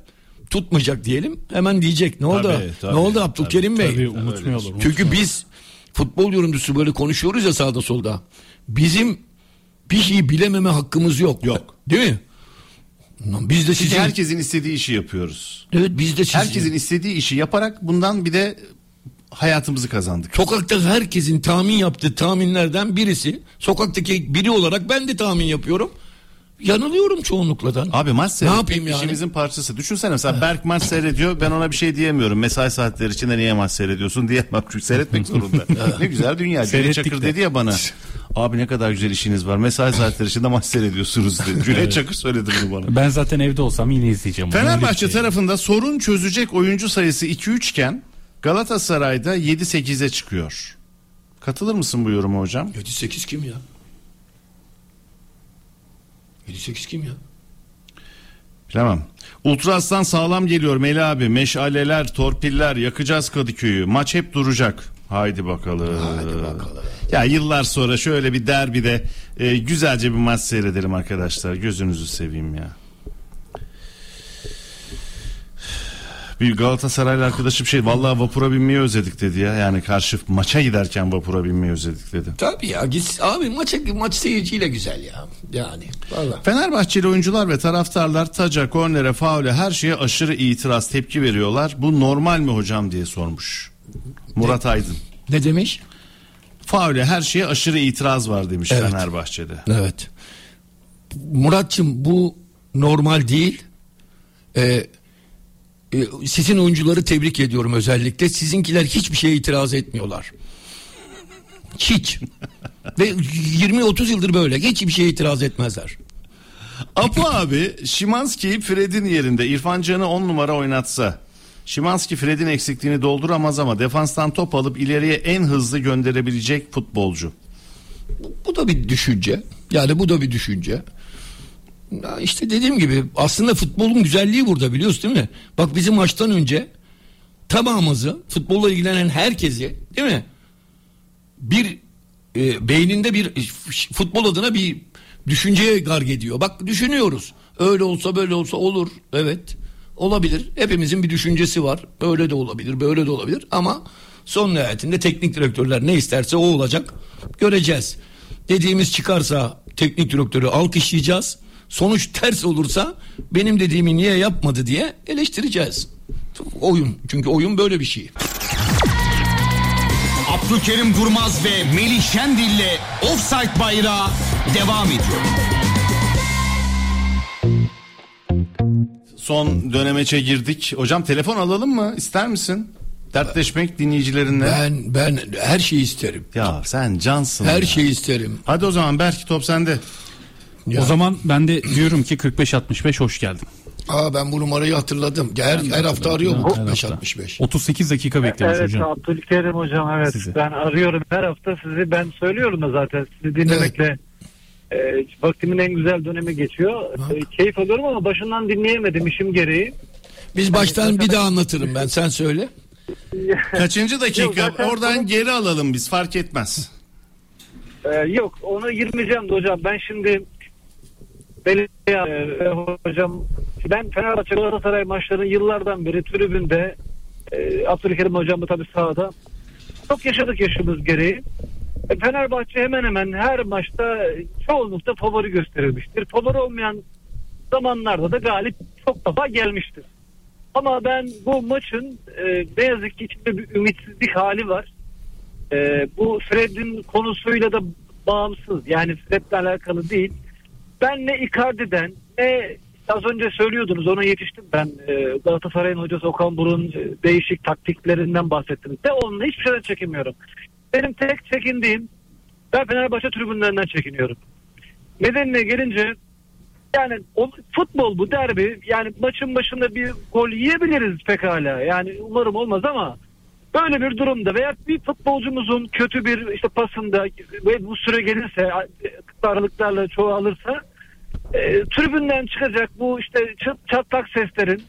tutmayacak diyelim. Hemen diyecek. Ne oldu? Tabii, tabii, ne oldu Abdülkerim Bey? Tabii unutmuyorlar. Çünkü biz futbol yorumcusu böyle konuşuyoruz ya sağda solda. Bizim bir şeyi bilememe hakkımız yok. Yok. Değil mi? Biz de sizin... herkesin istediği işi yapıyoruz. Evet biz de sizin... Herkesin istediği işi yaparak bundan bir de hayatımızı kazandık. Sokakta herkesin tahmin yaptığı tahminlerden birisi. Sokaktaki biri olarak ben de tahmin yapıyorum. yanılıyorum çoğunlukladan. Abi maç seyretmek yapayım yani? işimizin parçası. Düşünsene mesela Berk maç seyrediyor ben ona bir şey diyemiyorum. Mesai saatleri içinde niye maç seyrediyorsun diyemem çünkü seyretmek zorunda. ne güzel dünya. Cüneyt Çakır de. dedi ya bana. Abi ne kadar güzel işiniz var. Mesai saatleri içinde maç seyrediyorsunuz dedi. Cüneyt Çakır söyledi bunu bana. Ben zaten evde olsam yine izleyeceğim. Fenerbahçe şey. tarafında sorun çözecek oyuncu sayısı 2-3 iken Galatasaray'da 7-8'e çıkıyor. Katılır mısın bu yoruma hocam? 7-8 kim ya? 7-8 kim ya? Bilemem. Ultra Aslan sağlam geliyor Meli abi. Meşaleler, torpiller, yakacağız Kadıköy'ü. Maç hep duracak. Haydi bakalım. Hadi bakalım. Ya yıllar sonra şöyle bir derbide e, güzelce bir maç seyredelim arkadaşlar. Gözünüzü seveyim ya. Bir Galatasaraylı arkadaşım şey vallahi vapura binmeyi özledik dedi ya. Yani karşı maça giderken vapura binmeyi özledik dedi. Tabii ya git abi maç maç seyirciyle güzel ya. Yani vallahi. Fenerbahçeli oyuncular ve taraftarlar taca, kornere, faule her şeye aşırı itiraz, tepki veriyorlar. Bu normal mi hocam diye sormuş. Murat Aydın. Ne demiş? Faule her şeye aşırı itiraz var demiş Evet. Fenerbahçe'de. Evet. Muratçım bu normal değil. Ee, sizin oyuncuları tebrik ediyorum özellikle. Sizinkiler hiçbir şeye itiraz etmiyorlar. Hiç. Ve 20-30 yıldır böyle. Hiçbir şeye itiraz etmezler. Apo abi Şimanski'yi Fred'in yerinde İrfan Can'ı 10 numara oynatsa. Şimanski Fred'in eksikliğini dolduramaz ama defanstan top alıp ileriye en hızlı gönderebilecek futbolcu. Bu da bir düşünce. Yani bu da bir düşünce. Ya işte dediğim gibi aslında futbolun güzelliği burada biliyorsun değil mi? Bak bizim maçtan önce tamamımızı futbolla ilgilenen herkesi değil mi? Bir e, beyninde bir futbol adına bir düşünceye garg ediyor. Bak düşünüyoruz. Öyle olsa böyle olsa olur. Evet. Olabilir. Hepimizin bir düşüncesi var. Böyle de olabilir, böyle de olabilir ama son nihayetinde teknik direktörler ne isterse o olacak. Göreceğiz. Dediğimiz çıkarsa teknik direktörü alkışlayacağız. Sonuç ters olursa benim dediğimi niye yapmadı diye eleştireceğiz. Oyun. Çünkü oyun böyle bir şey. Abdülkerim Durmaz ve Melih Şendil'le Offside Bayrağı devam ediyor. Son dönemeçe girdik. Hocam telefon alalım mı? İster misin? Dertleşmek dinleyicilerinle. Ben ben her şeyi isterim. Ya sen cansın. Her ya. şeyi isterim. Hadi o zaman Berk top sende. Ya. O zaman ben de diyorum ki 45-65 hoş geldin. Aa ben bu numarayı hatırladım. Her, her hafta arıyor bu Her 45 hafta. 65. 38 dakika beklemiş Evet hocam. Abdülkerim hocam evet. Sizi. Ben arıyorum her hafta sizi ben söylüyorum da zaten sizi dinlemekle e, vaktimin en güzel dönemi geçiyor. E, keyif alıyorum ama başından dinleyemedim işim gereği. Biz baştan bir daha anlatırım ben sen söyle. Kaçıncı Yok, dakika? zaten Oradan konu- geri alalım biz fark etmez. E, yok ona girmeyeceğim de hocam ben şimdi belediye e, hocam ben Fenerbahçe Galatasaray maçlarının yıllardan beri tribünde e, Abdülkerim hocam da tabii sahada çok yaşadık yaşımız gereği. E, Fenerbahçe hemen hemen her maçta e, çoğunlukta favori gösterilmiştir. Favori olmayan zamanlarda da galip çok defa gelmiştir. Ama ben bu maçın e, ne yazık ki içinde bir ümitsizlik hali var. E, bu Fred'in konusuyla da bağımsız. Yani Fred'le alakalı değil. Ben ne Icardi'den ne az önce söylüyordunuz ona yetiştim ben. E, Galatasaray'ın hocası Okan Buruk'un e, değişik taktiklerinden bahsettiniz. De onunla hiçbir şeyden çekinmiyorum. Benim tek çekindiğim ben Fenerbahçe tribünlerinden çekiniyorum. Nedenine gelince yani o, futbol bu derbi yani maçın başında bir gol yiyebiliriz pekala yani umarım olmaz ama böyle bir durumda veya bir futbolcumuzun kötü bir işte pasında ve bu süre gelirse aralıklarla çoğalırsa e, tribünden çıkacak bu işte çat, çatlak seslerin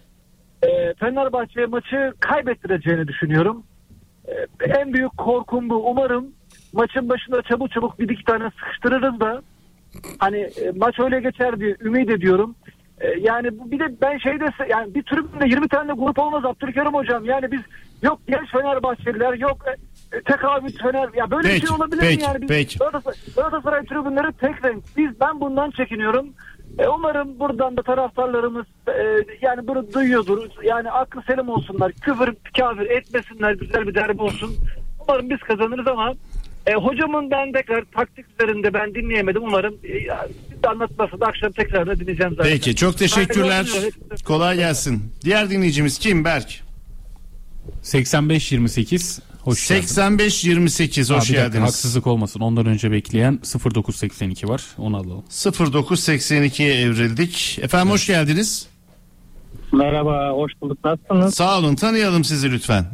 e, Fenerbahçe maçı kaybettireceğini düşünüyorum. E, en büyük korkum bu. Umarım maçın başında çabuk çabuk bir iki tane sıkıştırırız da hani e, maç öyle geçer diye ümit ediyorum. E, yani bu- bir de ben şeyde yani bir tribünde 20 tane grup olmaz Abdülkerim hocam. Yani biz yok genç Fenerbahçeliler yok e, e, tekabüt Fener ya böyle bir Peki, şey olabilir peki, mi yani? Biz peki. Galatasaray, Galatasaray tribünleri tek renk. Biz ben bundan çekiniyorum. E, umarım buradan da taraftarlarımız e, yani bunu duyuyordur. Yani aklı selim olsunlar. Küfür kafir etmesinler. Güzel bir derbi olsun. Umarım biz kazanırız ama E, hocamın ben tekrar taktik üzerinde ben dinleyemedim. Umarım e, de anlatmasın. Akşam tekrar da dinleyeceğim zaten. Peki çok teşekkürler. Kolay gelsin. Diğer dinleyicimiz kim Berk? 85-28 hoş geldin. 85-28 Aa, hoş bir dakika, geldiniz. haksızlık olmasın. Ondan önce bekleyen 0982 var. Onu alalım. 0982'ye evrildik. Efendim hoş geldiniz. Merhaba, hoş bulduk. Nasılsınız? Sağ olun tanıyalım sizi lütfen.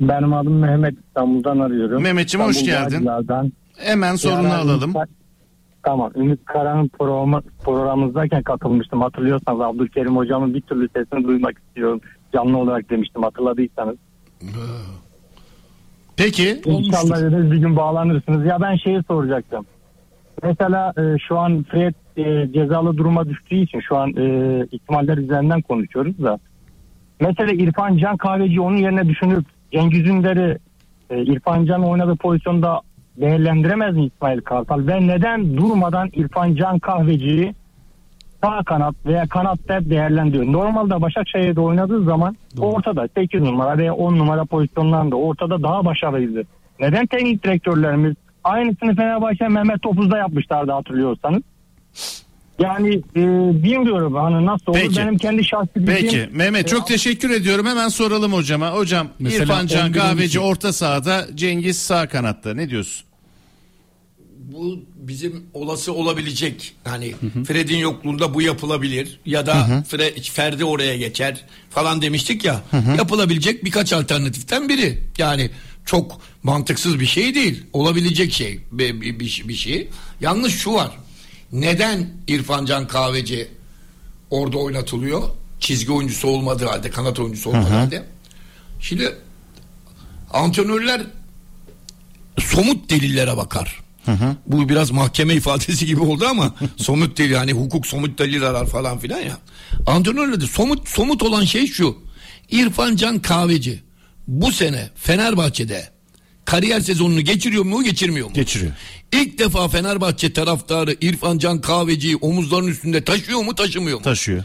Benim adım Mehmet İstanbul'dan arıyorum. Mehmetciğim, hoş geldin. Bağcılar'dan. Hemen sorunu Yani alalım. Ümit- Tamam. Ümit Kara'nın programı, programımızdayken katılmıştım. Hatırlıyorsanız Abdülkerim hocamın bir türlü sesini duymak istiyorum. Canlı olarak demiştim hatırladıysanız. Peki. İnşallah dediniz bir gün bağlanırsınız. Ya ben şeyi soracaktım. Mesela e, şu an Fred e, cezalı duruma düştüğü için şu an e, ihtimaller üzerinden konuşuyoruz da. Mesela İrfan Can Kahveci onun yerine düşünüp Cengiz Ünder'i e, İrfan Can oynadığı pozisyonda değerlendiremez mi İsmail Kartal? Ve neden durmadan İrfan Can Kahveci'yi sağ kanat veya kanatta değerlendiriyor? Normalde Başakşehir'de oynadığı zaman ortada 8 numara veya 10 numara pozisyonlarında ortada daha başarılıydı. Neden teknik direktörlerimiz aynısını Fenerbahçe Mehmet Topuz'da yapmışlardı hatırlıyorsanız. Yani e, bilmiyorum hani nasıl olur Peki. benim kendi şahsi bildiğim- Peki Mehmet çok teşekkür ediyorum. Hemen soralım hocama. Hocam Mesela İrfan Can 11, Kahveci 12. orta sahada, Cengiz sağ kanatta. Ne diyorsun? Bu bizim olası olabilecek hani Fred'in yokluğunda bu yapılabilir ya da Fre- Ferdi oraya geçer falan demiştik ya yapılabilecek birkaç alternatiften biri yani çok mantıksız bir şey değil olabilecek şey bir, bir, bir, bir şey yalnız şu var neden İrfan Can Kahveci orada oynatılıyor çizgi oyuncusu olmadığı halde kanat oyuncusu olmadığı halde şimdi antrenörler somut delillere bakar. Bu biraz mahkeme ifadesi gibi oldu ama somut delil yani hukuk somut delil arar falan filan ya. Antrenörle de somut somut olan şey şu. İrfan Can Kahveci bu sene Fenerbahçe'de kariyer sezonunu geçiriyor mu geçirmiyor mu? Geçiriyor. İlk defa Fenerbahçe taraftarı İrfan Can Kahveci'yi omuzlarının üstünde taşıyor mu taşımıyor mu? Taşıyor.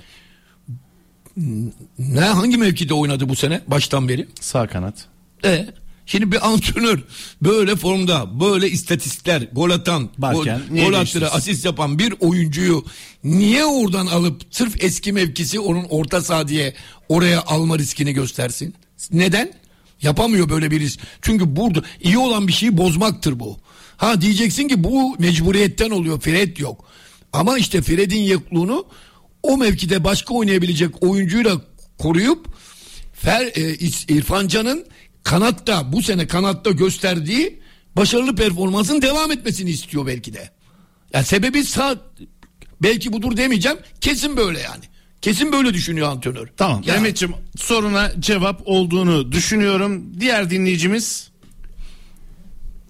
Ne hangi mevkide oynadı bu sene baştan beri? Sağ kanat. E şimdi bir antrenör böyle formda böyle istatistikler gol atan Varken gol, gol attığı asist yapan bir oyuncuyu niye oradan alıp sırf eski mevkisi onun orta saha diye oraya alma riskini göstersin? Neden? Yapamıyor böyle bir risk. Çünkü burada iyi olan bir şeyi bozmaktır bu. Ha diyeceksin ki bu mecburiyetten oluyor. Fred yok. Ama işte Fred'in yokluğunu o mevkide başka oynayabilecek oyuncuyla koruyup Fer, e, İrfan Can'ın kanatta bu sene kanatta gösterdiği başarılı performansın devam etmesini istiyor belki de. Yani sebebi sağ belki budur demeyeceğim. Kesin böyle yani. Kesin böyle düşünüyor antrenör. Tamam. Ya, Mehmetciğim soruna cevap olduğunu düşünüyorum. Diğer dinleyicimiz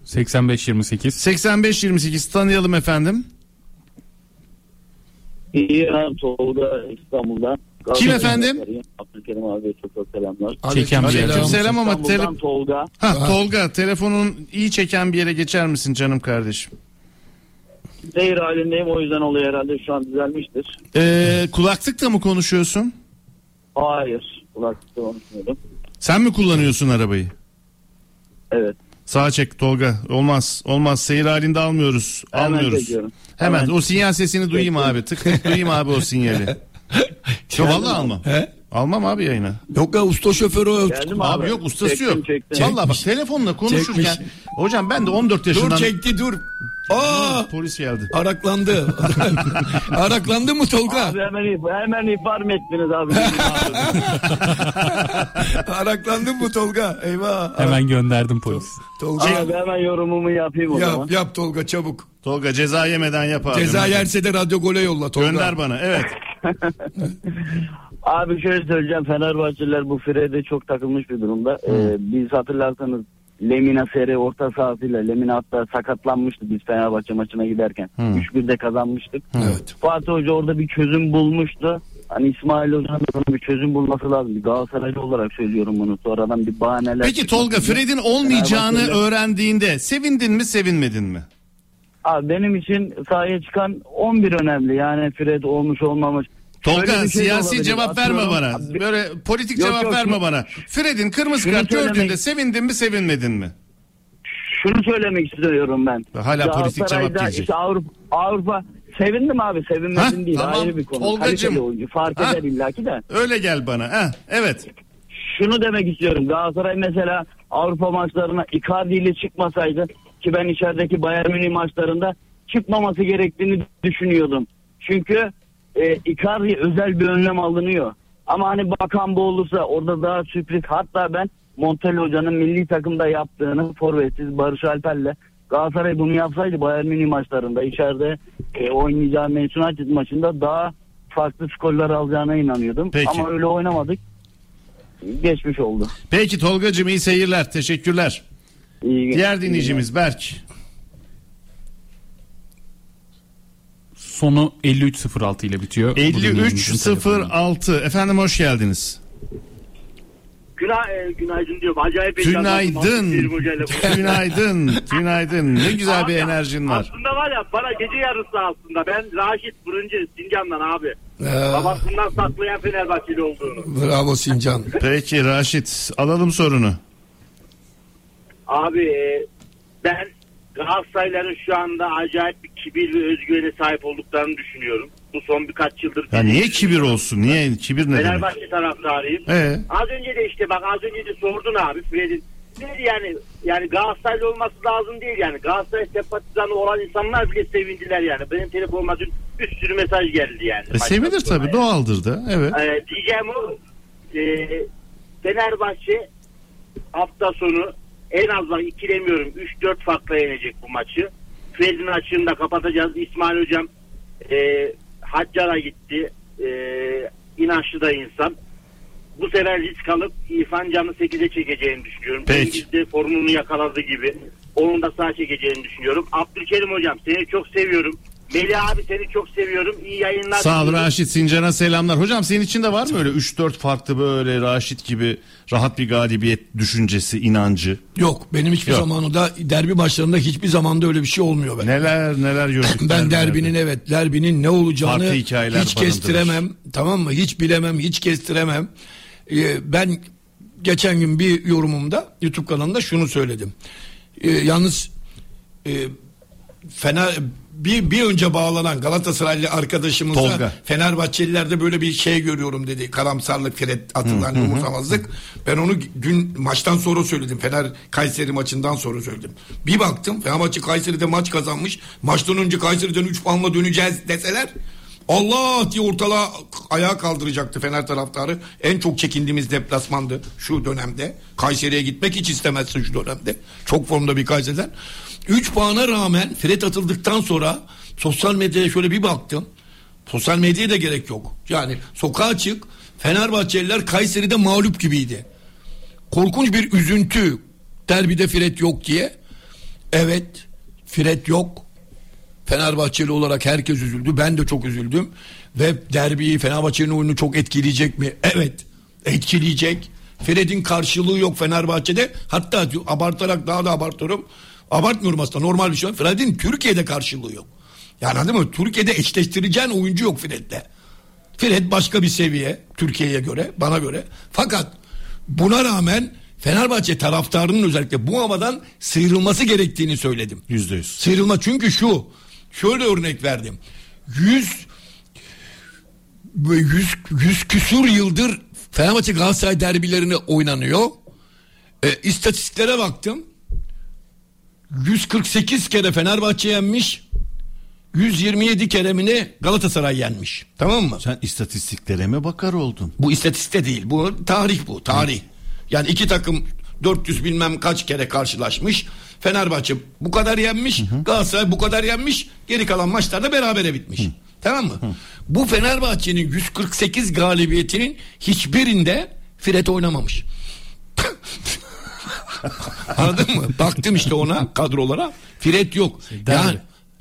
85-28 85-28 tanıyalım efendim. İyi ben Tolga İstanbul'dan. Kim efendim? Abdülkerim abi çok çok selamlar. Çeken bir Aleyküm yer. selam ama tele- Tolga. ha, Tolga telefonun iyi çeken bir yere geçer misin canım kardeşim? Zehir halindeyim o yüzden oluyor herhalde şu an düzelmiştir. Ee, kulaklıkla mı konuşuyorsun? Hayır. Kulaklıkta konuşmuyordum. Sen mi kullanıyorsun arabayı? Evet. Sağa çek Tolga. Olmaz. Olmaz. Seyir halinde almıyoruz. Hemen almıyoruz. çekiyorum. Hemen. Hemen. O sinyal sesini duyayım abi. Tık tık duyayım abi o sinyali. Yok vallahi almam. He? Almam abi yayına. Yok ya usta şoför o. Geldim Abi, abi. yok ustası Çektim, yok. Çektim. Vallahi bak telefonla konuşurken Çekmiş. hocam ben de 14 Dur yaşından çekti dur. Aa polis geldi. araklandı. araklandı mı Tolga? Abi hemen, hemen ihbar mı ettiniz abi? Araklandı mı Tolga? Eyvah. Hemen gönderdim polis. Tolga abi hemen yorumumu yapayım o zaman. yap, yap Tolga çabuk. Tolga ceza yemeden yap abi. Ceza yerse de radyo gole yolla Tolga. Gönder bana. Evet. Abi şöyle söyleyeceğim Fenerbahçeliler bu Fred'e çok takılmış bir durumda. Ee, biz hatırlarsanız Lemina Sere orta sahasıyla Lemina hatta sakatlanmıştı biz Fenerbahçe maçına giderken. 3-1'de kazanmıştık. Evet. Fatih Hoca orada bir çözüm bulmuştu. Hani İsmail Hoca'nın bir çözüm bulması lazım. Bir Galatasaraylı olarak söylüyorum bunu. Sonradan bir bahaneler. Peki Tolga. Fred'in olmayacağını öğrendiğinde sevindin mi sevinmedin mi? Abi benim için sahaya çıkan 11 önemli. Yani Fred olmuş olmamış. Tolga şey siyasi cevap verme Atıyorum, bana. abi, Böyle politik Yok, cevap yok, verme şunu- bana. Fred'in kırmızı kart söylemek- gördüğünde sevindin mi sevinmedin mi? şunu söylemek istiyorum ben. Hala politik cevap gelecek. işte Avrupa, Avrupa sevindim abi sevinmedim Ha, değil tamam. ayrı bir konu. Kaliteli oyuncu fark Ha. eder illaki de. Öyle gel bana. Ha, evet. Şunu demek istiyorum Galatasaray mesela Avrupa maçlarına Icardi ile çıkmasaydı ki ben içerideki Bayern Münih maçlarında çıkmaması gerektiğini düşünüyordum. Çünkü e, Icardi özel bir önlem alınıyor. Ama hani bakan bu olursa orada daha sürpriz hatta ben Montella hocanın milli takımda yaptığını forvetsiz Barış Alper'le Galatasaray bunu yapsaydı Bayern Münih maçlarında içeride e, oynayacağı Manchester United maçında daha farklı skorlar alacağına inanıyordum. Peki. Ama öyle oynamadık. Geçmiş oldu. Peki Tolgacığım iyi seyirler. Teşekkürler. İyi, Diğer dinleyicimiz Berk. Sonu 5306 ile bitiyor. Bu dinleyicimizin telefonu. 5306. Efendim hoş geldiniz. Günay, e, günaydın diyorum. Acayip Günaydın. Günaydın. Günaydın. Ne güzel bir Abi, enerjin var. Aslında var ya bana gece yarısı aslında. Ben Raşit Fırıncı Sincan'dan abi. Ee. Babasından saklayan Fenerbahçeli olduğunu. Bravo Sincan. Peki Raşit alalım sorunu. Abi e, ben Galatasarayların şu anda acayip bir kibir ve özgüvene sahip olduklarını düşünüyorum. Bu son birkaç yıldır. Ya niye kibir olsun? Niye kibir ne demek? Fenerbahçe taraftarıyım. Ee? Az önce de işte bak az önce de sordun abi Fred'in. Dedi yani yani Galatasaraylı olması lazım değil yani. Galatasaray sempatizanı olan insanlar bile sevindiler yani. Benim telefonuma dün bir sürü mesaj geldi yani. E, sevinir tabii doğaldır da. Evet. Ee, diyeceğim o e, Fenerbahçe hafta sonu en az bak ikilemiyorum 3-4 farkla yenecek bu maçı. Fred'in açığını da kapatacağız. İsmail Hocam e, Haccar'a gitti. E, inançlı da insan. Bu sefer risk alıp İrfan Can'ı 8'e çekeceğini düşünüyorum. Peki. Cengiz'de formunu yakaladığı gibi. Onun da sağ çekeceğini düşünüyorum. Abdülkerim Hocam seni çok seviyorum. Melih abi seni çok seviyorum. İyi yayınlar. Sağ ol. Raşit Sincan'a selamlar. Hocam senin için de var mı öyle 3-4 farklı böyle Raşit gibi rahat bir galibiyet düşüncesi, inancı? Yok benim hiçbir Yok. zamanında derbi maçlarında hiçbir zamanda öyle bir şey olmuyor ben. Neler neler gördük. Ben derbilerde. derbinin evet derbinin ne olacağını hiç barındırır. kestiremem. Tamam mı? Hiç bilemem, hiç kestiremem. Ee, ben geçen gün bir yorumumda YouTube kanalında şunu söyledim. Ee, yalnız e, Fener bir, bir önce bağlanan Galatasaraylı arkadaşımızda Tolga. Fenerbahçelilerde böyle bir şey görüyorum dedi. Karamsarlık, Fred atılan umursamazlık. Ben onu dün maçtan sonra söyledim. Fener Kayseri maçından sonra söyledim. Bir baktım Fenerbahçe Kayseri'de maç kazanmış. Maçtan önce Kayseri'den 3 puanla döneceğiz deseler Allah diye ortalığa ayağa kaldıracaktı Fener taraftarı. En çok çekindiğimiz deplasmandı şu dönemde. Kayseri'ye gitmek hiç istemezsin şu dönemde. Çok formda bir Kayseri'den. 3 puana rağmen Fred atıldıktan sonra sosyal medyaya şöyle bir baktım. Sosyal medyaya da gerek yok. Yani sokağa çık Fenerbahçeliler Kayseri'de mağlup gibiydi. Korkunç bir üzüntü. Derbide Fred yok diye. Evet Fred yok. Fenerbahçeli olarak herkes üzüldü. Ben de çok üzüldüm. Ve derbiyi Fenerbahçe'nin oyunu çok etkileyecek mi? Evet. Etkileyecek. Fred'in karşılığı yok Fenerbahçe'de. Hatta abartarak daha da abartıyorum. Abartmıyorum aslında normal bir şey. Fred'in Türkiye'de karşılığı yok. Yani anladın mı? Türkiye'de eşleştireceğin oyuncu yok Fred'le. Fred başka bir seviye Türkiye'ye göre, bana göre. Fakat buna rağmen Fenerbahçe taraftarının özellikle bu havadan sıyrılması gerektiğini söyledim. Yüzde yüz. Sıyrılma çünkü şu. Şöyle örnek verdim. 100 ve 100 100 küsur yıldır Fenerbahçe Galatasaray derbilerini oynanıyor. E, istatistiklere baktım. 148 kere Fenerbahçe yenmiş. 127 kere mi ne Galatasaray yenmiş. Tamam mı? Sen istatistiklere mi bakar oldun? Bu istatistik değil. Bu tarih bu. Tarih. Yani iki takım 400 bilmem kaç kere karşılaşmış. Fenerbahçe bu kadar yenmiş. Galatasaray bu kadar yenmiş. Geri kalan maçlarda berabere bitmiş. Tamam mı? Bu Fenerbahçe'nin 148 galibiyetinin hiçbirinde Fred oynamamış. Anladın mı? Baktım işte ona kadrolara. Fred yok. Yani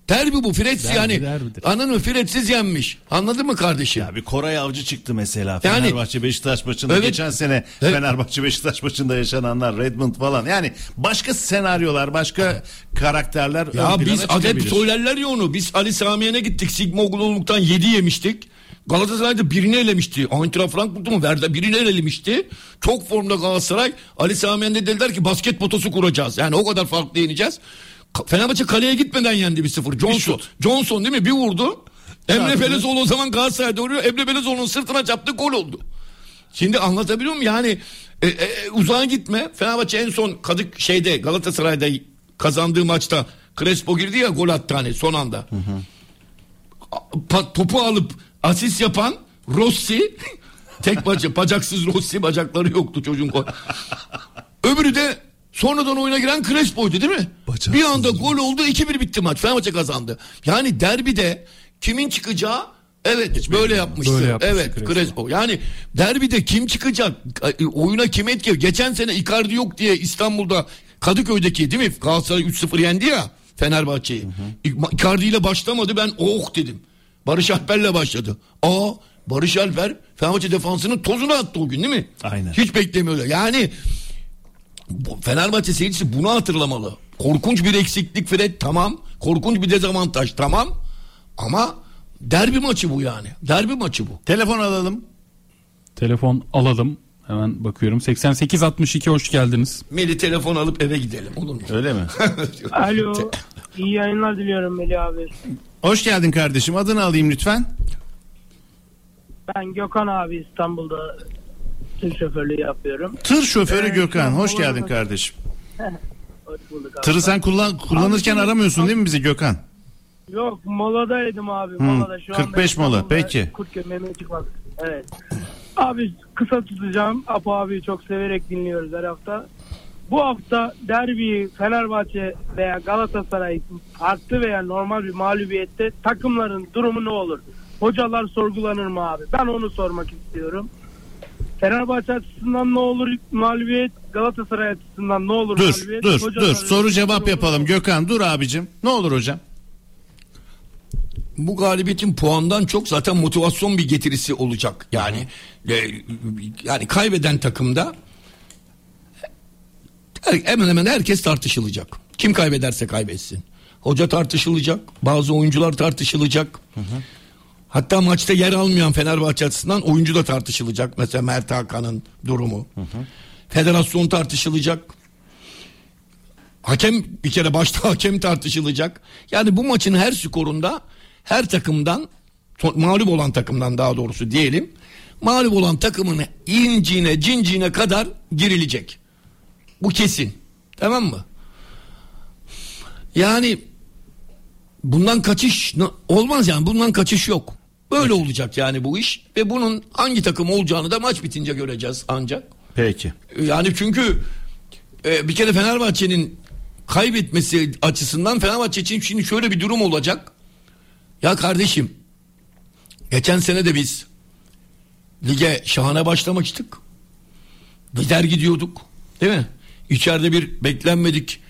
derbi bu. Fred Derbi, yani. derbidir. Anladın mı? Fredsiz yenmiş. Anladın mı kardeşim? Ya bir Koray Avcı çıktı mesela. Yani- Fenerbahçe Beşiktaş maçında Evet. geçen sene Evet. Fenerbahçe Beşiktaş maçında yaşananlar Redmond falan. Yani başka senaryolar, başka karakterler Ya biz adet söylerler ya onu. Biz Ali Samiye'ne gittik. Sigma okululuktan 7 yemiştik. Galatasaray'da birini elemişti. Eintracht Frankfurt'u mu verdi? Birini elemişti. Çok formda Galatasaray. Ali Sami Yen'de dediler ki basket potosu kuracağız. Yani o kadar farklı yeneceğiz. Fenerbahçe kaleye gitmeden yendi 1-0. Johnson. Johnson değil mi? Bir vurdu. Emre. Belezoğlu o zaman Galatasaray'da oynuyor. Emre Belezoğlu'nun sırtına çarptı gol oldu. Şimdi anlatabiliyor muyum? Yani e, e, uzağa gitme. Fenerbahçe en son Kadık şeyde Galatasaray'da kazandığı maçta Crespo girdi ya gol attı hani son anda. Pa- topu alıp asist yapan Rossi tek bacak bacaksız Rossi bacakları yoktu çocuğun gol. Öbürü de sonradan oyuna giren Crespo'ydu değil mi? bir anda gol oldu 2-1 bitti maç. Fenerbahçe kazandı. Yani derbide kimin çıkacağı Evet böyle yapmıştı. Böyle yapmıştı evet Crespo. Crespo. Yani derbide kim çıkacak? e, Oyuna kim etki? Geçen sene Icardi yok diye İstanbul'da Kadıköy'deki değil mi? Galatasaray 3-0 yendi ya Fenerbahçe'yi. Icardi ile başlamadı ben oh dedim. Barış Alper'le başladı. Aa Barış Alper Fenerbahçe defansının tozunu attı o gün değil mi? Aynen. Hiç beklemiyorlar. Yani bu- Fenerbahçe seyircisi bunu hatırlamalı. Korkunç bir eksiklik Fred tamam. Korkunç bir dezavantaj tamam. Ama derbi maçı bu yani. Derbi maçı bu. Telefon alalım. Telefon alalım. Hemen bakıyorum. 8862 hoş geldiniz. Meli telefon alıp eve gidelim olur mu? Öyle mi? Alo. İyi yayınlar diliyorum Melih abi. Hoş geldin kardeşim. Adını alayım lütfen. Ben Gökhan abi İstanbul'da tır şoförlüğü yapıyorum. Tır şoförü Ee, Gökhan. Hoş geldin kardeşim. Hoş bulduk abi. Tırı sen kullan kullanırken Abi, aramıyorsun değil mi bizi Gökhan? Yok moladaydım abi. Hmm, molada şu anda 45 mola, peki. Kurtköy Mehmet çıkmaz. Evet. Abi kısa tutacağım. Apo abiyi çok severek dinliyoruz her hafta. Bu hafta derbi Fenerbahçe veya Galatasaray farklı veya normal bir mağlubiyette takımların durumu ne olur? Hocalar sorgulanır mı abi? Ben onu sormak istiyorum. Fenerbahçe açısından ne olur mağlubiyet? Galatasaray açısından ne olur Dur mağlubiyet? dur Hocaların dur soru cevap yapalım olur? Gökhan dur abicim. Ne olur hocam? Bu galibiyetin puandan çok zaten motivasyon bir getirisi olacak. Yani e, yani kaybeden takımda hemen hemen herkes tartışılacak. Kim kaybederse kaybetsin. Hoca tartışılacak, bazı oyuncular tartışılacak. Hatta maçta yer almayan Fenerbahçe açısından oyuncu da tartışılacak. Mesela Mert Hakan'ın durumu. Federasyon tartışılacak. Hakem bir kere başta hakem tartışılacak. Yani bu maçın her skorunda her takımdan mağlup olan takımdan daha doğrusu diyelim mağlup olan takımın incine cincine kadar girilecek. Bu kesin. Tamam mı? Yani bundan kaçış olmaz yani bundan kaçış yok. Böyle olacak yani bu iş ve bunun hangi takım olacağını da maç bitince göreceğiz ancak. Peki. Yani çünkü e, bir kere Fenerbahçe'nin kaybetmesi açısından Fenerbahçe için şimdi şöyle bir durum olacak. Ya kardeşim geçen sene de biz lige şahane başlamıştık. Gider gidiyorduk. Değil mi? İçeride bir beklenmedik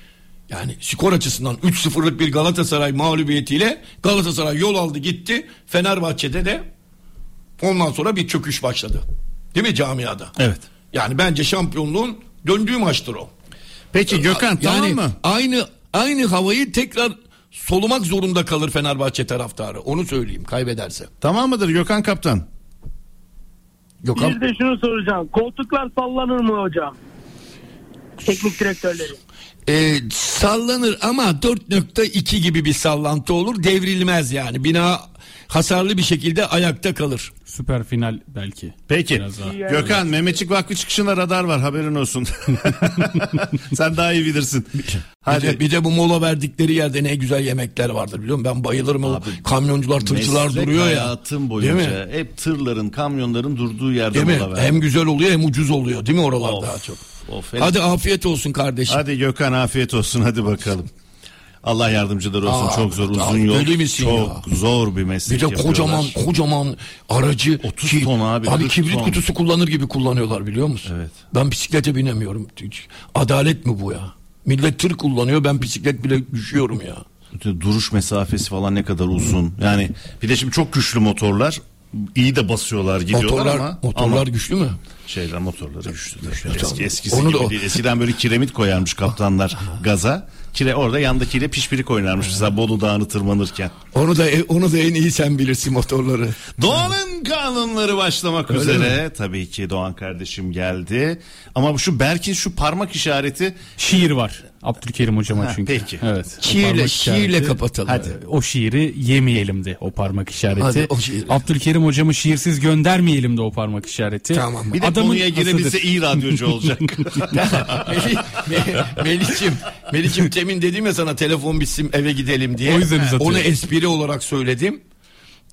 yani skor açısından 3-0'lık bir Galatasaray mağlubiyetiyle Galatasaray yol aldı gitti. Fenerbahçe'de de ondan sonra bir çöküş başladı. Değil mi camiada? Evet. Yani bence şampiyonluğun döndüğü maçtır o. Peki Gökhan tamam yani mı? aynı aynı havayı tekrar solumak zorunda kalır Fenerbahçe taraftarı. Onu söyleyeyim kaybederse. Tamam mıdır Gökhan kaptan? Gökhan Bir de şunu soracağım. Koltuklar sallanır mı hocam? Teknik direktörleri. Ee, sallanır ama 4.2 gibi bir sallantı olur devrilmez yani. Bina hasarlı bir şekilde ayakta kalır. Süper final belki. Peki. Gökhan Mehmetçik Vakfı çıkışında radar var haberin olsun. Sen daha iyi bilirsin. Bir de, bir de bu mola verdikleri yerde ne güzel yemekler vardır biliyor musun? Ben bayılırım o kamyoncular tırcılar duruyor ya. hayatım Değil boyunca mi? hep tırların, kamyonların durduğu yerde Değil mi? mola ver. Hem güzel oluyor hem ucuz oluyor değil mi oralarda Of, daha çok. Of, Hadi afiyet olsun kardeşim. Hadi Gökhan afiyet olsun hadi bakalım. Allah yardımcıları olsun. Aa, çok zor uzun yol. çok zor bir meslek Bir de yapıyorlar. kocaman kocaman aracı 30 ki, ton abi, 40 kibrit ton. kutusu kullanır gibi kullanıyorlar biliyor musun? Evet. Ben bisiklete binemiyorum. Adalet mi bu ya? Millet tır kullanıyor ben bisiklet bile düşüyorum ya. Duruş mesafesi falan ne kadar uzun. Yani bir de şimdi çok güçlü motorlar. iyi de basıyorlar gidiyorlar Motorlar, ama. motorlar ama güçlü mü? Şeyler motorları güçlü. Eski, eskisi Onu gibi da değil. Eskiden böyle kiremit koyarmış kaptanlar gaza. Kire orada yandakiyle pişpirik oynarmış mesela Bolu Dağı'nı tırmanırken. Onu da onu da en iyi sen bilirsin motorları. Doğan'ın kanunları başlamak Öyle üzere. Tabii ki Doğan kardeşim geldi. Ama şu Berk'in şu parmak işareti Şiir var. Abdülkerim hocama Ha, çünkü. peki. Evet. Şiirle- şiirle kapatalım. Hadi o şiiri yemeyelim de o parmak işareti. Hadi o şiiri. Abdülkerim hocamı şiirsiz göndermeyelim de o parmak işareti. Tamam. bir de Adamın konuya girebilse iyi radyocu olacak. Melih, Me- Melih'cim, Melih'cim temin dedim ya sana telefon bitsin eve gidelim diye. O yüzden uzatıyorum. Onu espri olarak söyledim.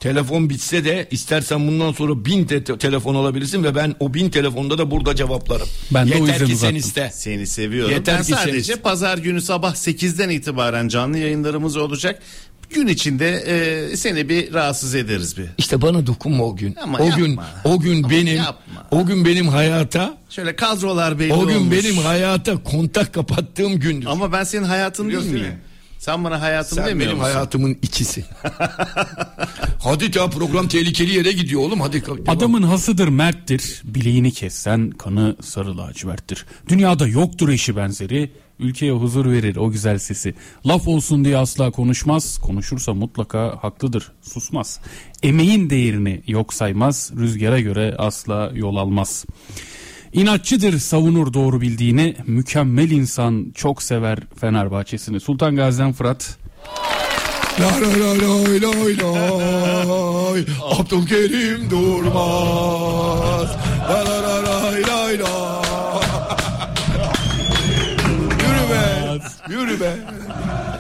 Telefon bitse de istersen bundan sonra bin te- telefon alabilirsin ve ben o bin telefonda da burada cevaplarım. Ben de o Yeter yüzden ki sen uzattım. iste. Seni seviyorum. Yeter ben ki sen sadece iste. pazar günü sabah 8'den itibaren canlı yayınlarımız olacak. Gün içinde e, seni bir rahatsız ederiz bir. İşte bana dokunma o gün. Ama o yapma. gün o gün benim yapma. o gün benim hayata Şöyle kadrolar belli o gün olmuş. benim hayata kontak kapattığım gündür. Ama ben senin hayatın değil miyim? Sen bana hayatım Sen demiyor benim musun? hayatımın içisi. hadi ya program tehlikeli yere gidiyor oğlum hadi. devam. Adamın hasıdır merttir. Bileğini kessen kanı sarı laciverttir. Dünyada yoktur eşi benzeri. Ülkeye huzur verir o güzel sesi. Laf olsun diye asla konuşmaz. Konuşursa mutlaka haklıdır. Susmaz. Emeğin değerini yok saymaz. Rüzgara göre asla yol almaz. İnatçıdır savunur doğru bildiğini. Mükemmel insan çok sever Fenerbahçe'sini. Sultan Gazi'den Fırat. Abdülkerim durmaz Yürü be Yürü be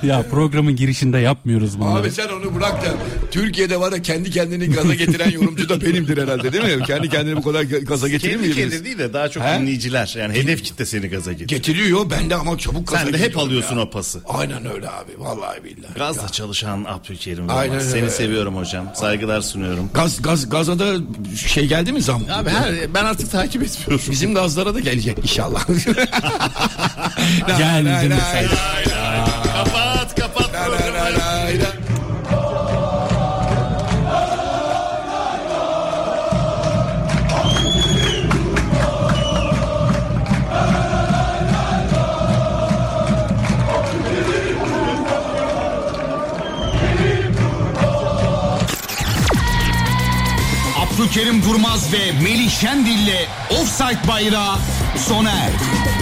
Ya programın girişinde yapmıyoruz bunları. Abi sen onu bırak da Türkiye'de var ya kendi kendini gaza getiren yorumcu da benimdir herhalde değil mi? Kendi kendini bu kadar gaza getirir Kendi miyiz? kendine değil de daha çok He? dinleyiciler. Yani hedef kitle seni gaza getiriyor. Getiriyor ben de ama çabuk gaza Sen de hep alıyorsun ya. o pası. Aynen öyle abi vallahi billahi. Gazla çalışan Abdülkerim. Aynen öyle. Seni seviyorum hocam. Saygılar sunuyorum. Gaz gaz gaza da şey geldi mi zam? Abi her, ben artık takip etmiyorum. Bizim gazlara da gelecek inşallah. Geldi mi sen? Kapat kapat. Abdülkerim Durmaz ve Melih Şendil'le Offside Bayrağı sona erdi.